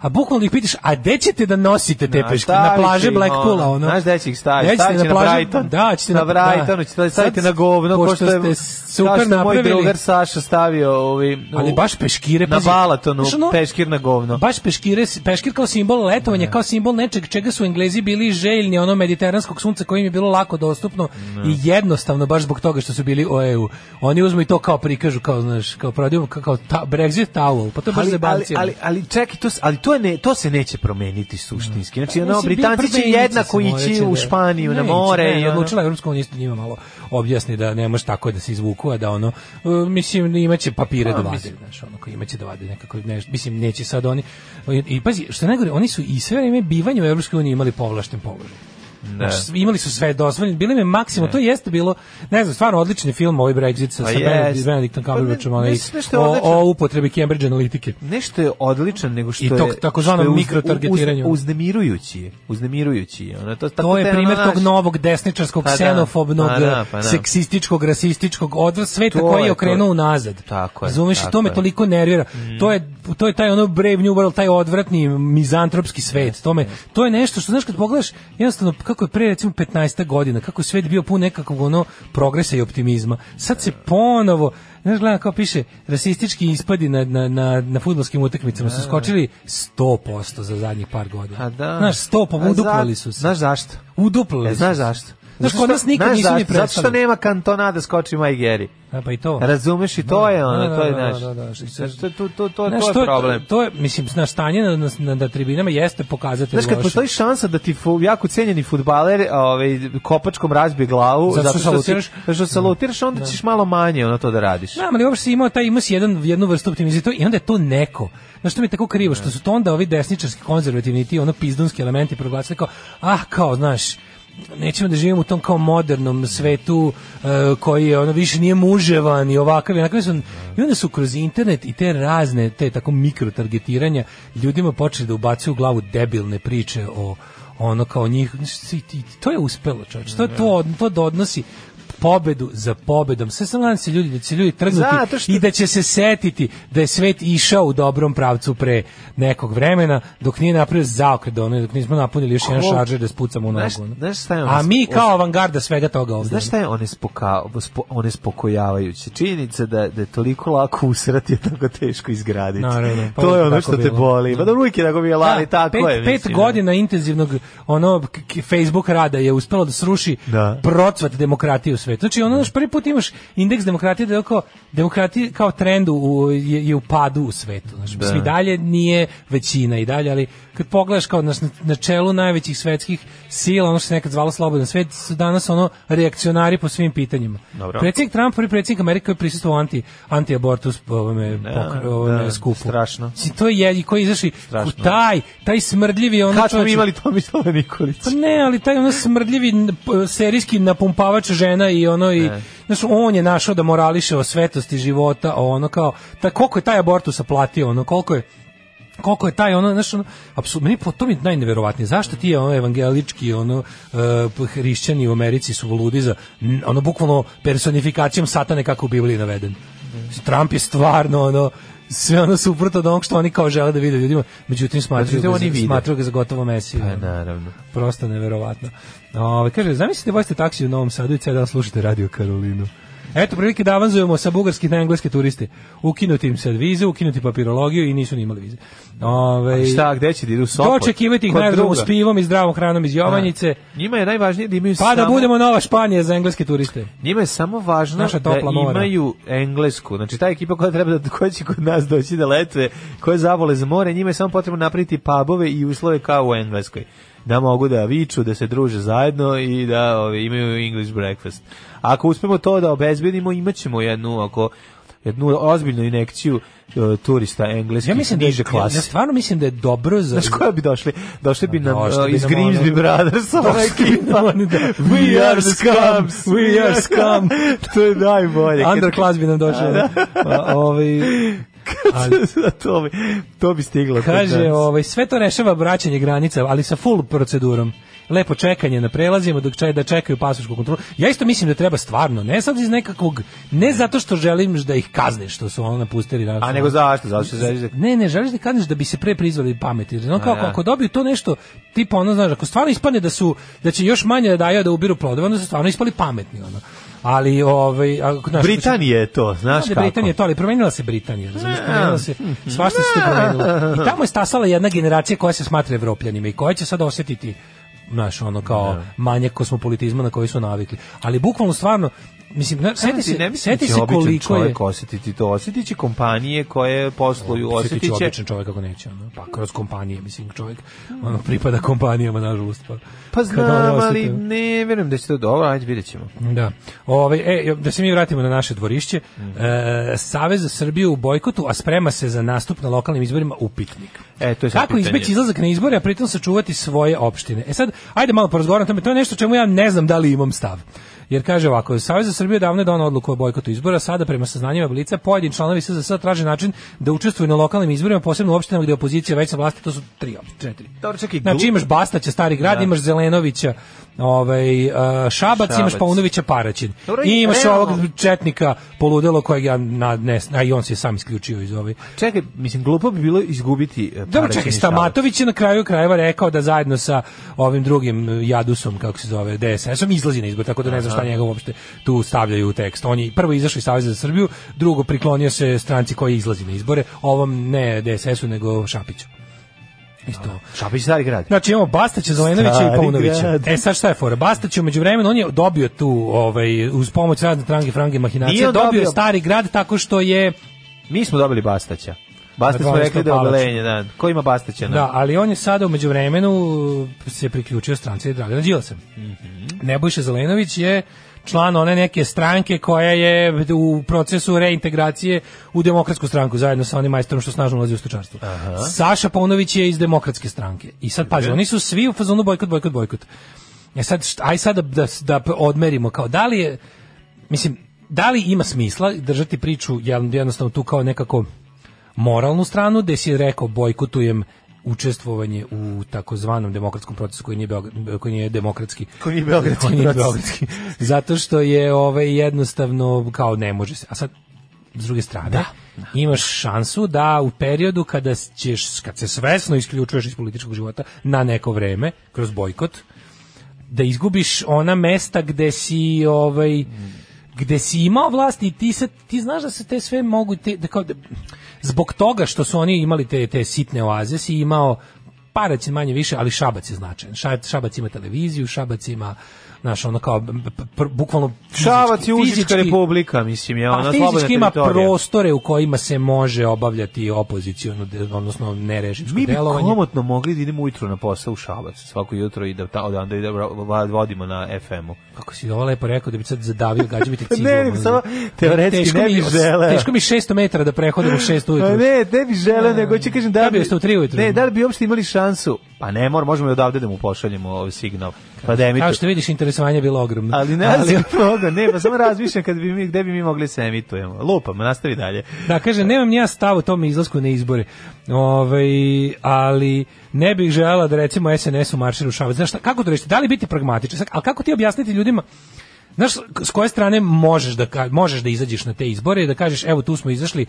A bukvalno ih pitaš, a gde ćete da nosite te peške? Na plaže Blackpoola, ono. Znaš gde će ih staviti? Gde ćete na plaže- Brighton. Da, ćete na na, Brightonu, da. ćete staviti na govno, pošto ste super kao što je moj napravili- drugar Saša stavio ovi, Ali baš peškire, na. Balatonu, peškir na govno. Baš peškire, peškir kao simbol letovanja, kao simbol nečeg čega su Englezi bili željni, ono mediteranskog sunca koje im je bilo lako dostupno i jednostavno baš zbog toga što su bili o EU. Oni uzmu i to kao prikažu, kao znaš, kao prodaju kao, Brexit towel, pa to je baš ali, ali, ali, ali čekaj, to, ali to, je ne, to se neće promeniti suštinski. Znači, ono, Britanci će jednako ići u da- Španiju na Neće, more. Ne, i odlučila Evropska unija isto njima malo objasni da ne može tako da se izvuku, a da ono, uh, mislim, imaće papire A, da vade, mislim. znaš, ono, koji imaće da vade nekako, ne, mislim, neće sad oni, i, i pazi, što najgore, oni su i sve vreme bivanje u Evropskoj uniji imali povlašten položaj. Da. Znaš, imali su sve dozvoljeno, bili mi maksimum, to jeste bilo, ne znam, stvarno odlični film ovaj Brexit sa, Pa sa jest. Benediktom Pa Cumberbatchom, onaj, nešto- nešto je o, o upotrebi Cambridge analitike. nešto je odličan nego što I tog je takozvanom što je uz- mikrotargetiranju. uz- uznemirujući je uznemirujući je ono to tako To je primjer tog novog desničarskog, Pa da, ksenofobnog, pa da, pa da. seksističkog, rasističkog odvra sveta To koji je okrenuo to. unazad. Tako je, Razumeš, i tako to me toliko nervira. To je to je taj ono Brave New World, taj odvratni mizantropski svet. To me to je nešto što znaš kad pogledaš jednostavno kako je pre recimo 15 godina, kako je svet bio pun nekakvog ono progresa i optimizma. Sad se ponovo Znaš, gledam kao piše, rasistički ispadi na, na, na, na futbolskim utakmicama su skočili 100% za zadnjih par godina. A da. Znaš, 100, pa A za- uduplali su se. Znaš zašto? Uduplali E, su znaš se. zašto? Znaš, kod što- nas nikad nisu ni zašto? Zato što nema kantona da skoči Maj Geri. A pa i to. Razumeš i to je ono, Da, to je da, naš. da, da, da. To, to, to, to, Znaš, to je problem. To je, mislim, na stanje na, na, na, na tribinama jeste pokazatelj Znaš, kad postoji šansa da ti fu, jako cenjeni futbaler ovaj, kopačkom razbije glavu, Zato što zato što, zato što salutiraš, onda ćeš malo manje ono to da radiš. Znam, ali uopšte imao taj, imao si jedan, jednu vrstu optimizma i onda je to neko. Znaš što mi je tako krivo, što su to onda ovi desničarski konzervativni ti ono pizdunski elementi proglasili kao, ah, kao, znaš, nećemo da živimo u tom kao modernom svetu e, koji je ono više nije muževan i ovakav i onakav su, i onda su kroz internet i te razne te tako mikrotargetiranja ljudima počeli da ubacuju u glavu debilne priče o ono kao njih. To je uspelo čovječ to, to, to odnosi pobedu za pobedom. Sve sam nadam se ljudi da će ljudi trgnuti što- i da će se setiti da je svet išao u dobrom pravcu pre nekog vremena dok nije napravio zaokret, ono, dok nismo napunili još jedan šaržer da spucamo u nogu. znaš šta je A mi kao avangarda svega toga ovdje. Znaš šta je onespokojavajuće? Činjenica da, da je toliko lako usrati je tako teško izgraditi. Naravno, pa to je ono što te boli. Pa da uvijek je tako bilo, ali Da, tako pet, je. Pet mislim, godina intenzivnog ono Facebook rada je uspelo da sruši Da. procvat demokratije u svetu. Znači ono naš prvi put imaš indeks demokratije da je kao demokratija kao trend u, je, je u padu u svetu. Znači Da. svi dalje nije većina i dalje, ali kad pogledaš kao na, na čelu najvećih svetskih sila, ono što se nekad zvalo slobodan svet, su danas ono reakcionari po svim pitanjima. Dobro. Predsjednik Trump, prvi predsjednik Amerike koji je prisustvovao anti, anti-abortus ovome, Da, pokr- ovome da, skupu. strašno. Mislim, to je koji izašli Strašno. taj taj smrdljivi ono Kad smo imali Tomislava Nikolića? pa ne, ali taj ono smrdljivi serijski napumpavač žena i ono i Ne. znaš, on je našao da morališe o svetosti života, o ono kao taj koliko je taj abortus platio, ono koliko je koliko je taj ono znaš ono apsolutno meni po to mi je najneverovatnije zašto ti ono evangelički ono uh, hrišćani u Americi su ludi za ono bukvalno personifikacijom satane kako u Bibliji naveden Trump je stvarno ono sve ono suprotno od onog što oni kao žele da vide ljudima međutim Međutim, ga, oni vide. smatraju ga za gotovo mesiju Pa naravno. Prosto neverovatno. Ove, kaže, zamislite vozite taksi u Novom Sadu i cijel dan slušate Radio Karolinu. Eto, prilike da avanzujemo sa bugarskih na engleske turiste. Ukinuti im sad vize, ukinuti papirologiju i nisu ni imali vize. Ove, A šta, gde će da idu Sopot? Dočekivati ih druga? s pivom i zdravom hranom iz Jovanjice. Njima je najvažnije da imaju Pa da samo... budemo nova Španija za engleske turiste. Njima je samo važno Naša da mora. imaju englesku. Znači, ta ekipa koja treba da koja će kod nas doći da letve, koje zavole za more, njima je samo potrebno napraviti pubove i uslove kao u Engleskoj. Da mogu da viču, da se druže zajedno i da ove, imaju English breakfast. Ako uspemo to da obezbedimo, imaćemo jednu, ako jednu ozbiljnu inekciju e, turista engleskih Ja mislim da je, niže klase. ja stvarno mislim da je dobro za... Znaš koja bi došli? Došli bi nam Došli uh, bi iz nam Grimsby Brothers, ova ekipa. nam da- We are scums, we are scum. to je najbolje. Underclass bi nam došao. Pa, ovaj, ali- to, bi, to bi stiglo. Kaže, ovaj, sve to rešava vraćanje granica, ali sa full procedurom. Lepo čekanje na prelazima dok čaj da čekaju pasošku kontrolu. Ja isto mislim da treba stvarno, ne sad iz nekakvog, ne zato što želim da ih kazne što su ono napustili. A nego zašto? Zašto se želiš da... Ne, ne, želiš da kazneš da bi se pre prizvali pameti. Znači, kako, da. ako dobiju to nešto, tipa ono, znaš, ako stvarno ispadne da su, da će još manje da daju da ubiru plodove, onda su stvarno ispali pametni, ono. Ali, ovaj... Britanija je to, znaš kako. Britanija je to, ali promenila se Britanija, razumiješ, promenila se, svašta se promenilo. I tamo je stasala jedna generacija koja se smatra evropljanima i koja će sad osjetiti znaš, ono kao manjak kosmopolitizma na koji su navikli. Ali bukvalno stvarno, mislim, na, seti Ti ne se, da seti se koliko je... čovjek osjetiti to. Osjetit će kompanije koje posluju, Osjetit osjetit će će... običan čovjek kako neće, ono, pa kroz kompanije, mislim, čovjek ono, pripada kompanijama, nažalost. Pa, Pa znam, ali ne verujem da će to dobro, ajde vidjet ćemo. Da. Ovaj e da se mi vratimo na naše dvorišće. E, Savez za Srbiju u bojkotu, a sprema se za nastup na lokalnim izborima upitnik. E, to je Kako izbeći izlazak na izbore, a pritom sačuvati svoje opštine? E sad, ajde malo porazgovaramo o tome, to je nešto čemu ja ne znam da li imam stav. Jer kaže ovako, Savez za Srbiju davno je donao odluku o bojkotu izbora, sada prema saznanjima Blica pojedini članovi SZS traže način da učestvuju na lokalnim izborima, posebno u opštinama gde je opozicija već sa vlasti, to su tri opštine, četiri. Dobro, čekaj, Znači imaš Bastaća, Stari grad, Da. imaš Zelenovića, ovaj, uh, Šabac, imaš Šabac. Paunovića, Paraćin. Dobro, I imaš realno- ovog četnika poludelo kojeg ja na, ne, a i on se sam isključio iz ovaj. Čekaj, mislim, glupo bi bilo izgubiti e, Dobro, Paraćin čekaj, i Šabac. Stamatović je na kraju krajeva rekao da zajedno sa ovim drugim uh, Jadusom, kako se zove, DSS-om, izlazi na izbor, tako da ne znam šta njega uopšte tu stavljaju u tekst. On je prvo izašao iz Saveza za Srbiju, drugo priklonio se stranci koji izlazi na izbore, ovom ne DSS-u, nego Šapiću. Isto. Šapić stari grad. Znači imamo Bastaća, Zelenovića i Paunovića. E sad šta je fora? Bastać umeđu vremenu, on je dobio tu ovaj, uz pomoć razne trange, frange, mahinacije, dobio dobio- stari grad tako što je Mi smo dobili Bastaća. Bastać smo 12. rekli da je obelenje, da. Ko ima Bastaća? na- Da, ali on je sada umeđu vremenu se priključio stranci Dragana Đilasa. Nebojša Zelenović je član one neke stranke koja je u procesu reintegracije u demokratsku stranku zajedno sa onim majstorom što snažno ulazi u stočarstvo. Saša Paunović je iz demokratske stranke. I sad pazi, oni su svi u fazonu bojkot, bojkot, bojkot. E sad, aj sad da, da, da odmerimo kao da li je, mislim, da li ima smisla držati priču jednostavno tu kao nekako moralnu stranu, gde si rekao bojkotujem učestvovanje u takozvanom demokratskom procesu koji nije, Beograd, koji nije demokratski. Koji nije beogradski Koji nije beogradski. Zato što je ovaj, jednostavno kao ne može se. A sad, s druge strane, imaš šansu da u periodu kada ćeš, kad se svesno isključuješ iz političkog života na neko vreme, kroz bojkot, da izgubiš ona mesta gde si ovaj gde si imao vlast i ti se ti znaš da se te sve mogu te, da kao, da- zbog toga što su oni imali te te sitne oaze si imao Parac je manje više, ali Šabac je značajan. Ša- Šabac ima televiziju, Šabac ima naš ono kao bukvalno Šabac je Užička republika, mislim, je ona pa slobodna fizički ima teritorija. prostore u kojima se može obavljati opozicionu, de- odnosno nerežimsko Mi bi delovanje. komotno mogli da idemo ujutro na posao u Šabac, svako jutro i da ta, odanda i da va- vodimo na FM-u. Kako si ovo lepo rekao da bi sad zadavio gađa bi te ciglom. Ne, nego samo teoretski ne bi želeo. Teško mi 600 metara da prehodim u 6 ujutru. Pa ne, ne bi želeo, nego će kažem da Da bi bi... jeste u tri ujutru. Ne, da li bi uopšte imali šansu? Pa ne, mora, možemo i odavde da mu pošaljemo ovaj signal. Pa da Kao što vidiš, interesovanje je bilo ogromno. Ali ne znam mnogo, ne, pa samo razmišljam kad bi mi, gde bi mi mogli se emitujemo. Lupam, nastavi dalje. Da, kaže, nemam ja stav o tom izlasku na izbore. Ovaj, ali ne bih želela da recimo SNS u marširu Šabac. Znaš šta, kako to rešiti? Da li biti pragmatičan? Ali kako ti objasniti ljudima Znaš, s koje strane možeš da, možeš da izađeš na te izbore i da kažeš, evo tu smo izašli,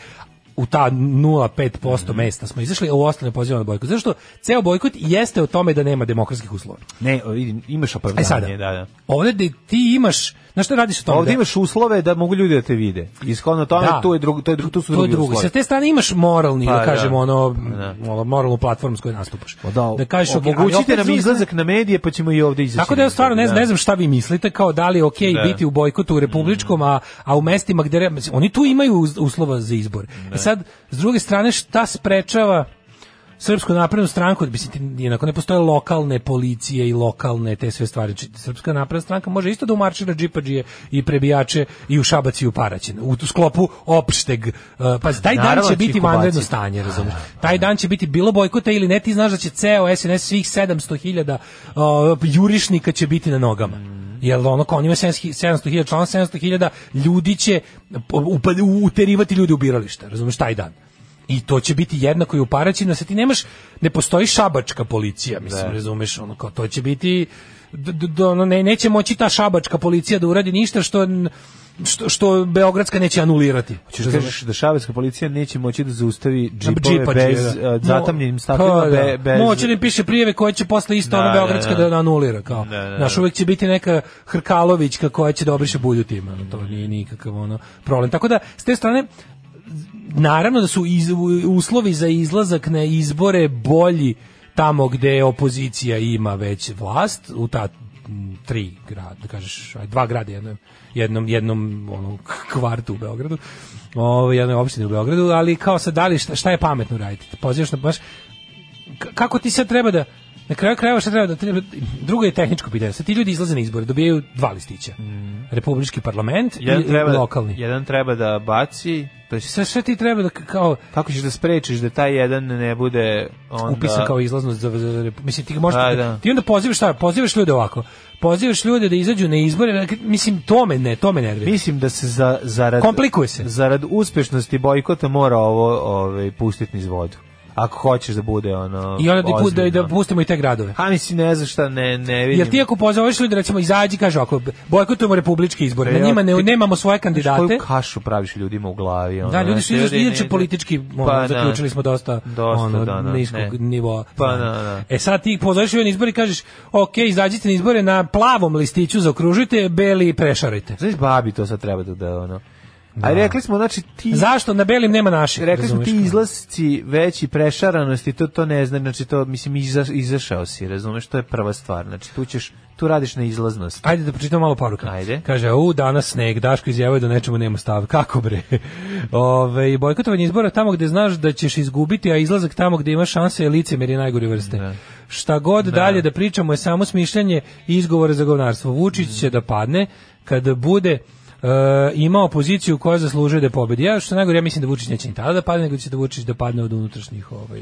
u ta 0,5% Mhm. mesta smo izašli, a u ostale pozivamo na bojkot. Zato što ceo bojkot jeste o tome da nema demokratskih uslova. Ne, imaš opravdanje, E sada, da, da. ovde ti imaš, znaš šta radiš o tome? Ovdje Da- imaš uslove da mogu ljudi da te vide. Ishodno tome, Da. tu, je drugo, to, je, drugo- tu su to drugi drugo. uslovi. Sa te strane imaš moralni, Pa, da da. kažemo, ono, Da. ono, moralnu platformu s kojoj nastupaš. Da, da kažeš, ok, ali omogućite nam izlazak na medije, pa ćemo i ovdje izaći. Tako da ja stvarno ne znam, Da. ne znam šta vi mislite, kao da li je okej Da. biti u bojkotu u republičkom, a, a u mestima gde oni tu imaju uslova za izbor. E sad, s druge strane, šta sprečava Srpsku naprednu stranku, mislim, ti- jednako ne postoje lokalne policije i lokalne te sve stvari. Znači, Srpska napredna stranka može isto da umaršira džipadžije i prebijače i u Šabac i u Paraćin. U sklopu opšteg. Uh, pa taj dan Naravno će će biti vanredno stanje, razumiješ? Taj dan će biti bilo bojkota ili ne, ti znaš da će ceo SNS svih 700.000 uh, jurišnika će biti na nogama. Jel ono kao on ima 700.000 člana, 700.000 ljudi će upad- uterivati ljudi u biralište, razumeš, taj dan. I to će biti jednako i u Paraćinu, sa ti nemaš, ne postoji šabačka policija, mislim, razumeš, ono kao, to će biti, d, d, d- ono, ne, neće moći ta šabačka policija da uradi ništa što, što, što Beogradska neće anulirati. Hoćeš da kažeš da šabenska policija neće moći da zaustavi džipove Džipadžije, bez da. uh, zatamljenim staklima, Pa, da. be, bez... Moće da im piše prijeve koje će posle isto Da, ona da, Beogradska da. da, anulira. Kao. Da, da, Znaš, da. uvek će biti neka Hrkalovićka koja će da obriše bulju tim. ono, To nije nikakav ono, problem. Tako da, s te strane, naravno da su iz, uslovi za izlazak na izbore bolji tamo gde opozicija ima već vlast, u ta tri grada, da kažeš, dva grada jednom, jednom, jednom ono, kvartu u Beogradu, ovo, jednoj opštini u Beogradu, ali kao sad, da li, šta, šta je pametno raditi? Pozivaš na baš, kako ti sad treba da na kraju krajeva šta treba da treba drugo je tehničko pitanje. Sad ti ljudi izlaze na izbore, dobijaju dva listića. Republički parlament jedan i treba, lokalni. Jedan treba da baci, to je Sve sve ti treba da kao kako ćeš da sprečiš da taj jedan ne bude onda... upisan kao izlaznost za, za, za mislim ti možeš Pa, da. ti onda pozivaš šta pozivaš ljude ovako pozivaš ljude da izađu na izbore mislim to me ne to me nervira Mislim da se za, zarad, Komplikuje se. zarad uspešnosti bojkota mora ovo ovaj, pustiti niz vodu. Ako hoćeš da bude ono... i onda da, pu- da, da pustimo i te gradove Ha, mislim, ne znam šta, ne, ne vidim. Jer ti ako pozoveš ljude, recimo, izađi, kaže ako bojkotujemo republički izbore, na Ja, njima ne, nemamo svoje Znaš kandidate, koju kašu praviš ljudima u glavi? Ono, Da, ljudi su znači, inače, politički, ono, Pa, da. zaključili smo dosta, Dosta, ono, da, da, niskog nivoa. Pa, znanja. da, da. E sad ti pozoveš ljude na izbore i kažeš, ok, izađite na izbore na plavom listiću, zaokružite, beli prešarajte. Znaš, babi to sad treba da, da. A rekli smo, znači, ti... Zašto? Na belim nema naših. Rekli smo ti izlasci veći prešaranosti, to to ne znam, znači to mislim iza, izašao si, razumeš, to je prva stvar. Znači tu ćeš tu radiš na izlaznost. Ajde da pročitamo malo poruka. Ajde. Kaže, u, danas sneg, Daško izjavuje da nečemu nema stav. Kako bre? Ove, bojkotovanje izbora tamo gde znaš da ćeš izgubiti, a izlazak tamo gde imaš šanse je licemjer je najgore vrste. Šta god dalje da pričamo je samo smišljanje i izgovore za govnarstvo. Vučić će da padne kada bude e, imao poziciju koja zaslužuje da pobedi. Ja što najgore, ja mislim da Vučić neće ni tada da padne, nego će da Vučić da padne od unutrašnjih ovaj,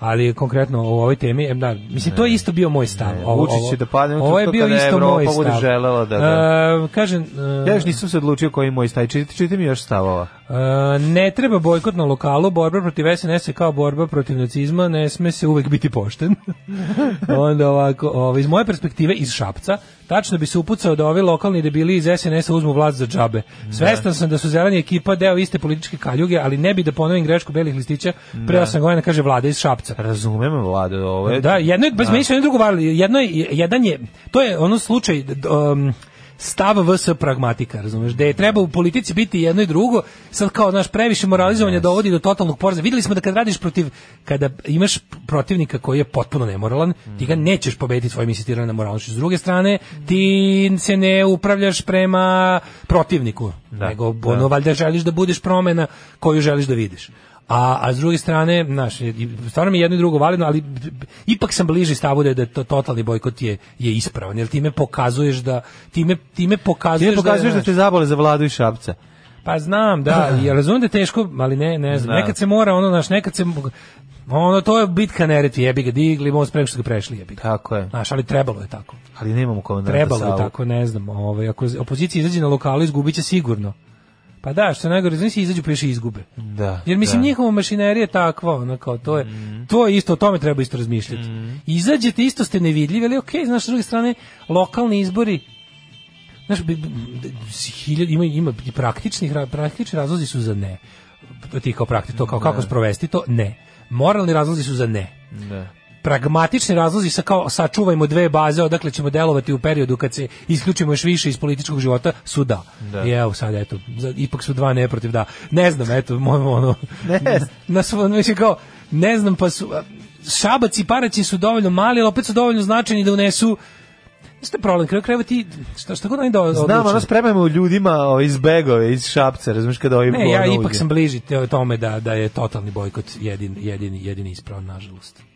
ali konkretno o ovoj temi, em, da, mislim, to je isto bio moj stav. Ne, Ovo- Vučić će da padne Ovo je bio isto Evropa moj bude stav. želela da- E, kažem, e, Ja još nisam se odlučio koji je moj staj. Čiti, čiti mi još stavova. E, ne treba bojkot na lokalu, borba protiv SNS je kao borba protiv nacizma, ne sme se uvek biti pošten. Onda ovako, ovo, iz moje perspektive, iz Šapca, tačno bi se upucao da ovi lokalni debili iz SNS-a uzmu vlast za džabe. Svestan sam da su zeleni ekipa deo iste političke kaljuge, ali ne bi da ponovim grešku belih listića, pre Da. 8 godina kaže vlada iz Šapca. Razumem, vlade, ovo je... Da, jedno je, bez Da. jedno drugo varili. Jedno je, jedan je, to je ono slučaj, um, stav vs pragmatika, razumeš, da je treba u politici biti jedno i drugo, sad kao naš previše moralizovanja dovodi do totalnog poraza. Videli smo da kad radiš protiv, kada imaš protivnika koji je potpuno nemoralan, ti ga nećeš pobediti svojim insistiranjem na moralnošću. S druge strane, ti se ne upravljaš prema protivniku, Da, nego da. ono, valjda želiš da budeš promena koju želiš da vidiš. A, a s druge strane, znaš, stvarno mi je jedno i drugo validno, ali ipak sam bliži stavu da je, da je to totalni bojkot je, je ispravan, jer time pokazuješ da, time, time pokazuješ, Ti pokazuješ da znaš, te zabole za vladu i šapca. Pa znam, da, ja razumijem da je teško, ali ne, ne znam, Da. nekad se mora, ono, znaš, nekad se, ono, to je bitka neretvi, jebi ga, digli, most preko što ga prešli, jebi ga. Tako je. Znaš, ali trebalo je tako. Ali nemamo kome da Trebalo je tako, ne znam, ovaj, ako opozicija izađe na lokalu, izgubit će sigurno. Pa da, što najgore, znači izađu pa još i izgube. Da. Jer mislim da. Njihova mašinerija je takva, ona kao to je. To je isto o tome treba isto razmišljati. Izađete isto ste nevidljivi, ali okej, znaš, s druge strane lokalni izbori Znaš, ima, ima i praktičnih, ra- praktični razlozi su za ne. Ti kao prakti, to kao kako sprovesti to, ne. Moralni razlozi su za ne Da. Pragmatični razlozi sa kao sačuvajmo dve baze odakle ćemo delovati u periodu kad se isključimo još više iz političkog života su da. Da. I evo sad eto, za- ipak su dva ne protiv da. Ne znam, eto, moj ono Ne na mislim kao ne znam pa su Šabac i Paraćin su dovoljno mali, ali opet su dovoljno značajni da unesu Što je problem? Kraju krajeva ti, šta, šta god oni do, Znam, ono spremamo ljudima o, iz begove, iz šapca, razumiješ kada ovim Ne, ja ipak uđe. sam bliži tome da, da je totalni bojkot jedin, jedini, jedini ispravan, nažalost.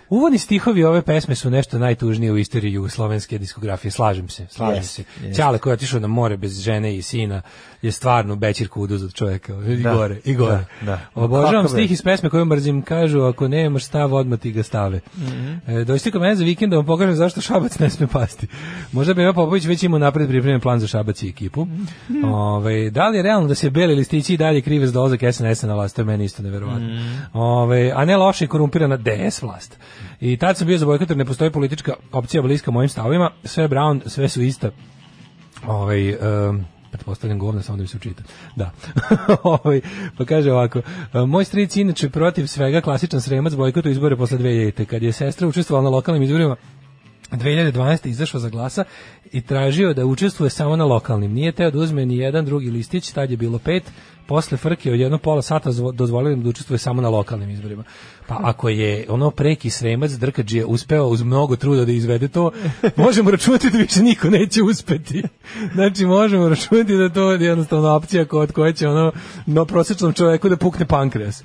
uvodni stihovi ove pesme su nešto najtužnije u istoriji jugoslovenske diskografije, slažem se, slažem Yes, se. yes. Ćale koji je otišao na more bez žene i sina je stvarno bećir kudu od čoveka, i Da, gore, i gore. da, da. Obožavam stih iz pesme koju mrzim, kažu ako nemaš stav, odmah ti ga stave. Mhm. E, dođite kod mene za vikend da vam pokažem zašto Šabac ne sme pasti. Možda bi Eva Popović već imao napred pripremljen plan za Šabac i ekipu. Mhm. Ove, da li je realno da se beli listići i dalje krive za dolazak SNS na vlast? To je meni isto neverovatno. Mhm. Ove, a ne loše i korumpirana DS vlast. I tad sam bio za bojkot ne postoji politička opcija bliska mojim stavovima. Sve Brown, sve su ista. Ovaj um, pretpostavljam govna samo da mi se učita. Da. Ovaj pa kaže ovako, moj stric inače protiv svega klasičan sremac bojkotu izbore posle 2000 kad je sestra učestvovala na lokalnim izborima 2012. izašao za glasa i tražio da učestvuje samo na lokalnim. Nije teo da uzme ni jedan drugi listić, tad je bilo pet, posle frke od jedno pola sata zvo- dozvolili da učestvuje samo na lokalnim izborima. Pa ako je ono preki sremac Drkađije uspeo uz mnogo truda da izvede to, možemo računati da više niko neće uspeti. Znači možemo računati da to je jednostavno opcija kod koje će ono no prosječnom čoveku da pukne pankreas.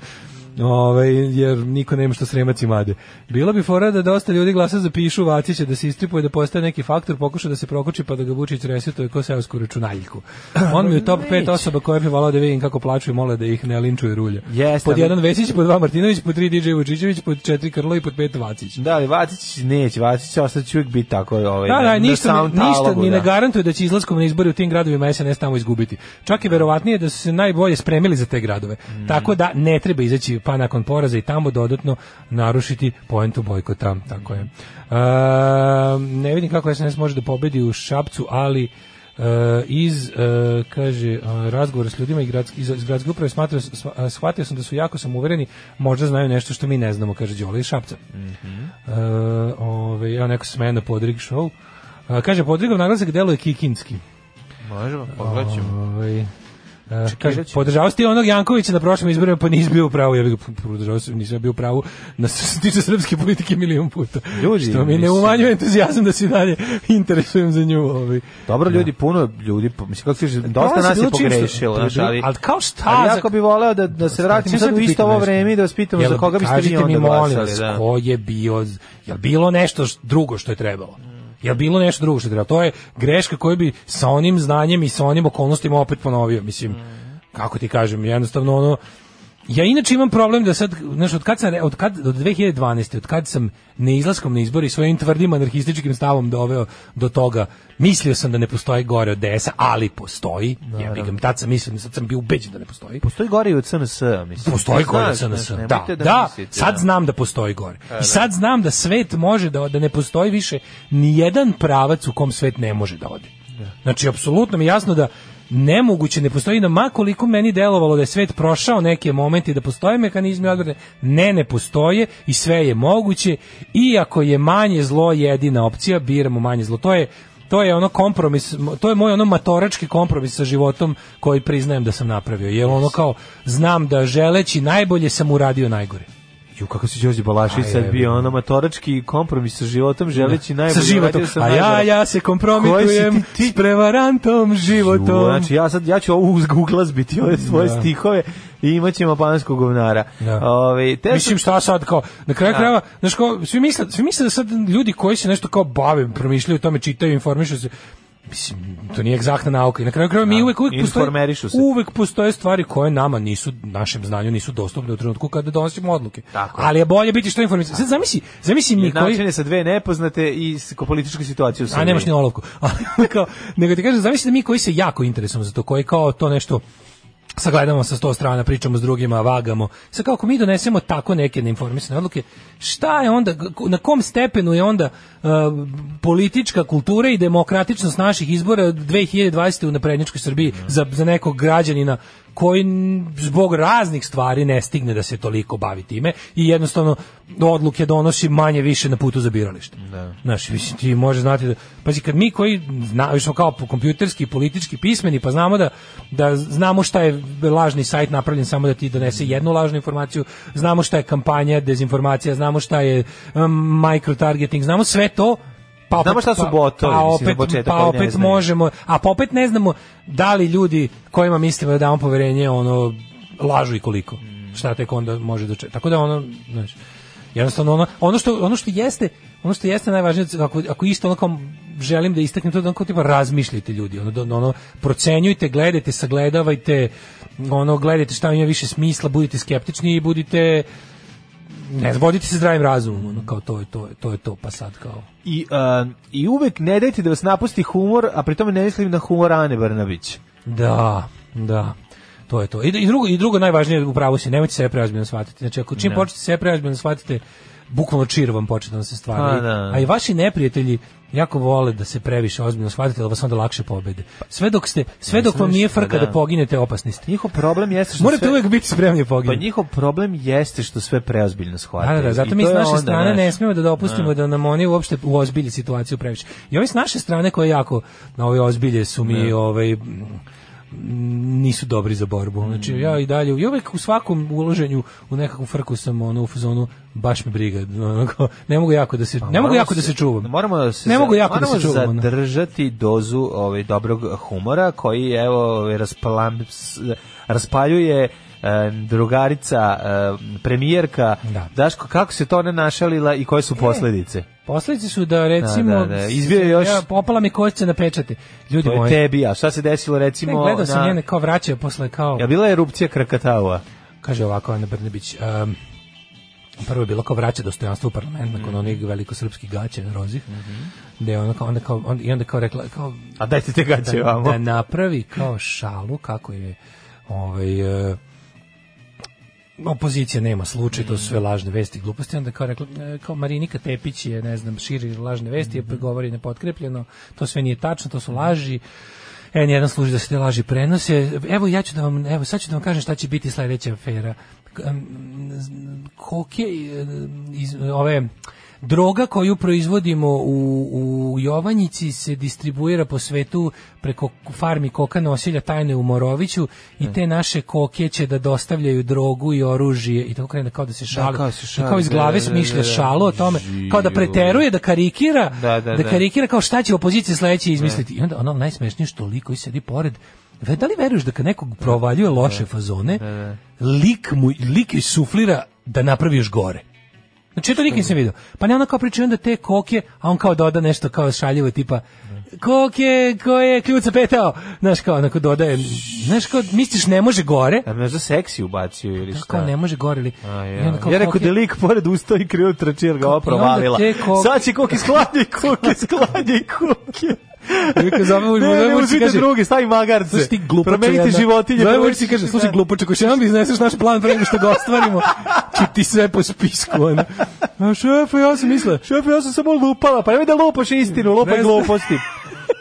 Ove, jer niko nema što sremac i made. Bilo bi fora da dosta ljudi glasa za pišu Vacića da se istripuje da postaje neki faktor, pokuša da se prokoči pa da ga Vučić resetuje ko seosku računaljku. On mi je u top 5 osoba koje bi volao da vidim kako plaču i mole da ih ne linčuje rulje. Jeste, pod ali- jedan Vesić, pod dva Martinović, pod tri DJ Vučićević, pod četiri Krlo i pod pet Vacić. Da, ali Vacić neće, Vacić će ostati uvijek biti tako ovaj, Da, da, ništa, ne, ništa talogu, ni ne da. garantuje da će izlaskom na izbori u tim gradovima SNS tamo izgubiti. Čak i verovatnije da su se najbolje spremili za te gradove. Mm. Tako da ne treba izaći pa nakon poraza i tamo dodatno narušiti poentu bojkota. Tako je. E, ne vidim kako SNS može da pobedi u Šapcu, ali e, iz, e, kaže, e, razgovora s ljudima i gradski, iz, iz gradske uprave smatrao, shvatio sam da su jako samouvereni, možda znaju nešto što mi ne znamo, kaže Đole iz Šapca. E, ove, ja neko se smeje na Podrig show. Kaže, Podrigov naglasak deluje kikinski. Možemo, pogledat ćemo. Uh, kaže, podržavao si onog Jankovića na prošlim izborima, pa nisi bio u pravu. Ja bih ga podržavao sam, nisam bio u pravu na što se tiče srpske politike milion puta. Ljudi, što mi ne umanjuje entuzijazam da se dalje interesujem za nju. Ovaj. Dobro, ljudi, puno ljudi, mislim, kako kažeš, dosta Prolazi nas je pogrešilo, bilo- ali... ali kao šta Ali jako bi voleo da, da se vratimo sad u isto ovo vreme i da vas pitamo za koga biste vi onda mi, molim glasali. vas, Da. ko je bio, je bilo nešto drugo što je trebalo? Je bilo nešto drugo što je trebalo? To je greška koju bi sa onim znanjem i sa onim okolnostima opet ponovio, mislim. Kako ti kažem, jednostavno ono Ja inače imam problem da sad, znaš, od kad sam, od kad, od 2012. od kad sam neizlaskom na izbori svojim tvrdim anarhističkim stavom doveo do toga, mislio sam da ne postoji gore od DS-a, ali postoji, ja bih ga, tad sam mislio, sad sam bio ubeđen da ne postoji. Postoji gori od SNS, mislim. Postoji gore od SNS. Da, nemojte da, mislite, sad da. znam da postoji gore. da. I sad znam da svet može da, da ne postoji više ni jedan pravac u kom svet ne može da ode. Znači, apsolutno mi je jasno da nemoguće ne postoji da ma koliko meni delovalo da je svet prošao neke momente i da postoje mehanizmi odbrane, ne, ne postoje i sve je moguće i ako je manje zlo jedina opcija, biramo manje zlo. To je to je ono kompromis, to je moj ono matorački kompromis sa životom koji priznajem da sam napravio. Jer ono kao, znam da želeći najbolje sam uradio najgore. Ju, kako si Đorđe Balašević Aj, sad bio ono matorački kompromis sa životom, želeći najbolje. sa životom. sam A ja, ja se kompromitujem si ti- s prevarantom životom. Ju, Znači, ja sad, ja ću ovo uz uglazbiti ove svoje Da. stihove i imat ćemo panskog govnara. Da. Ove, te Mislim šta sad kao na kraju Da. krajeva znaš kao svi misle svi misle da sad ljudi koji se nešto kao bave promišljaju o tome čitaju informišu se Mislim, to nije egzaktna nauka. I na kraju krajeva mi Da. uvek, uvek postoje, uvek postoje stvari koje nama nisu, našem znanju nisu dostupne u trenutku kada donosimo odluke. Tako. Ali je bolje biti što informisan. Sad zamisli, zamisli mi koji... Sa dve nepoznate i političku situaciju u A Srbiji. nemaš ni olovku. Ali kao, nego ti kažem, zamisli da mi koji se jako interesujemo za to, koji kao to nešto sagledamo sa sto strana, pričamo s drugima, vagamo. Sad kao ako mi donesemo tako neke neinformisane odluke, šta je onda, na kom stepenu je onda uh, politička kultura i demokratičnost naših izbora od 2020. u naprednjačkoj Srbiji za, za nekog građanina koji zbog raznih stvari ne stigne da se toliko bavi time i jednostavno odluke donosi manje više na putu za biralište. Da. Znaš, mislim, ti može znati da, pazi, kad mi koji zna, smo kao kompjuterski i politički pismeni, pa znamo da, da znamo šta je lažni sajt napravljen samo da ti donese jednu lažnu informaciju, znamo šta je kampanja, dezinformacija, znamo šta je um, microtargeting, znamo sve to, pa Znamo šta su botovi, pa mislim, za opet, početak, pa opet možemo, a pa opet ne znamo da li ljudi kojima mislimo da damo poverenje, ono, lažu i koliko. Mm. Šta tek onda može dočekati. Tako da ono, znači, jednostavno ono, ono što ono što jeste ono što jeste najvažnije ako ako isto ono kao želim da istaknem to da ono kao tipa razmišljajte ljudi ono da- ono procenjujte gledajte sagledavajte ono gledajte šta ima više smisla budite skeptični i budite ne znam, vodite se zdravim razumom ono kao to je to je to je to pa sad kao I, uh, I uvek ne dajte da vas napusti humor, a pri tome ne mislim na humor Ane Brnabić. Da, da. To je to. I, i drugo i drugo najvažnije u pravu si, nemojte se preozbiljno shvatiti. Znači ako čim Da. počnete se preozbiljno shvatite, bukvalno čir vam počne da se stvara. Pa, I- da. A i vaši neprijatelji jako vole da se previše ozbiljno shvatite, da vas onda lakše pobede. Sve dok ste sve dok vam nije frka da. da poginete, opasni ste. Njihov problem jeste što Morate sve... uvek biti spremni da Pa njihov problem jeste što sve preozbiljno shvataju. Da, da, da, zato I mi s naše strane ne smemo da dopustimo da nam oni uopšte uozbilji situaciju previše. I ovi s naše strane koje jako na ove ozbilje su mi ovaj nisu dobri za borbu. Znači ja i dalje i uvek u svakom uloženju u nekakvu frku sam ono u fazonu baš me briga. Ono, kao, ne mogu jako da se ne mogu Pa Moramo jako da se čuvam. Moramo da se ne mogu jako da se čuvam. zadržati dozu ovaj dobrog humora koji evo ovaj, raspalam, raspaljuje drugarica e, premijerka Da. Daško kako se to ne našalila i koje su posledice Posledice su da recimo Da, da, da. Izbio još- ja popala mi košće na pečate. Ljudi moji. tebi a šta se desilo recimo Ne, gledao sam na- njene kao vraćaju posle kao Ja bila je erupcija Krakataua Kaže ovako Ana Brnebić, um, prvo je bilo kao vraća dostojanstvo u parlament nakon Mhm. onih velikosrpskih gaća rozih, gde je ona kao, onda kao, on, i onda kao rekla, kao, a dajte te gaće da, vamo da napravi kao šalu kako je ovaj, e, opozicija nema slučaj, to su sve lažne vesti i gluposti, onda kao rekla, e, kao Marinika Tepić je, ne znam, širi lažne vesti, je govori nepotkrepljeno, to sve nije tačno, to su laži, N1 služi da se te laži prenose. Evo ja ću da vam, evo sad ću da vam kažem šta će biti sledeća afera. Koke, e, iz ove droga koju proizvodimo u, u Jovanjici se distribuira po svetu preko farmi koka nosilja tajne u Moroviću i te naše koke će da dostavljaju drogu i oružje i tako krene kao da se šali. kao se I šali, kao iz da, glave da, da, smišlja da. šalu o tome, kao da preteruje, da karikira, Da, da, da. karikira kao šta će opozicija sledeće izmisliti. I onda ono najsmešnije što lik koji sedi pored da li veruješ da kad nekog provaljuje loše fazone, lik mu lik suflira da napravi još gore. Znači to nikad nisam vidio. Pa ne ona kao priča onda te koke, a on kao doda nešto kao šaljivo tipa koke koje kljuca petao. Znaš kao onako dodaje, znaš kao misliš ne može gore, A možda seksi ubacio ili šta? kao ne može gore ili A, ja. kao ja rekao da je lik pored ustao i krenuo trči jer ga ova I onda provalila. te koke- Sad će koke sklanje, koke sklanje, koke. Uvijek zove mu- Ne, ne, uzmite kaže- druge, stavi magarce. Slušaj ti Promenite jedna. životinje. Zove promenite- Vučić kaže, slušaj glupačo, ako še nam izneseš naš plan pre nego što ga ostvarimo, ću ti sve po spisku. Ono. A šefe, ja sam mislila, Šef, ja sam samo lupala, pa nemoj da lupaš istinu, lupaj gluposti.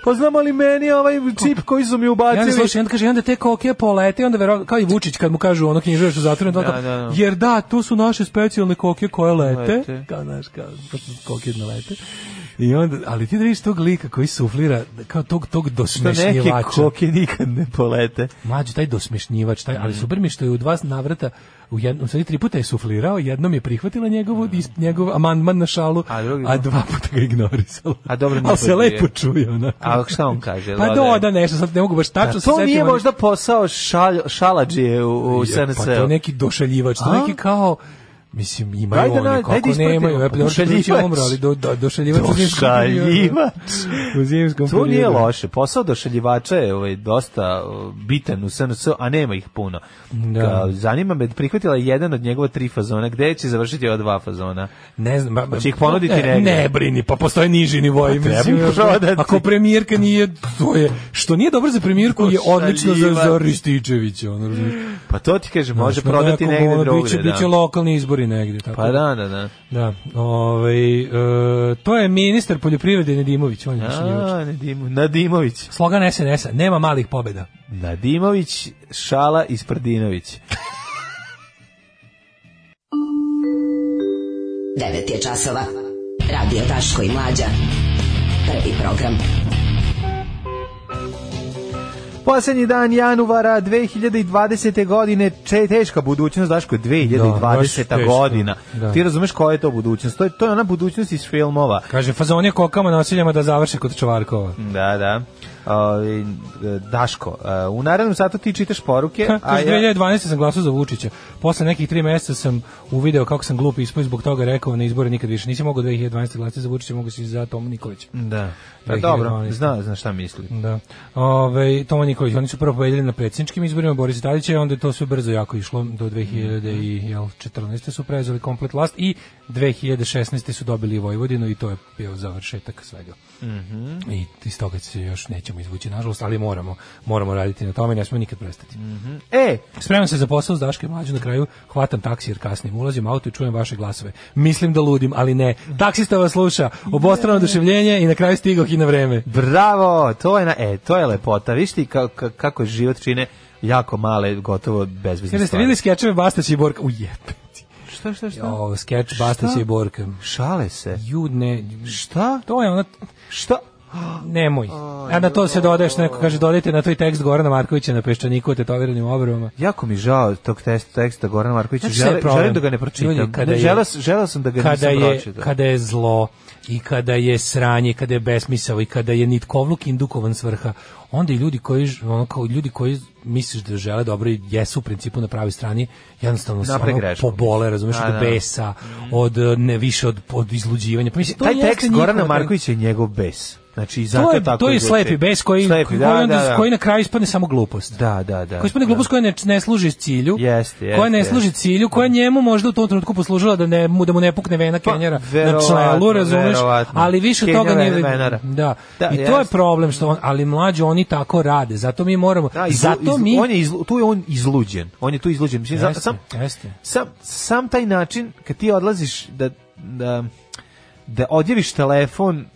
Pa znam ali meni ovaj čip koji su mi Ja ubacili. ne slušaj, onda kaže, onda te koke polete, onda verovatno, kao i Vučić kad mu kažu ono knjižuješ u zatvoru, Da, da, da, da. jer da, to su naše specijalne koke koje lete, Lete. kao, znaš, kao, pošto koke ne lete. I onda, ali ti da vidiš tog lika koji suflira, kao tog, tog Što neke dosmešnjivača. koke nikad ne polete. Mlađi taj dosmešnjivač, taj, Mm. ali super mi što je u dva navrata u jednom, sad tri puta je suflirao, jednom je prihvatila njegovu, is- njegov amandman na šalu, A drugi- a dva puta ga ignorisala. A dobro, nije Ali se lepo čuje onako. A šta on kaže? Pa Dodaje? doda nešto, sad ne mogu baš tačno Da, se to nije možda posao šal, šalađije u, u Je, SNS. Pa to je neki došaljivač, to je neki kao Mislim, imaju Daj da oni, daj kako da ispratimo. nemaju, ja Došaljivač. došaljivač. umro, ali do, do, došaljivač. Došaljivač. U zimskom To nije loše. Posao došaljivača je ovaj, dosta bitan u SNS, a nema ih puno. Da. Zanima me, prihvatila je jedan od njegova tri fazona. Gde će završiti ova dva fazona? Ne znam, ba, Hoće ih ponuditi ne, negde? ne brini, pa postoje niži nivoi. Pa treba mislim. Ako premijerka nije, to je, što nije dobro za premijerku, je odlično za, za. Rističevića. Ono? Pa to ti kaže, može prodati negde drugde. Biće, da. biće lokalni izbori negde. Tako. Pa da, da, da. Da, ovaj, e, to je ministar poljoprivrede Nedimović, on je. A, Nadim, Nadimović. Slogan SNS-a, nema malih pobeda. Nadimović, Šala i Sprdinović. 9 je časova. Radio Daško i Mlađa. Prvi program. Poslednji dan januara 2020. godine, če, teška budućnost, Daško, 2020. Da, godina. da. Ti razumeš koja je to budućnost? To je, to je ona budućnost iz filmova. Kaže, fazon je kokama nosiljama da završe kod Čvarkova. Da, da. Ovaj, Daško, e, u narednom satu ti čitaš poruke, a ja... 2012. sam glasao za Vučića. Posle nekih tri meseca sam uvideo kako sam glup ispao i zbog toga rekao na izbore nikad više. Nisam mogao 2012. glasati za Vučića, mogu si za Tomu Nikolića. Da. Pa 2012. dobro, zna, zna šta misli. Da. Ove, Tomo Nikolić, oni su prvo pobedili na predsjedničkim izborima Borisa Tadića i onda je to sve brzo jako išlo do 2014. su preuzeli komplet vlast i 2016. su dobili Vojvodinu i to je bio završetak svega. Mhm. I iz toga se još nećemo izvući, nažalost, ali moramo, moramo raditi na tome i ne smemo nikad prestati. E, Spremam se za posao s Daške mlađu na kraju, hvatam taksi jer kasnim, ulazim auto i čujem vaše glasove. Mislim da ludim, ali ne. Taksista vas sluša, obostrano oduševljenje i na kraju stigoh i na vreme. bravo, to je, na, e, to je lepota. Viš ti ka, ka, kako život čine jako male, gotovo bezvezne Kada ste stvari. vidjeli skečeve Bastać i Borka, ujebe. Šta, šta, šta? O, skeč Bastać i Borka. Šale se. Jud, ne, Šta? to je ono, Šta? Nemoj. A na to se dodaješ, neko kaže, dodajte na to i tekst Gorana Markovića na Peščaniku o tetoviranim obrvama. Jako mi žao tog test, teksta Gorana Markovića. Žele, želim da ga ne pročitam. Ljudi, kada ne, je- želeo, sam da ga kada nisam je, pročitao. kada je zlo i kada je sranje, kada je besmisao i kada je nitkovluk indukovan svrha, onda i ljudi koji ono kao ljudi koji misliš da žele dobro i jesu u principu na pravoj strani, jednostavno se ono pobole, razumeš, od da. besa, od ne više od od izluđivanja. Pa mislim Taj tekst Gorana. Markovića je njegov bes. Znači, zato to je, tako to je slepi bes koji, Slepi, koji, da, onda- da, da. koji na kraju ispadne samo glupost. Da, da, da. Koji ispadne glupost koja ne, ne služi cilju, Jeste, jeste, koja ne jeste. služi cilju, koja njemu možda u tom trenutku poslužila da ne da mu ne pukne vena Kenjara na Pa, verovatno, čelu, razumeš? Ali više Kenja toga nije Venara. da. Da, I to je problem što on, ali mlađi oni tako rade. Zato mi moramo Da, izlu, zato izlu- mi on je izlu, tu je on izluđen. On je tu izluđen. Mislim, Jeste, sam, jeste. sam, sam taj način, kad ti odlaziš da, da, da odjeviš telefon,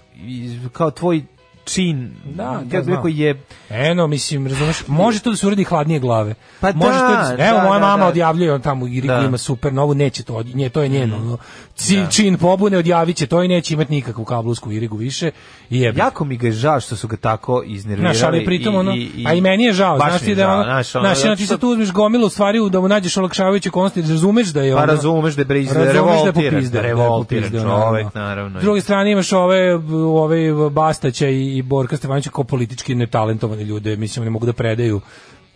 kao tvoj čin, Da, da, rekao, je Eno, mislim, razumeš, može to da se uradi hladnije glave. Pa može da, to da, se- evo, da, moja da, mama da. odjavljuje, on tamo u Irigu Da. ima super novu, neće to, nje, to je njeno. Mm. ono, ci- Čin pobune, odjavit će to i neće imati nikakvu kablovsku Irigu više. I je, jako mi ga je žao što su ga tako iznervirali. Znaš, ali pritom i- ono, i- a i meni je žao, baš znaš mi ti je da ono, znaš, ono, znaš, ono, ti sad tu uzmeš gomilu stvari da mu nađeš olakšavajuće konsti, da razumeš da je Pa ono, razumeš da je briz, da revoltiran, da da revoltiran čovek, naravno. S druge strane imaš ove, ove Bastaća i, i Borka Stefanovića kao politički netalentovane ljude, mislim, ne mogu da predaju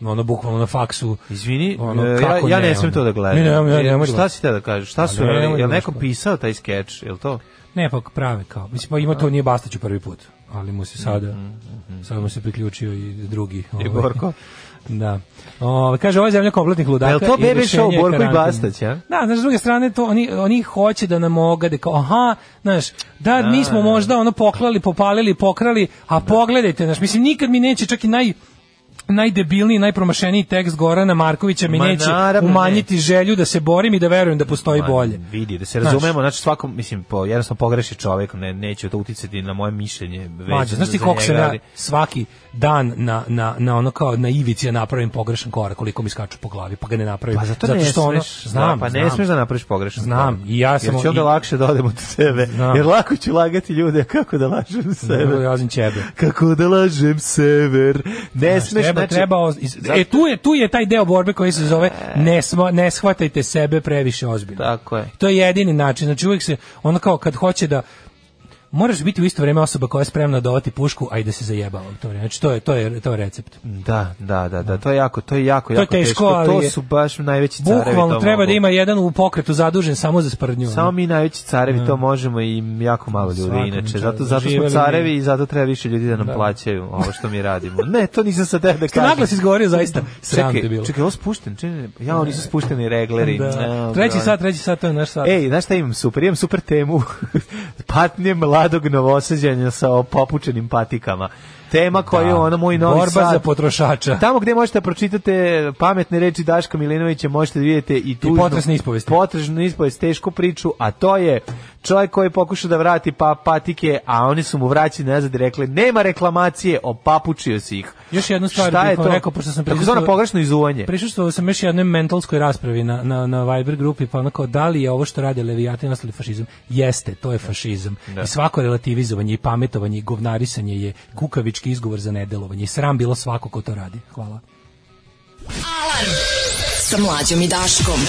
ono bukvalno na faksu. Izvini, Ono, e, ja, kako ja ne ne, smem ono? to da gledam. Ne, ne, ne, ne, E, ne, šta ne. si te da kažeš? Šta su ne, Je da li neko pisao taj skeč? Je li to? Ne, pa prave kao. Mislim, pa ima to nije Bastaću prvi put, ali mu se sada, sada mu se priključio i drugi. I ovaj. Da. O, kaže, ovo je zemlja kompletnih ludaka. Jel to bebe show je Borko i. Bastać, a? Da, znaš, s druge strane, to, oni, oni hoće da nam ogade, kao, aha, znaš, da, Da, mi smo da. možda ono poklali, popalili, pokrali, a pogledajte, znaš, mislim, nikad mi neće čak i naj najdebilniji, najpromašeniji tekst Gorana Markovića mi Ma, neće naravno umanjiti želju da se borim i da verujem da postoji Ma, bolje. Vidi, da se razumemo, znači svakom, mislim, po, jednostavno pogreši čovjek, ne, neće to uticati na moje mišljenje. Mađo, znaš ti koliko sam njega, ja svaki dan na, na, na ono kao na ivici ja napravim pogrešan korak, koliko mi skaču po glavi, pa ga ne napravim. Pa zato, ne što ono, smeš, znam, da, pa ne znam. smeš da napraviš pogrešan Znam, korak. i ja sam- Jer će onda i- lakše da odem od sebe. Znam. Jer lako ću lagati ljude kako da lažem sebe. Znam ćebe. Kako da lažem sever. Ne smeš, treba, znači, treba, oz- iz- e, tu je, tu je taj deo borbe koji se zove ne, sma, ne shvatajte sebe previše ozbiljno. Tako je. To je jedini način. Znači uvijek se, ono kao kad hoće da moraš biti u isto vrijeme osoba koja je spremna dovati pušku, a i da se zajebava u to vrijeme. Znači to je, to je, to je recept. Da, da, da, da, to je jako, to je jako, To je jako teško, ali To su baš najveći carevi. Bukvalno treba mogu. da ima jedan u pokretu zadužen samo za sprdnju. Samo mi najveći carevi to možemo i jako malo ljudi Svakom inače. Zato, zato smo carevi mi. i zato treba više ljudi da nam Da. plaćaju ovo što mi radimo. Ne, to nisam sa tebe da kažem. naglas izgovorio zaista. Sram te bilo. čekaj, ovo spušten, čekaj, ja, oni su spušteni regleri. Da. Treći sat, treći sat, to je naš sat. Ej, znaš šta imam super? Imam super temu. Patnje mladog novosađanja sa popučenim patikama. Tema koja je ono moj novi Borba sad. za potrošača. Tamo gde možete da pročitate pametne reči Daška Milinovića, možete da vidite i tužnu, potresne ispovesti. Potresnu ispovest, tešku priču, a to je čovjek koji pokuša da vrati pa patike, a oni su mu vraćeni nazad i rekli, nema reklamacije, opapučio si ih. Još jednu stvar Šta je to? rekao, pošto sam Tako prisustvovao- zvano pogrešno izuvanje. Prisustvovao sam još jednoj mentalskoj raspravi na, na, na Viber grupi, pa onako, da li je ovo što radi Levijatin ostali fašizam? Jeste, to je fašizam. Da. I svako relativizovanje i pametovanje i govnarisanje je kukavički izgovor za nedelovanje. I sram bilo svako ko to radi. Hvala. Alarm sa mlađom i Daškom.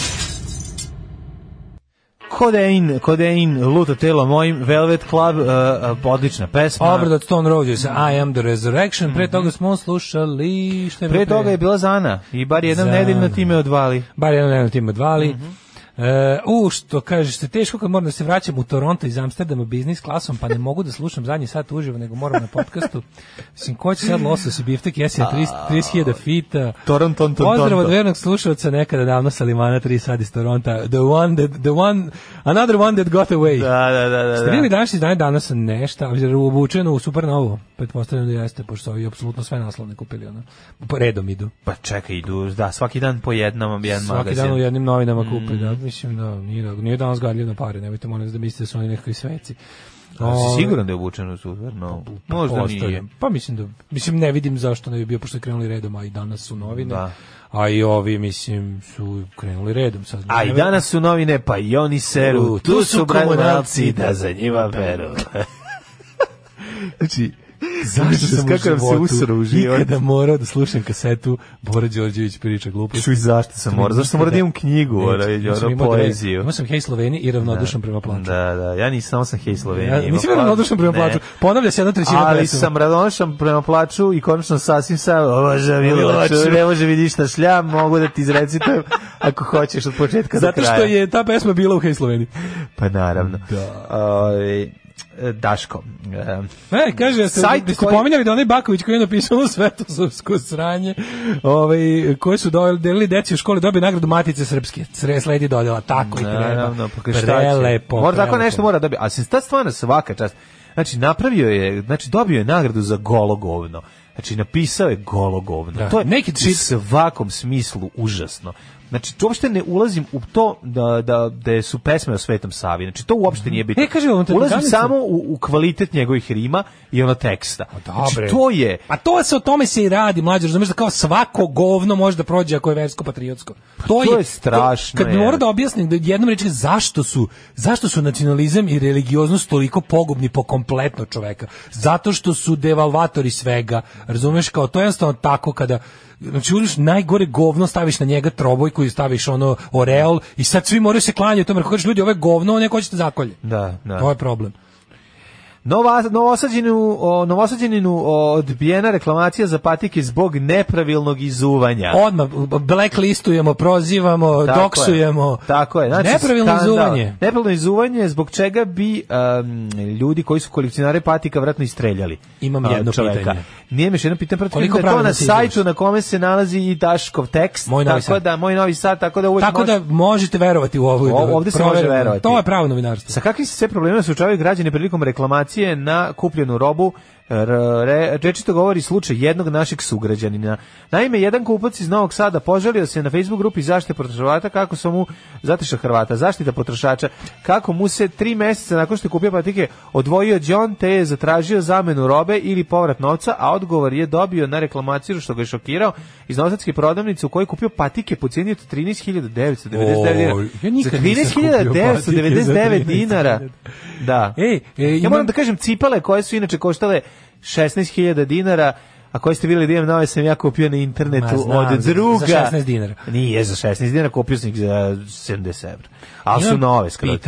Kodein, Kodein, luto telo mojim, Velvet Club, uh, uh, odlična pesma. Obrad od Stone Roses, I am the resurrection. Pre toga smo slušali... Šta je bilo Pre toga je bila Zana i bar jedan Zana. nedeljno time odvali. Bar jedno nedeljno tim odvali. E, u, što kažeš se teško kad moram da se vraćam u Toronto iz Amsterdama biznis klasom, pa ne mogu da slušam zadnji sat uživo, nego moram na podcastu. Mislim, ko će sad losos i biftek, jesi na 30.000 fita. Toronto, Toronto. Pozdrav od vernog slušalca nekada davno Salimana 3 sad iz Toronta. The one that, the one, another one that got away. Da, da, da, da. Ste da. vidjeli danas izdanje danas nešto, obučeno u Supernovu? Pretpostavljam da jeste, pošto su ovi apsolutno sve naslovne kupili. Ono. Po redom idu. Pa čekaj, idu, da, svaki dan po jednom, jedan Svaki magazin. dan u jednim novinama kupi, da, mislim da nije, da, nije danas gadljiv na pare, nemojte molim da mislite da su oni nekakvi sveci. A si siguran da je obučen u super? No, možda nije. Pa mislim da, mislim ne vidim zašto ne bi bio, pošto krenuli redom, a i danas su novine. Da. A i ovi, mislim, su krenuli redom. Sad, A i danas su novine, pa i oni seru. U, Tu su komunalci da za njima peru. znači, Zašto sam u kako se životu usro u život? ikada morao da slušam kasetu Bora Đorđević priča gluposti? Čuj, zašto sam morao? Zašto sam morao da imam knjigu, Neću. ono, dve- poeziju? Imao sam Hej Sloveni i ravnodušan prema plaću. Da, da, ja nisam, samo sam Hej Slovenija. Ja, plaću. ravnodušan prema Ne. plaću. Ponavlja se jedna trećina Ali sam ravnodušan prema plaću i konačno sasvim sam, ovaža Milovaču. Ne može mi ništa šljam, mogu da ti izrecitujem ako hoćeš od početka Zato do kraja. što je ta pesma bila u Hej Sloveni. Pa naravno. Da. Ovaj, Daško. e, E, kaže, jeste, Sajt ste koji- pominjali da onaj Baković koji je napisao ono svetosavsko sranje, ovaj, koje su delili deci u školi, dobio nagradu Matice Srpske. Sre, sledi dodela, tako i treba. Naravno, pa? Prelepo. Mora tako nešto mora dobiti. A se ta stvarno svaka čast. Znači napravio je, znači dobio je nagradu za golo govno. Znači, napisao je golo govno. Da. To je Naked u svakom smislu užasno. Znači, uopšte ne ulazim u to da, da, da su pesme o Svetom Savi. Znači, to uopšte nije bitno. E, kaže, on te ulazim Ganica- samo u, u kvalitet njegovih rima i ono teksta. Znači, Dobre. to je... Pa to se o tome se i radi, mlađe, razumeš da kao svako govno može da prođe ako je versko patriotsko. To, to je strašno, Kad bi je. mora da objasnim da jednom reči zašto su zašto su nacionalizam i religioznost toliko pogubni po kompletno čoveka. Zato što su devalvatori svega. Razumeš kao to je jednostavno tako kada Znači uzmeš najgore govno, staviš na njega trobojku i staviš ono oreol i sad svi moraju se klanjati tome. Ako kažeš ljudi, ovo je govno, neko hoćete zakolje. Da, da. To je problem. Nova, novosađeninu, o, novosađeninu odbijena reklamacija za patike zbog nepravilnog izuvanja. Odmah blacklistujemo, prozivamo, Tako doksujemo. Je. Tako je. Znači, Nepravilno skandal. izuvanje. Nepravilno izuvanje zbog čega bi um, ljudi koji su kolekcionari patika vratno istreljali. Imam jedno čoveka. pitanje. Nije mi jedno pitanje, protiv Koliko da to na sajtu na kome se nalazi i Daškov tekst. Moj Novi tako Sad. da, moj novi sad, tako da Tako može- da možete verovati u ovu. O- ovde se može verovati. To je pravo novinarstvo. Sa kakvim se sve problemima suočavaju građani prilikom reklamacije na kupljenu robu? Rečito govori slučaj jednog našeg sugrađanina. Naime, jedan kupac iz Novog Sada požalio se na Facebook grupi zaštite potrošača kako su mu zaštiša Hrvata, zaštita potrošača, kako mu se tri meseca nakon što je kupio patike odvojio John te je zatražio zamenu robe ili povrat novca, a odgovor je dobio na reklamaciju što ga je šokirao iz novosadske prodavnice u kojoj je kupio patike po cijeni od 13.999 dinara. Ja nikad Za nisam kupio patike za 13.999 13.000 dinara. Da. Ej, e, ja imam- moram da kažem cipele koje su inače koštale 16.000 dinara, a koje ste vidjeli da imam nove sam ja kupio na internetu Ma, znam, od druga. za 16 dinara. Nije za 16 dinara, kupio sam ih za 70 evra. Ali su nove skroz.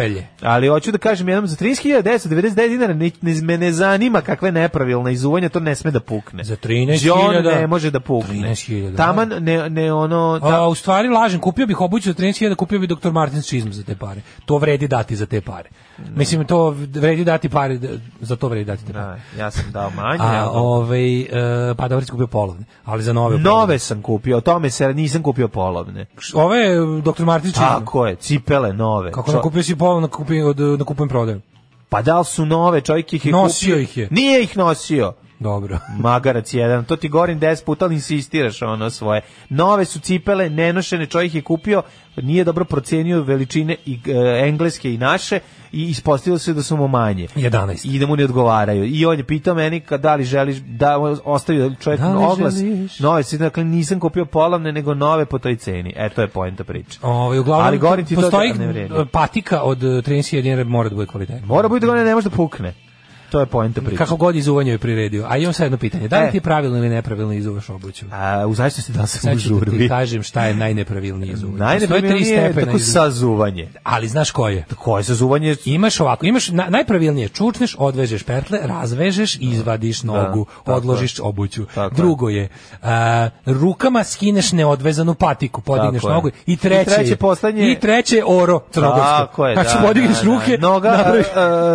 Ali hoću da kažem jednom, za 30.999 dinara ne, ne, me ne zanima kakve nepravilne izuvanja, to ne sme da pukne. Za 13.000 John ne može da pukne. 13.000, da. Taman ne, ne ono... A, u stvari lažem, kupio bih obuću za 13.000, kupio bih Dr. Martins čizmu za te pare. To vredi dati za te pare. Mislim, to vredi dati pare, za to vredi dati te pare. Da, ja sam dao manje. A, ovaj, e, pa dobro kupio polovne, ali za nove. Nove sam kupio, o tome se nisam kupio polovne. Ove. Martins čizme. Tako je, cipele nove. Kako Čo- kupio si polovno, kupio, od, na kupujem prodaju. Pa da li su nove, čovjek ih je Nosio kupio. ih je. Nije ih nosio. Dobro. Magarac jedan, to ti govorim 10 puta, ali insistiraš ono svoje. Nove su cipele, nenošene, čovjek je kupio, nije dobro procenio veličine i, e, engleske i naše i ispostavilo se da su mu manje. 11. I da mu ne odgovaraju. I on je pitao meni kad, da li želiš da ostavi čovjek Da oglas. želiš? Nove, si, dakle nisam kupio polovne, nego nove po toj ceni. E, to je poenta priče. Ovaj uglavnom Ali govorim ti to postoji da ne vredi. patika od 30 dinara mora da bude kvalitetna. Mora da ga ne može da pukne. To je poenta priče. Kako god izuvanje je priredio. A imam sad jedno pitanje. Da li E. ti pravilno ili nepravilno izuvaš obuću? A, u zavisnosti da sam u da ti žurbi. kažem šta je najnepravilnije izuvanje. Najnepravilnije je tako sazuvanje. Ali znaš koje? Koje sazuvanje? Imaš ovako, imaš na, najpravilnije čučneš, odvežeš pertle, razvežeš, izvadiš nogu, tako odložiš obuću. Tako je. Drugo je, a, rukama skineš neodvezanu patiku, podigneš Tako je. nogu i treće, I treće, je- poslednje- i treće je oro crnogorsko. Tako je, Znači da, podigneš da, da. ruke, Noga,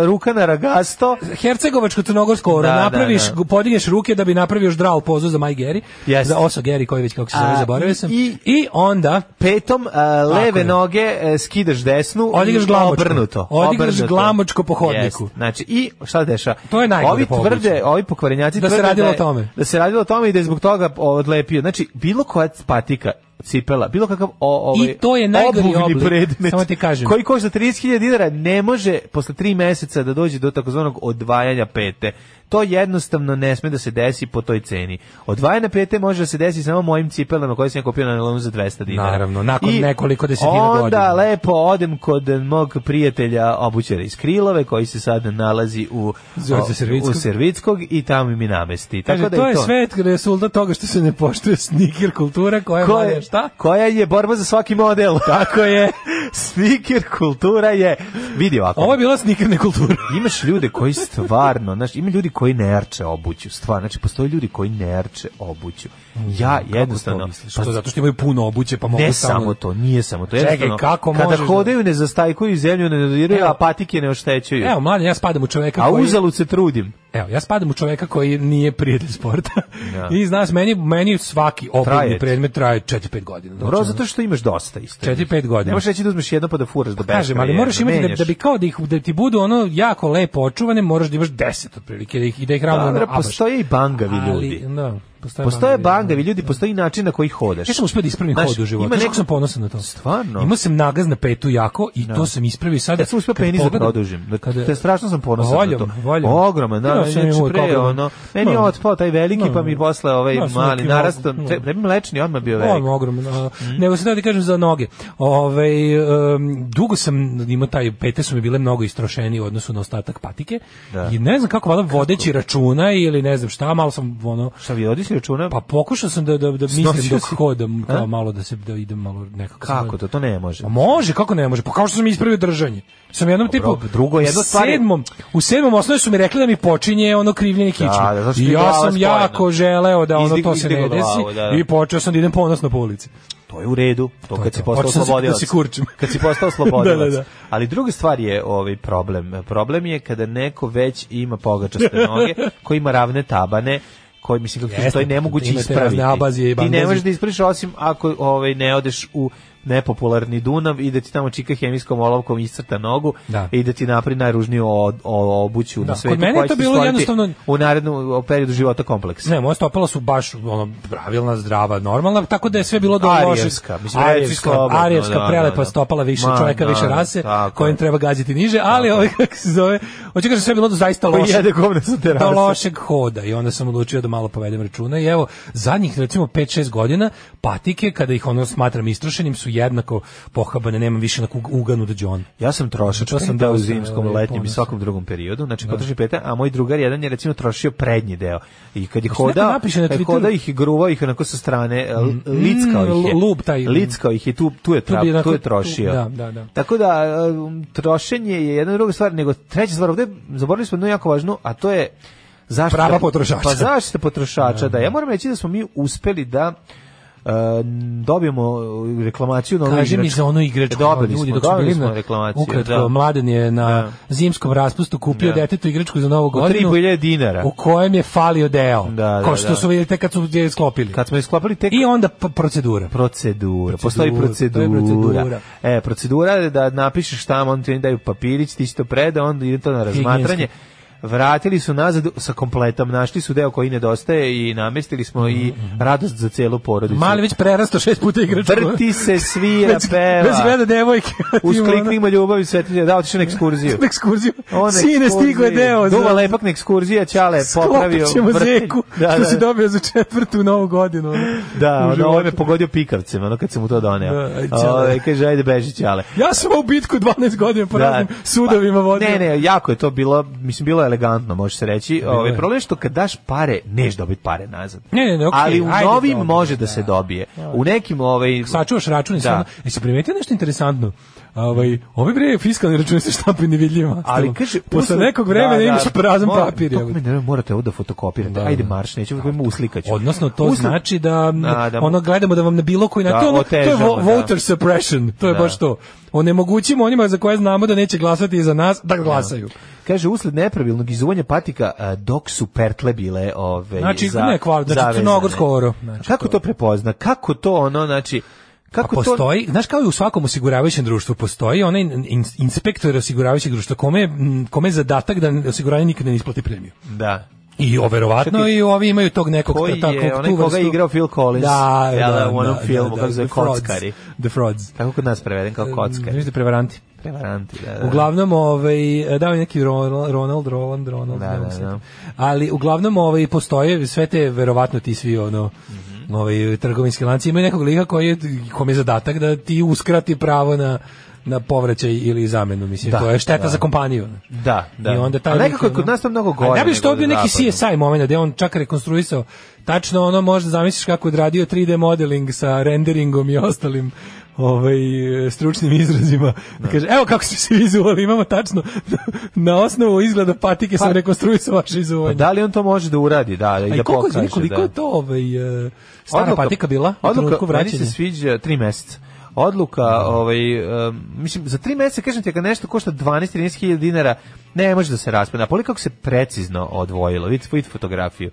ruka na ragasto. Hercegovačko crnogorsko oro, Da, da, napraviš, da. podigneš ruke da bi napravio ždral pozu za Maj Geri, Jeste. za Oso Geri koji već kako se zove, A, zaboravio sam. i- I, onda Petom a, leve je. noge e, skidaš desnu Odigraš i glamočko. obrnuto. Odigraš obrnuto. glamočko po hodniku. Jest. Znači, i šta se dešava? To je najgore Ovi tvrde, ovi pokvarenjaci Da se radilo je- o tome. Da se radilo o tome i da je zbog toga odlepio. Znači, bilo koja patika cipela, bilo kakav o, ovaj, I to je najgori oblik. predmet Samo ti kažem. koji košta 30.000 dinara ne može posle 3 meseca da dođe do takozvanog odvajanja pete. To jednostavno ne sme da se desi po toj ceni. Odvajanje pete može da se desi samo mojim cipelama koje sam ja kupio na nalonu za 200 dinara. Naravno, nakon I nekoliko desetina onda godina. lepo odem kod mog prijatelja obućara iz Krilove koji se sad nalazi u, Servickog. u Servickog i tamo mi namesti. Kaže, Tako da to i je svet rezultat toga što se ne poštuje sneaker kultura koja Ko je, je, šta? koja je borba za svaki model. Tako je. Sneaker kultura je, vidi ovako. Ovo je bila sneaker nekultura. Imaš ljude koji stvarno, znaš, ima ljudi koji ne arče obuću, stvarno, znači postoje ljudi koji ne arče obuću. Ja jednostavno, Pa, to zato što imaju puno obuće, pa mogu ne stalno- samo to, nije samo to. Čekaj, kako kada možeš da- hodaju ne zastajkuju zemlju, ne dodiraju, a patike ne oštećuju. Evo, mladen, ja spadam u čoveka a koji... uzalud se trudim. Evo, ja spadam u čoveka koji nije prijatelj sporta. Ja. I znaš, meni, meni svaki ti. predmet traje 4-5 godina. Dobro, Znači, zato što imaš dosta isto. 4-5 godina. Ne možeš reći da uzmeš jedno pa da furaš do beskraja. Kažem, ali moraš imati da, da bi kao da ih da ti budu ono jako lepo očuvane, moraš da imaš 10 otprilike da ih da ih ravno Dobro, postoje i bangavi Ali, ljudi. Da, postoje, Postoje bangavi, bangavi ljudi, postoji način na koji hodaš. Ja sam uspio da ispravim Znaš, hod u životu. Ima neko sam ponosan na to. Stvarno? Imao sam nagaz na petu jako i to sam ispravio sada. Ja sam uspio penis da produžim. Da, kada- te strašno sam ponosan Voljom, na to. voljom. Ogroman, da. Ja sam znači, imao pre, ono, meni je Da. otpao taj veliki, Da. pa mi posle ovaj sam mali narastao. malo- Tre- mlečni odmah bio velik. Veliko. ogroman. a, Mhm. Nego se da ti kažem za noge. Ove, um, dugo sam imao taj, pete su mi bile mnogo istrošenije u odnosu na ostatak patike. Da. I ne znam kako, valjda vodeći računa ili ne znam šta, malo sam ono... Šta vi odisi računa? Pa pokušao sam da, da, da mislim dok si? hodam, kao A? malo da se da idem malo nekako. Kako to? To ne može. A može, kako ne može? Pa kao što sam ispravio držanje. Sam jednom tipu drugo, jedna u stvar sedmom, u sedmom osnovi su mi rekli da mi počinje ono krivljenje kičme. Da, da, I ja sam spojena. jako želeo da ono Izdig- to se ne desi da, da. i počeo sam da idem ponosno po ulici. To je u redu, to, To je kad si postao slobodilac. da kurčim. Kad si postao slobodilac. Da, da, da. Ali druga stvar je ovaj problem. Problem je kada neko već ima pogačaste noge, koji ima ravne tabane, koji mislim kako to je nemoguće imate ispraviti. Ti ne možeš da ispraviš osim ako ovaj ne odeš u nepopularni Dunav i da ti tamo čika hemijskom olovkom iscrta nogu Da. i da ti napravi najružniju o- o- obuću Da, na kod svetu. mene je to bilo jednostavno- u narednom periodu života kompleks. Ne, moja stopala su baš ono pravilna, zdrava, normalna, tako da je sve bilo do lošeg. Arijevska, mislim, Arijevska, slobodno, arijevska da, prelepa da, da. stopala više Ma, čoveka, da, više rase, tako kojim treba gaziti niže, ali ovaj kako se zove, hoće kažem sve bilo do zaista terase. Do lošeg hoda i onda sam odlučio da malo povedem računa i evo zadnjih recimo 5-6 godina patike kada ih ono smatram istrošenim su jednako pohabane, nemam više na uganu da đon. Ja sam trošač, To sam dao u zimskom, ovaj, letnjem i svakom drugom periodu, znači potroši peta, a moj drugar jedan je recimo trošio prednji deo. I kad je neko napiše na je Twitteru? ih i gruvao ih onako sa strane, l- lickao ih je. Mm, lub taj. Lickao ih je, tu, tu je, Tu je trošio. da, da, da. Tako da, trošenje je jedna druga stvar, nego treća stvar, ovde zaboravili smo jednu jako važnu, a to je zaštita Prava potrošača. Pa zaštita potrošača, da. Ja moram reći da smo mi uspeli da uh, dobijemo reklamaciju na Kaže mi za onu igračku. Dobili ljudi smo, dok su dobili bili smo reklamaciju. Ukratko, da. mladen je na Da. zimskom raspustu kupio Da. detetu igračku za novu Od godinu. 3.500 dinara. U kojem je falio deo. Da, da, Ko što da. su vidite kad su je sklopili. Kad smo je sklopili tek I onda procedura. procedura. Postoji Procedura, procedura. procedura. E, procedura je da napišeš tamo, on ti daju papirić, ti si to preda, onda ide to na razmatranje. Vratili su nazad sa kompletom, našli su deo koji nedostaje i namestili smo i radost za celu porodicu. Mali već prerasto šest puta igračku. Vrti se, svira, Već- peva. Već gleda devojke. Uz Ima ono- kliknimo ljubav i sve, da otišao na ekskurziju. na ekskurziju. On Sine, stigo je deo. Duva lepak na ekskurzija, Ćale popravio. Sklopit ćemo vrti- zeku, Da, što da, si da. dobio za četvrtu novu godinu. Da, ono, ovo me pogodio pikavcem, ono kad sam mu to doneo. Da. Ove, kaže, ajde beži Ćale. Ja sam u bitku 12 godina po raznim sudovima Pa, vodio. Ne, ne, jako je to bilo, mislim, bilo je elegantno, može se reći. Ovaj problem je što kad daš pare, neš dobiti pare nazad. Ne, ne, ne, okej, Ali u ajde, novim dobro, može da da. se dobije. U nekim, ovaj... sačuvaš račun i. Da. ono. Jesi primetio nešto interesantno? Ovaj, ovi bre fiskalni računi se štampaju nevidljivo. Ali kaže posle nekog vremena da, da, imaš prazan mora- papir. To mi ne morate ovo da fotokopirate. Da, Ajde da. marš, neću da mu uslikaću. Odnosno to Usli- znači da, Da, da. ono gledamo da vam na bilo koji Da, način, to, je ono- to je otežamo, vo- da. voter suppression, to je Da. baš to. Onemogućimo onima za koje znamo da neće glasati za nas, da glasaju. Kaže usled nepravilnog izuvanja patika a, dok su pertle bile ove Znači, za, ne, kvar- znači, oro. Znači, kako to prepozna? Kako to ono znači kako to postoji, znaš kao i u svakom osiguravajućem društvu postoji onaj in, inspektor osiguravajućeg društva kome, kome je zadatak da osiguranje nikad ne isplati premiju. Da. I verovatno Čekaj, i ovi imaju tog nekog koji takvog je onaj koga je igrao Phil Collins Da, jel, da, u onom da, filmu da, kako se zove kockari The Frauds. kako kod nas preveden kao kockari Mislim da prevaranti. prevaranti da, da. Uglavnom, ovaj, je neki Ronald, Ronald, Roland, Ronald, Da, da, da. ali uglavnom ovaj, postoje sve te, verovatno ti svi ono, Mhm. Ovaj, trgovinski lanci imaju nekog lika koji je, kom je zadatak da ti uskrati pravo na na povraćaj ili zamenu, mislim, Da, to je šteta da. za kompaniju. da da I onda taj nekako je kod nas to mnogo gore da bi što bio neki. CSI moment gde on čak rekonstruisao tačno ono možda zamisliš kako je odradio 3D modeling sa renderingom i ostalim ovaj stručnim izrazima. Da. Kaže, evo kako ste se izuvali, imamo tačno na osnovu izgleda patike sam Pa- rekonstruisao vaše Pa izuvanje. da li on to može da uradi, da, i da koliko, pokaže, koliko da. je to ovaj, e, stara patika bila? Odluka, meni se sviđa tri meseca. Odluka, ovaj, um, mislim, za tri meseca, kažem ti, kad nešto košta 12-13 hiljada dinara, ne može da se raspada. A poli kako se precizno odvojilo, vidite, vidite fotografiju.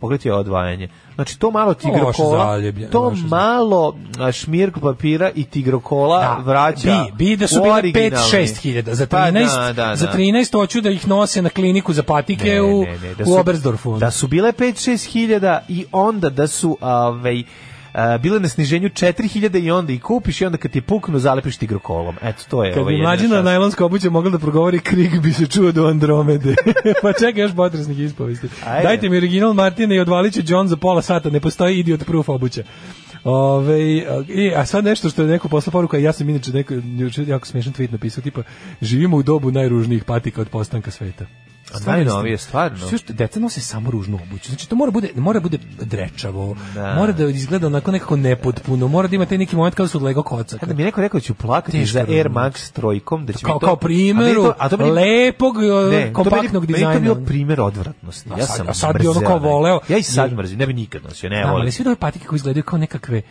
Pogledaj odvajanje. Znači to malo tigrokola, zaljeblje, to malo šmirk papira i tigrokola vraća Bi, bi da su u bile originalni. 5-6 hiljada. Za Pa 13, da, da, za da. 13 hoću da ih nose na kliniku za patike Ne, u, ne, ne, da u su- Oberstdorfu. Da su bile 5-6 hiljada i onda da su ovaj, a, bile na sniženju 4000 i onda i kupiš i onda kad ti puknu zalepiš tigrokolom. Eto, to je Kad ovaj jedina mlađina najlonska obuća mogla da progovori krik bi se čuo do Andromede. pa čekaj još potresnih ispovesti. Ajde. Dajte mi original Martina i odvalit će John za pola sata, ne postoji idiot proof obuća. Ove, i, a sad nešto što je neko poslao poruku, a ja sam inače neko, jako smiješan tweet napisao, tipa, živimo u dobu najružnijih patika od postanka sveta. A najnovije, stvarno? Sve što deca nose samo ružnu obuću. Znači to mora bude mora bude drečavo. Da. Mora da izgleda onako nekako nepotpuno. Mora da ima taj neki moment kao da su Lego kocaka. Kada mi neko rekao da ću plakati za. Air Max trojkom, da će Kao- mi to... kao meni- lepog, Ne, kompaktnog to meni, dizajna. Je to bio primjer odvratnosti. Ja sam a sad bi ono kao ne. voleo- Ja i sad mrzim, ne bi nikad nosio, ne Da, volim. ali svi ove patike koji izgledaju kao nekakve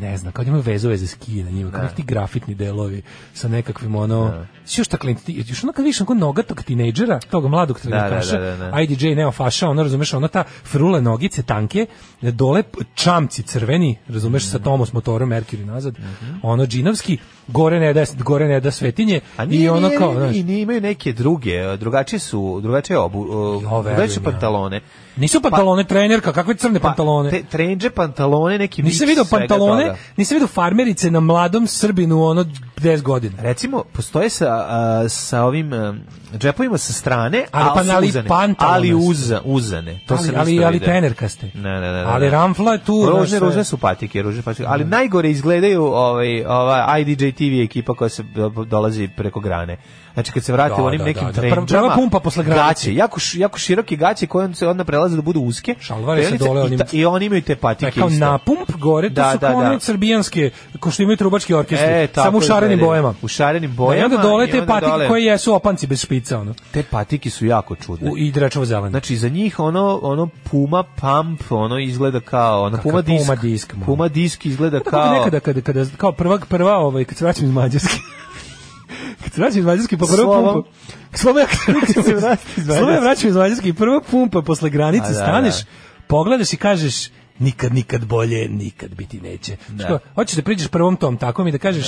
ne znam, kao da imaju vezove za skije na njima, kao neki ti grafitni delovi sa nekakvim ono, da. još tako ti, još ono kad vidiš onako nogatog tinejdžera, tog mladog trenutaša, da, da, da. IDJ neo faša, ono razumeš, ono ta frule nogice tanke, dole čamci crveni, razumeš, Mhm. sa Tomos motorom Mercury nazad, ono džinovski, gore ne da, gore ne da svetinje, A nije, i ono kao, nije, znaš, i nije, imaju neke druge, drugačije su, drugačije obu, drugačije su ja. Pantalone. nisu pantalone trenerka, kakve crne pantalone? Pa, Te trenđe pantalone, neki Nisam svega pantalone, toga. nisam vidio farmerice na mladom Srbinu ono 10 godina. Recimo, postoje sa, a, sa ovim a, džepovima sa strane, Ali pa ali uzane. pantalone ali uza, uzane. To ali, sam ali, ali vidio. trenerkaste. Ne, ne, ne, ne, Ali ramfla je tu. Ružne, ružne su patike, ružne patike. Ali najgore izgledaju ovaj, ova IDJ TV ekipa koja se do- dolazi preko grane. Znači kad se vrati Da, u onim da, nekim da, da. trendžama, Prva pumpa posle. Gaće, jako, jako široke gaće koje se onda prelaze da budu uske. Šalvari sa Prelice dole i, onim- ta- I oni imaju te Pa patike je kao isto. napump gore, to Da, su da, kao da. srbijanske, ko što imaju trubački orkestri, E, samo u šarenim bojama. U šarenim Da, bojama. I onda dole i te patike dole- koje jesu opanci bez špica, ono. Te patike su jako čudne. U, I drečavo zelene. Znači za njih ono ono Puma Pump ono izgleda kao ono Puma disk. Puma disk, izgleda kao nekada kada, kada, kao prva, prva ovaj, kad se vraćam iz Mađarske, kad se vraćam iz Mađarske, pa prva Slovom. pumpa, Slovo ja kad se vraćam iz Slovo ja vraćam iz Mađarske i prva pumpa posle granice, da, staneš, da. pogledaš i kažeš, nikad, nikad bolje, nikad biti neće. Da. Što, hoćeš da priđeš prvom tom takom i da kažeš,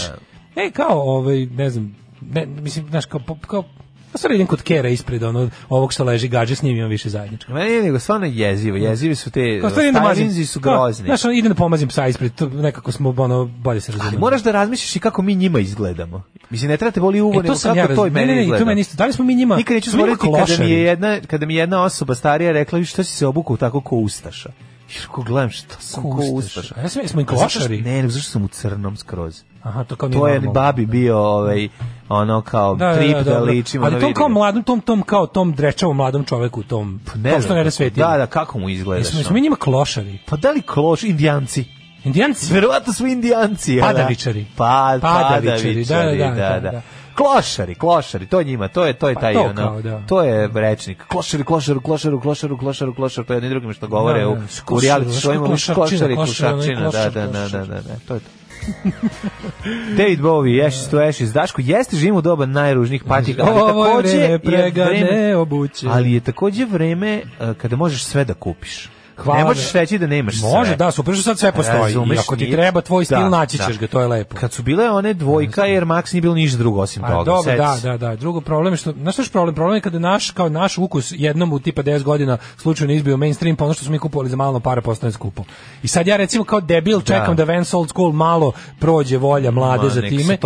ej, kao, ovaj, ne znam, ne, mislim, znaš, kao, kao, Pa sad idem kod Kera ispred ono, ovog što leži gađa, s njim imam više zajedničko. Meni je nego stvarno jezivo. Jezivi su te da stylinzi su grozni. Znaš, idem da pomazim psa ispred, to nekako smo, ono, bolje se razumemo. Ali moraš da razmišljaš i kako mi njima izgledamo. Mislim, ne treba te boli uvo, E, nego kako ja to i raz- ne, ne, ne, i izgleda. to meni isto. Da li smo mi njima... Nikad neću mi zaboraviti kada mi je jedna, kada mi je jedna osoba starija rekla, "Vi što si se obukao tako ko ustaša? I ko gledam šta sam Ko ko ustaša? A ja sam- jesmo i što- klošari? Ne, nego zašto sam u crnom skroz. Aha, to kao nije To je babi bio ovaj ono kao Da, trip da, da, da, dobro. ličimo Ali tom kao mladom, tom, tom, kao tom drečavom mladom čoveku, tom, ne tom što ne rasveti. Da, da, kako mu jesmo ono? mi njima klošari. Pa da li kloš, indijanci? Indijanci? Verovatno su indijanci. da? Padavičari. Pa, Padavičari, padavičari, da, da, da, da, da, da. Klošari, klošari, to njima, to je to je Pa taj to ono, kao, da. to je rečnik. Klošari, klošaru, klošaru, klošaru, klošaru, klošaru, to je jedni drugim što govore Da, u da, u reality showima, klošarčina, klošari, klošarčina, da, da, da, da, da, da, to je to. David Bowie, Ashes to Ashes, Daško, jeste živimo u doba najružnijih patika, ali Ovo je takođe vreme je vreme, ali je takođe vreme eh, kada možeš sve da kupiš. Hvala. Ne možeš reći da nemaš sve. Može, da, super što sad sve postoji. Razumeš, I ako ti treba tvoj stil, Da, naći da. ćeš ga, to je lepo. Kad su bile one dvojka, jer Max nije bilo ništa drugo osim Pa toga. dobro, da, da, da. Drugo problem je što, znaš što je problem? Problem je kada naš, kao naš ukus jednom u tipa 10 godina slučajno izbio mainstream, pa ono što smo mi kupovali za malo para postane skupo. I sad ja recimo kao debil čekam da, Vans Old School malo prođe volja mlade Ma, za time.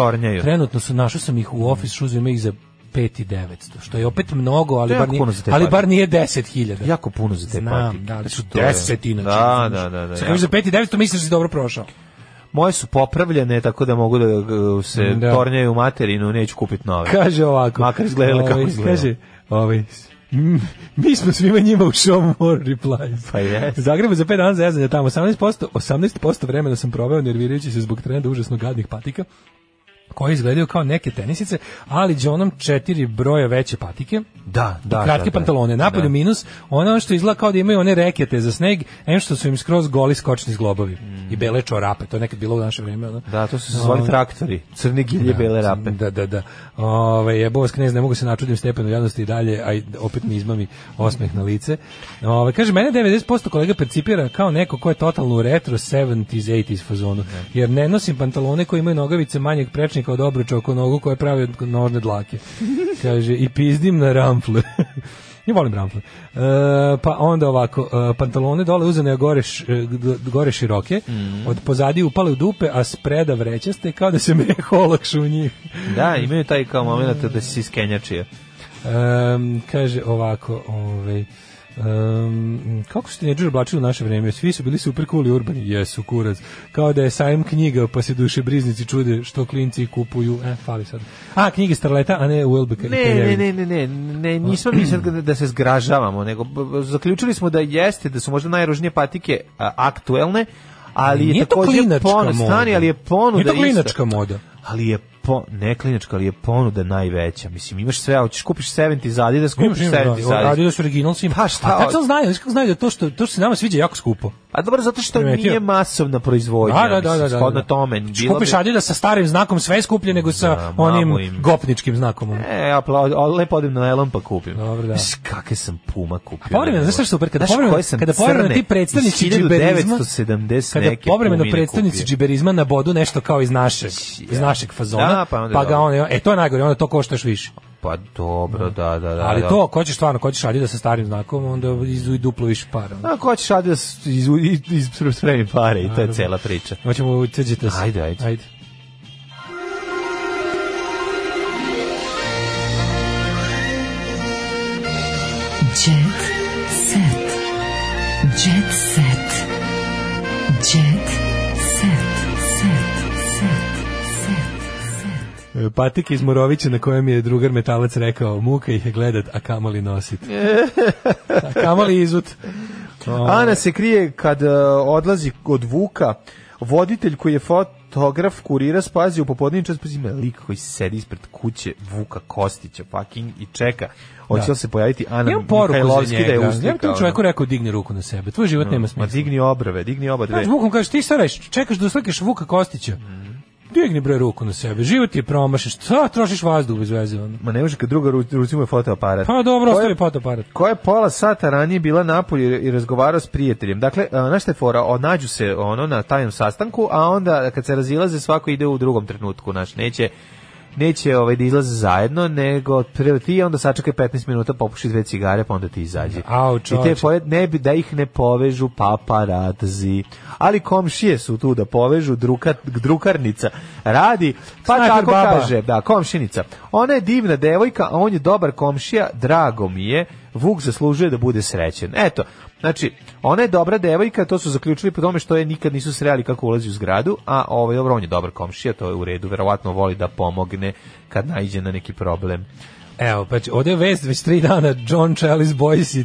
Trenutno su, našao sam ih u office šuzima ih za 5.900, što je opet mnogo, ali, bar nije, ali bar nije 10.000. Jako puno za te Znam, patike. da, ali su Znači, je- 10 inače. Da, da, da, da, Sad jako. kažeš za 5.900 misliš da si dobro prošao. Moje su popravljene, tako da mogu da uh, se Da. tornjaju u materinu, neću kupiti nove. Kaže ovako. Makar izgledale kako izgledale. Kaže, ovaj, "Mm, mi smo svima njima u show more replies. Pa jes. Zagrebu za 5 dana zezanja tamo 18%, 18% vremena sam proveo nervirajući se zbog trenda užasno gadnih patika. Koje izgledaju kao neke tenisice, ali džonom četiri broja veće patike. Da, da. i kratke da, da. pantalone. Napolju Da. minus, ono što izgleda kao da imaju one rekete za sneg, em što su im skroz goli skočni zglobovi i bele čorape. To je nekad bilo u naše vrijeme. Ono. Mm. Da, to su se zvali traktori. Crne gilje, bele rape. Da, da, da. Ove, jebo vas knez, ne mogu se načudim stepenu javnosti i dalje, a opet mi izmami osmeh na lice. Ove, kaže, mene 90% kolega percipira kao neko ko je totalno u retro 70s, 80s fazonu, jer ne nosim pantalone koji imaju nogavice manjeg prečnika od obruča oko nogu koje pravi od nožne dlake. Kaže, i pizdim na ramfle. Ja volim ramfle. E, pa onda ovako, e, pantalone dole uzane, a gore, š- e, gore široke, Mhm. od pozadi upale u dupe, a spreda vrećaste, kao da se meh olakša u njih. Da, imaju taj kao moment da se iskenjačio. Em, kaže ovako, ovaj, Um, kako su tineđeri oblačili u naše vreme? Svi su bili super cool i urbani. Jesu, kurac. Kao da je sajam knjiga, pa se duše briznici čude što klinci kupuju. E, fali sad. A, knjige Starleta, a ne Uelbeka. Ne, ne, ne, ne, ne, ne, nismo mi sad da se zgražavamo, nego zaključili smo da jeste, da su možda najružnije patike a, aktuelne, ali je Nije to takođe moda. stani, ali je ponuda Nije to klinačka moda. Ali je po, ne klinačka, ali je ponuda najveća. Mislim, imaš sve, hoćeš kupiš 70 za Adidas, kupiš Imaš, imaš, 70 da, za Adidas. Adidas Originals ima. Pa šta? A tačno znaju, kako znaju da to što, to što se nama sviđa jako skupo. A dobro, zato što Primetio. nije masovna proizvodnja. Da, da, da, mislim, da, da, shodno da. tome. Što bilo Kupiš bi- Adidas sa starim znakom sve je skuplje nego sa Da, onim im. gopničkim znakom. E, ja pla- lepo odem na Elon pa kupim. Dobro, da. Znaš, kakve sam Puma kupio. Povremeno, ne znaš šta je super, kada povremeno, kada povremeno ti predstavnici iz džiberizma, 1970 kada povremeno predstavnici džiberizma na bodu nešto kao iz našeg, iz našeg fazona, Da, pa onda ga dobro. on, e, to je najgore, onda to košta još više. Pa dobro, da, da, da. Ali da. to, ko ćeš stvarno, ko ćeš Adidas sa starim znakom, onda izu i duplo više para. A ko ćeš Adidas iz, iz, iz, spremi pare i to je cela priča. Hoćemo uceđite se. Ajde, ajde. ajde. E, Patik iz Morovića na kojem je drugar metalac rekao, muka ih je gledat, a kamoli nosit. a kamoli izut. O, Ana se krije kad uh, odlazi od Vuka, voditelj koji je fotograf kurira spazi u popodnevni čas, pa ima lik koji sedi ispred kuće Vuka Kostića fucking i čeka. Hoće Da. li se pojaviti Ana Imam Mihajlovski da je Ja uslikao? bi tom čovjeku rekao, digni ruku na sebe. Tvoj život nema Ma smisla. digni obrave, digni oba dve. Znaš, Vukom kažeš, ti sad radiš, čekaš da uslikaš Vuka Kostića. Digni bre ruku na sebe. Život je promašen. Šta trošiš vazduh bez veze? Ono? Ma ne može kad druga ru- ruci mu je fotoaparat. Pa dobro, Ko je- ostavi fotoaparat. koja je pola sata ranije bila napolje i razgovarao s prijateljem. Dakle, znaš šta je fora, nađu se ono na tajnom sastanku, a onda kad se razilaze svako ide u drugom trenutku, znaš, neće neće ovaj da izlaze zajedno, nego prvo ti onda sačekaj 15 minuta, popuši dve cigare, pa onda ti izađe. Au, I te poje, ne bi da ih ne povežu paparazzi. Ali komšije su tu da povežu druka, drukarnica. Radi, pa Snajper tako baba. kaže, da, komšinica. Ona je divna devojka, a on je dobar komšija, drago mi je. Vuk zaslužuje da bude srećen. Eto, znači, ona je dobra devojka, to su zaključili po tome što je nikad nisu sreli kako ulazi u zgradu, a ovaj dobro, on je dobar komšija, to je u redu, verovatno voli da pomogne kad naiđe na neki problem. Evo, pa će- ovdje je vest već tri dana, John Chalice Boyce i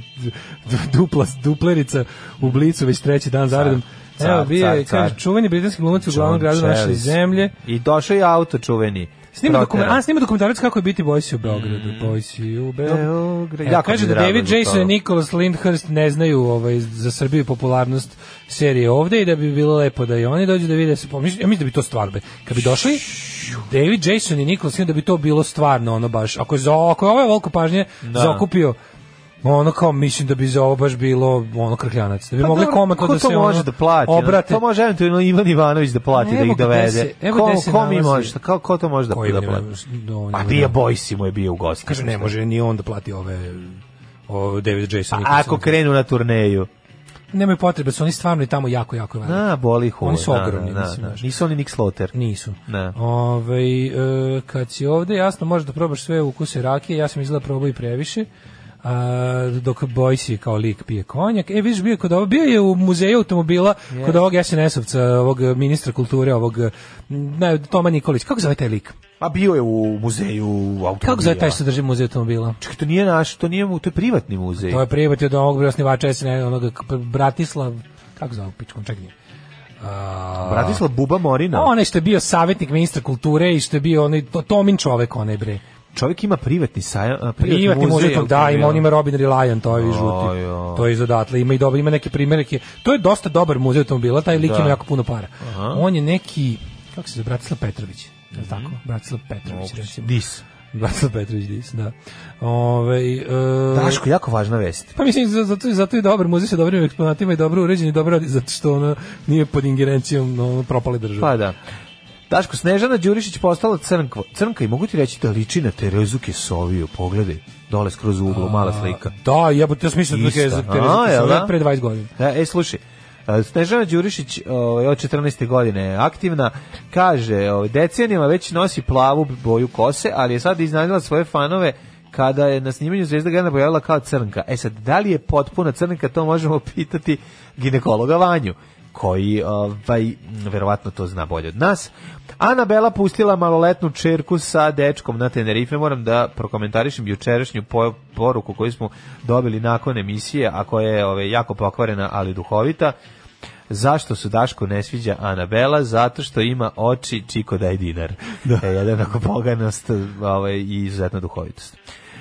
dupla, duplerica u blicu već treći dan zaredom. Evo, bio je, kaže, čuveni britanski glumac u glavnom gradu naše zemlje. I došao je auto čuveni. Snima, dokument, Protera. a, snima dokumentarac kako je biti Boysi u Beogradu. Boysi u Beogradu. Jako kaže da David Jason i Nicholas Lyndhurst ne znaju ovaj, za Srbiju popularnost serije ovde i da bi bilo lepo da i oni dođu da vide se pomišljaju. Ja mislim da bi to stvarno be. Kad bi došli David Jason i Nicholas Lyndhurst da bi to bilo stvarno ono baš. Ako je, za, ako je ovo veliko pažnje Da. zakupio ono kao mislim da bi za ovo baš bilo ono krkljanac. Da bi Pa mogli komatno ko da to se može ono, da plati? obrate. To može eventualno Ivan Ivanović da plati da Evo ih gde dovede. se- evo ko, se ko mi može, šta- ko, to može da, da plati? Ivanović? Da, on A ima- Bija Bojsi mu je bio u gosti. Kaže ne može ni on da plati ove o David Jason. A Nicholson. ako krenu na turneju? nemaju potrebe, su oni stvarno i tamo jako, jako veliki. Na, boli ih Oni su da, ogromni, da, mislim, da. znaš. Nisu oni Nick Slaughter. Nisu. Ne. Ove, e, kad si ovde, jasno, možeš da probaš sve ukuse rakije, ja sam izgleda probao i previše, a, dok Bojsi kao lik pije konjak. E, vidiš, bio je, kod ovo, bio je u muzeju automobila kod ovog SNS-ovca, ovog ministra kulture, ovog ne, Toma Nikolić. Kako zove taj lik? A bio je u muzeju automobila. Kako zove taj što drži muzej automobila? Čekaj, to nije naš, to nije, to je privatni muzej. To je privat od ovog osnivača SN, onog Bratislav, kako zove pičkom, čekaj. A, Bratislav Buba Morina. onaj što je bio savjetnik ministra kulture i što je bio onaj to, Tomin čovek onaj bre. Čovjek ima privatni sajam, a, Privatni muzej, tog, da, ima on ima Robin Reliant, to je žuti. oj. To je iz odatle, ima i dobro, ima neke primjerke. To je dosta dobar muzej automobila, taj lik Da. ima jako puno para. Aha. On je neki, kako se zove, Bratislav Petrović, je li tako? Bratislav Petrović, recimo. Dis. Bratislav Petrović Dis, da. Ove, e, Daško, jako važna vest. Pa mislim, za- zato, zato je dobar muzej sa dobrim eksponatima i dobro uređen i dobro radi, zato što ono nije pod ingerencijom ono, propale države. Pa da. Daško, Snežana Đurišić postala crnkva. Crnka i mogu ti reći da liči na Terezu Kesoviju. Pogledaj, dole skroz u uglu, mala slika. Da, ja sam mislio da Ista. je za A, Terezu jel da? Kisove pre 20 godina. Da, e, slušaj, e, Snežana Đurišić ovaj, od 14. godine je aktivna, kaže, ovaj, decenijama već nosi plavu boju kose, ali je sad iznadila svoje fanove kada je na snimanju Zvezda Gana pojavila kao crnka. E sad, da li je potpuna crnka, to možemo pitati ginekologa Vanju koji ovaj verovatno to zna bolje od nas. Anabela pustila maloletnu čerku sa dečkom na Tenerife. Moram da prokomentarišem jučerašnju po- poruku koju smo dobili nakon emisije, a koja je ovaj, jako pokvarena, ali duhovita. Zašto se Daško ne sviđa Anabela? Zato što ima oči čiko daj dinar. Da. E, jedan ako poganost ovaj, i izuzetna duhovitost.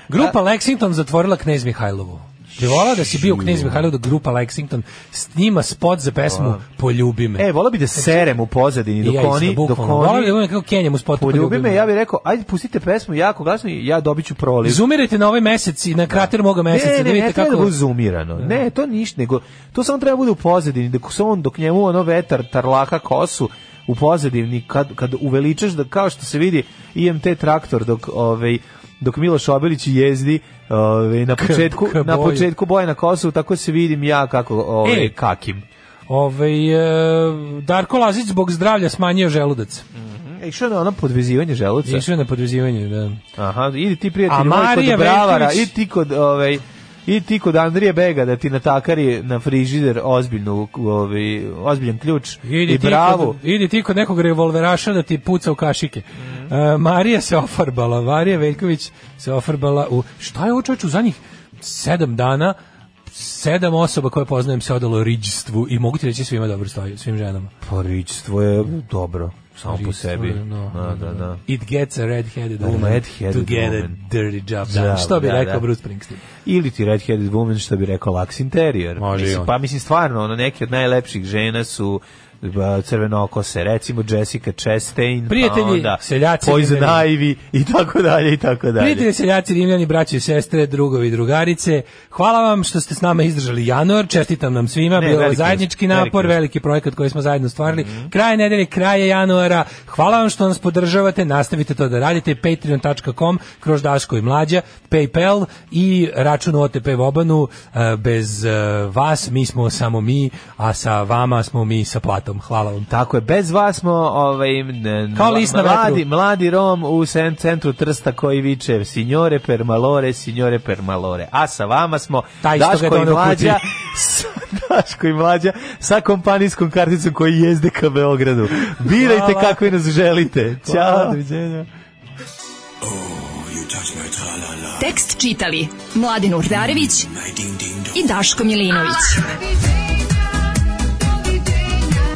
Grupa Lexington zatvorila Knez Mihajlovu. Ti volao da si bio u Knez Mihajlovu da grupa Lexington snima spot za pesmu Poljubi me. E, volao bi da serem u pozadini dok ja oni, dok bukvalno. Volao bi oni da kako Kenjam u spotu poljubi me, ja bih rekao, ajde pustite pesmu jako glasno i ja dobit ću proliv. Izumirajte na ovaj mesec i na krater moga meseca. Ne, da ne, vidite ne kako... da bude zoomirano. Ne, to ništa, nego to samo treba bude u pozadini, dok se on, dok njemu ono vetar tarlaka kosu u pozadini, kad, kad uveličaš da kao što se vidi IMT traktor dok ovaj dok Miloš Obilić jezdi ovaj na početku ka na boju. početku boja na Kosovu tako se vidim ja kako ovaj E. kakim. Ovaj, e, Darko Lazić zbog zdravlja smanjio želudac. E, išao na ono podvezivanje želuca. Išao na podvezivanje, da. Aha, idi ti prijatelj moj kod Bravara, idi ti kod ovaj i ti kod Andrije Bega da ti natakari na frižider ozbiljnu ovaj ozbiljan ključ Idi i ti, bravu. kod, idi ti kod nekog revolveraša da ti puca u kašike. Mhm. E, Marija se ofarbala, Marija Veljković se ofarbala u... Šta je ovo čovječ u zadnjih sedam dana sedam osoba koje poznajem se odalo riđstvu i mogu ti reći svima dobro stoji, svim ženama. Poričstvo je dobro samo po sebi. je, no, Da, da, da. It gets a red-headed woman red-headed to get woman. a dirty job Da, done. Što bi da, rekao da. Bruce Springsteen. Ili ti Red-Headed Woman, što bi rekao Lux Interior. Može mislim, on. Pa mislim, stvarno, ono, neki od najlepših žena su crvenokose, recimo Jessica Chastain, Prijatelji, pa onda seljaci, Poison. Ivy i tako dalje i tako dalje. Prijatelji, seljaci, rimljani, braći i sestre, drugovi i drugarice, hvala vam što ste s nama izdržali januar, čestitam nam svima, Ne, bilo je veliki zajednički napor, veliki veliki projekat koji smo zajedno stvarili, kraj nedelje, kraje januara, hvala vam što nas podržavate, nastavite to da radite, patreon.com, kroz Daško i Mlađa, Paypal i račun OTP Vobanu, e, bez e, vas mi smo samo mi, a sa vama smo mi sa platom, hvala vam. Tako je, bez vas smo ovaj, Kao list na mladi, vetru. mladi Rom u centru Trsta koji viče signore per malore, signore per malore. A sa vama smo Taj Daško i Mlađa, sa, Daško i Mlađa sa kompanijskom karticom koji jezde ka Beogradu. Birajte Hvala. kakve nas želite. Hvala, Ćao. doviđenja. Tekst čitali Mladin Urdarević i Daško Milinović.